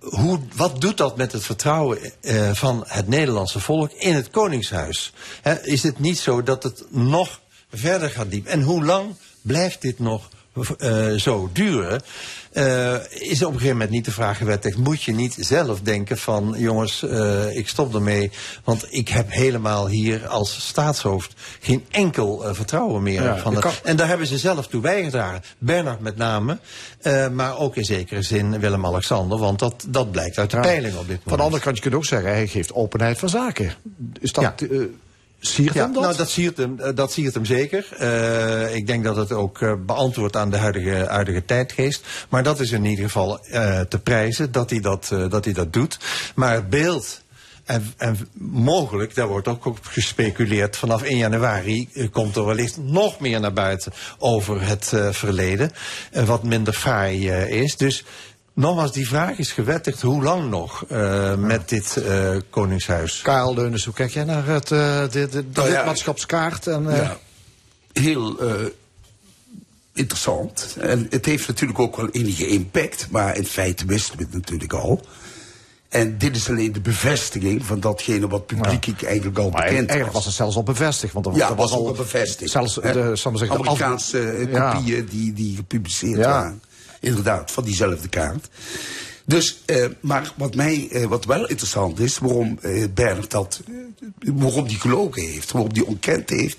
hoe, wat doet dat met het vertrouwen eh, van het Nederlandse volk in het Koningshuis? Is het niet zo dat het nog verder gaat diep? En hoe lang blijft dit nog eh, zo duren? Eh, is op een gegeven moment niet de vraag gewettigd... moet je niet zelf denken van... jongens, eh, ik stop ermee... want ik heb helemaal hier als staatshoofd... geen enkel eh, vertrouwen meer. Ja, van kan- En daar hebben ze zelf toe bijgedragen. Bernard met name, maar ook in zekere zin Willem-Alexander... want dat, dat blijkt uit de Ja. peilingen op dit Van moment. de andere kant, je kunt ook zeggen, hij geeft openheid van zaken. Is dat... siert Ja, hem dat? Nou, dat siert hem, eh, dat siert hem zeker. Eh, ik denk dat het ook eh, beantwoordt aan de huidige, huidige tijdgeest. Maar dat is in ieder geval te prijzen dat hij dat, dat hij dat doet. Maar het beeld. En, en mogelijk, daar wordt ook op gespeculeerd, vanaf 1 januari komt er wellicht nog meer naar buiten over het verleden. wat minder fraai is. Dus nogmaals, die vraag is gewettigd. Hoe lang nog eh, met dit eh, Koningshuis? Karel Leunis, hoe kijk jij naar het, eh, de, de, de Nou lidmaatschapskaart? En, Ja, heel interessant. En het heeft natuurlijk ook wel enige impact, maar in feite wisten we het natuurlijk al. En dit is alleen de bevestiging van datgene wat publiek eigenlijk al Maar bekend eigenlijk was het zelfs al bevestigd. Want er, ja, er was al bevestigd. Zelfs Hè? de, ik de af- Amerikaanse Ja. kopieën die, die gepubliceerd Ja. waren. Inderdaad, van diezelfde kaart. Dus, eh, maar wat mij, eh, wat wel interessant is, waarom eh, Bernard dat, eh, waarom die gelogen heeft, waarom die ontkend heeft,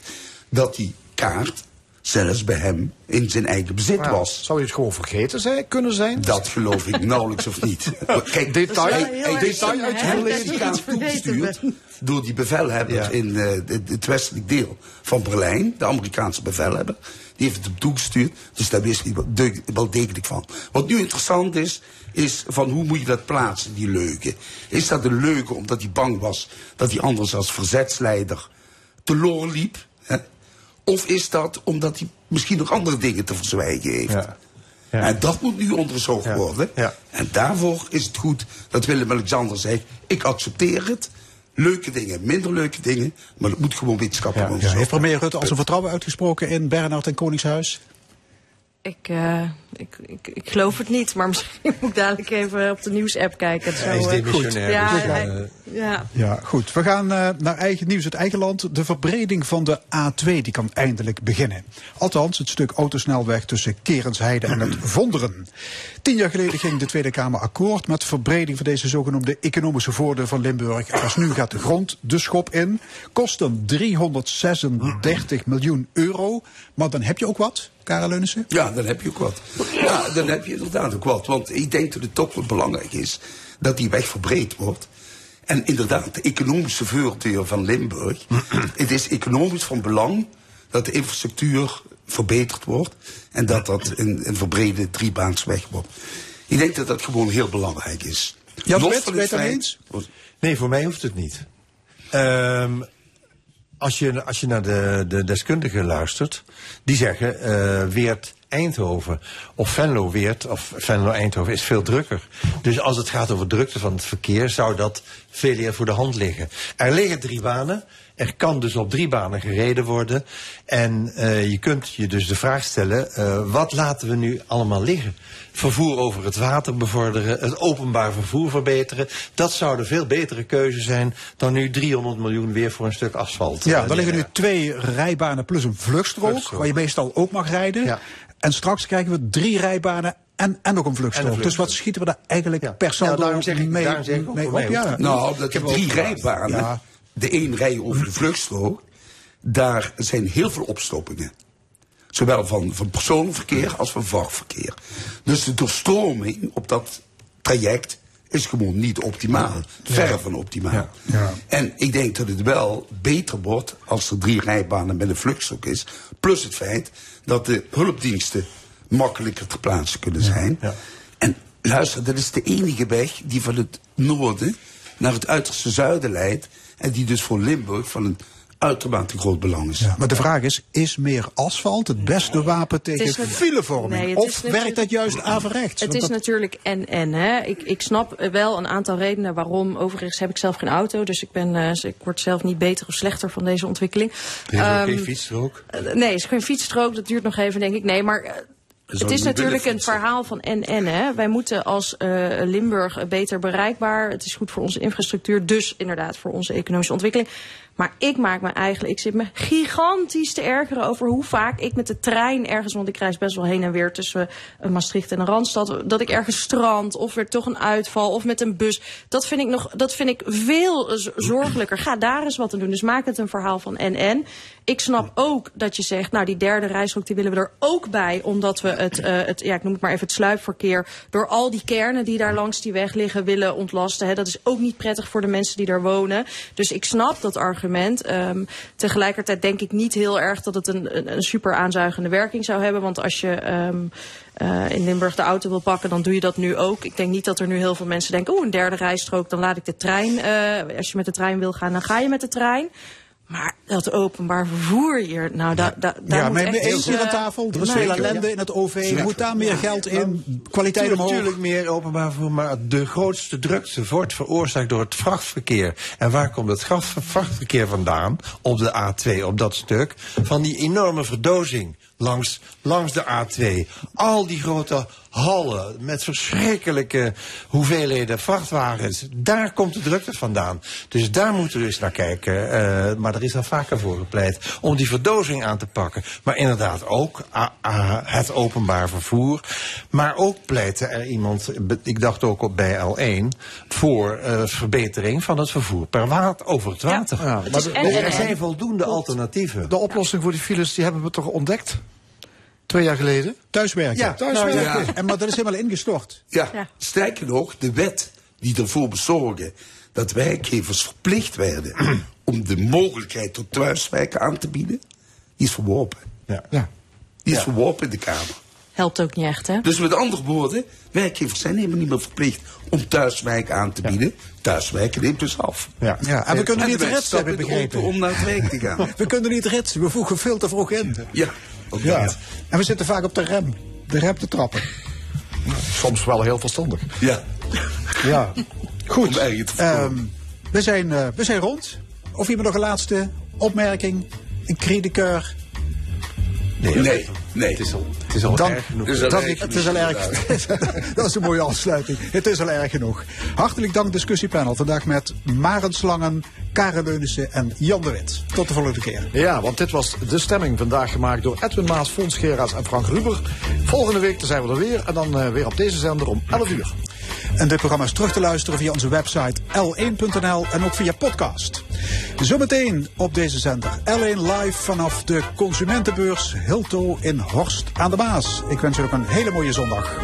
dat die kaart zelfs bij hem in zijn eigen bezit was. Zou je het gewoon vergeten zijn, kunnen zijn? Dat geloof ik nauwelijks of niet. Kijk, Detail- hij, detail uit hè, verleden vergeten toegestuurd door die bevelhebber Ja. in eh, het, het westelijk deel van Berlijn, de Amerikaanse bevelhebber. Die heeft het hem toegestuurd, dus daar wist hij wel, degelijk van. Wat nu interessant is, is van hoe moet je dat plaatsen, die leugen. Is dat een leugen omdat hij bang was dat hij anders als verzetsleider teloor liep? Hè? Of is dat omdat hij misschien nog andere dingen te verzwijgen heeft? En dat moet nu onderzocht worden. En daarvoor is het goed dat Willem-Alexander zegt... ik accepteer het. Leuke dingen, minder leuke dingen. Maar het moet gewoon wetenschappelijk Ja, onderzocht heeft premier Rutte al zijn vertrouwen uitgesproken in Bernhard en Koningshuis? Ik, eh, ik, ik, ik geloof het niet, maar misschien moet ik dadelijk even op de nieuwsapp kijken. Het Hij is eh, demissionair, Ja, dus, hij- eh, ja. Ja, goed. We gaan eh, naar eigen nieuws uit eigen land. De verbreding van de A2 die kan eindelijk beginnen. Althans, het stuk autosnelweg tussen Kerensheide en het Vonderen. Tien jaar geleden ging de Tweede Kamer akkoord met verbreding van deze zogenoemde economische voordeel van Limburg. Pas nu gaat de grond de schop in. Kost hem 336 miljoen euro. Maar dan heb je ook wat, Karel Leunissen? Ja, dan heb je ook wat. Ja, dan heb je inderdaad ook wat. Want ik denk dat het toch wel belangrijk is dat die weg verbreed wordt. En inderdaad, de economische voordeel van Limburg. het is economisch van belang dat de infrastructuur verbeterd wordt. En dat dat een, een verbrede driebaansweg wordt. Ik denk dat dat gewoon heel belangrijk is. Jan Los van ben het feit- Nee, voor mij hoeft het niet. Ehm, als, je, als je naar de, de deskundigen luistert, die zeggen eh Weert Eindhoven of Venlo Weert of Venlo Eindhoven is veel drukker. Dus als het gaat over drukte van het verkeer, zou dat veel eer voor de hand liggen. Er liggen drie banen. Er kan dus op drie banen gereden worden. En eh, je kunt je dus de vraag stellen, eh, wat laten we nu allemaal liggen? Vervoer over het water bevorderen, het openbaar vervoer verbeteren. Dat zou de veel betere keuze zijn dan nu 300 miljoen weer voor een stuk asfalt. Ja, eh, er liggen nu twee rijbanen plus een vluchtstrook, Vluchtstrook. waar je meestal ook mag rijden. En straks krijgen we drie rijbanen en, en nog een vluchtstrook. Dus wat schieten we daar eigenlijk per saldo Ja, daarom zeg ik- mee, zeg ik ook mee op? mij Ja. Nou, dat heb de ook drie rijbanen, Ja. de één rij over de vluchtstrook, daar zijn heel veel opstoppingen. Zowel van, van personenverkeer als van vrachtverkeer. Dus de doorstroming op dat traject is gewoon niet optimaal. Verre van optimaal. En ik denk dat het wel beter wordt als er drie rijbanen met een vluchtstrook is. Plus het feit dat de hulpdiensten makkelijker te plaatsen kunnen zijn. En luister, dat is de enige weg die van het noorden naar het uiterste zuiden leidt. En die dus voor Limburg van een uitermate groot belang is. Ja, maar de vraag is, is meer asfalt het beste wapen tegen filevorming? Nee, of werkt dat juist averechts? Het is dat- natuurlijk en-en. hè. Ik, ik snap wel een aantal redenen waarom. Overigens heb ik zelf geen auto, dus ik, ben, eh, ik word zelf niet beter of slechter van deze ontwikkeling. Is ook Ehm, geen fietsstrook. eh, nee, het is geen fietsstrook, dat duurt nog even, denk ik. Nee, maar. eh, Het is natuurlijk een verhaal van en-en. hè. Wij moeten als eh, Limburg beter bereikbaar. Het is goed voor onze infrastructuur, dus inderdaad voor onze economische ontwikkeling. Maar ik maak me eigenlijk, ik zit me gigantisch te ergeren over hoe vaak ik met de trein ergens, want ik reis best wel heen en weer tussen eh, Maastricht en Randstad, dat ik ergens strand of weer toch een uitval of met een bus. Dat vind ik nog, dat vind ik veel zorgelijker. Ga daar eens wat aan doen. Dus maak het een verhaal van en-en. Ik snap ook dat je zegt, nou die derde reisrook die willen we er ook bij, omdat we het, eh, het ja ik noem het maar even het sluipverkeer, door al die kernen die daar langs die weg liggen willen ontlasten. Hè. Dat is ook niet prettig voor de mensen die daar wonen. Dus ik snap dat argument. Ehm, tegelijkertijd denk ik niet heel erg dat het een, een, een super aanzuigende werking zou hebben. Want als je ehm, eh, in Limburg de auto wil pakken, dan doe je dat nu ook. Ik denk niet dat er nu heel veel mensen denken, oeh, een derde rijstrook, dan laat ik de trein. eh, als je met de trein wil gaan, dan ga je met de trein. Maar dat openbaar vervoer hier, nou, da, da, daar ja, moet maar echt eens iets, hier aan eh, tafel. Er is nou, veel ellende in het OV. Zeker. Moet daar meer geld in? Kwaliteit Tuurlijk, omhoog? Tuurlijk meer openbaar vervoer, maar de grootste drukte wordt veroorzaakt door het vrachtverkeer. En waar komt het vrachtverkeer vandaan? Op de A2, op dat stuk. Van die enorme verdozing langs, langs de A2. Al die grote hallen met verschrikkelijke hoeveelheden vrachtwagens. Daar komt de drukte vandaan. Dus daar moeten we dus naar kijken. eh, maar er is al vaker voor gepleit om die verdozing aan te pakken. Maar inderdaad ook het openbaar vervoer. Maar ook pleitte er iemand, ik dacht ook op bij L1, voor eh, verbetering van het vervoer per water over het water. Ja, maar er zijn voldoende alternatieven. De oplossing voor die files die hebben we toch ontdekt? Twee jaar geleden? Thuiswerken. Ja, thuiswerken. Ja. En, maar dat is helemaal ingestort. Ja. sterker nog, de wet die ervoor bezorgde dat werkgevers verplicht werden om de mogelijkheid tot thuiswerken aan te bieden, die is verworpen. Ja. ja. Die is verworpen in de Kamer. Helpt ook niet echt, hè? Dus met andere woorden, werkgevers zijn helemaal niet meer verplicht om thuiswerk aan te bieden. Thuiswerken neemt dus af. Ja. ja. En we kunnen En niet staat heb ik met de begrepen. om naar het werk te gaan. we kunnen niet ritsen, we voegen veel te vroeg in. Ja, ook Ja. dat. En we zitten vaak op de rem. De rem te trappen. Soms wel heel verstandig. Ja. Ja. Goed. Ehm, we, zijn, eh, we zijn rond. Of iemand nog een laatste opmerking? Een critiqueur? Nee, nee. nee. Het is al, het is al Dan- erg genoeg. Het is al Dat, erg het is al erg. dat is een mooie afsluiting. Het is al erg genoeg. Hartelijk dank discussiepanel. Vandaag met Maren Slangen, Karen Leunissen en Jan de Wit. Tot de volgende keer. Ja, want dit was de stemming vandaag gemaakt door Edwin Maas, Fons Geraas en Frank Ruber. Volgende week zijn we er weer en dan eh, weer op deze zender om 11 uur. En dit programma is terug te luisteren via onze website l1.nl en ook via podcast. Zometeen op deze zender L1 live vanaf de consumentenbeurs Hilto in Horst aan de Maas. Ik wens u ook een hele mooie zondag.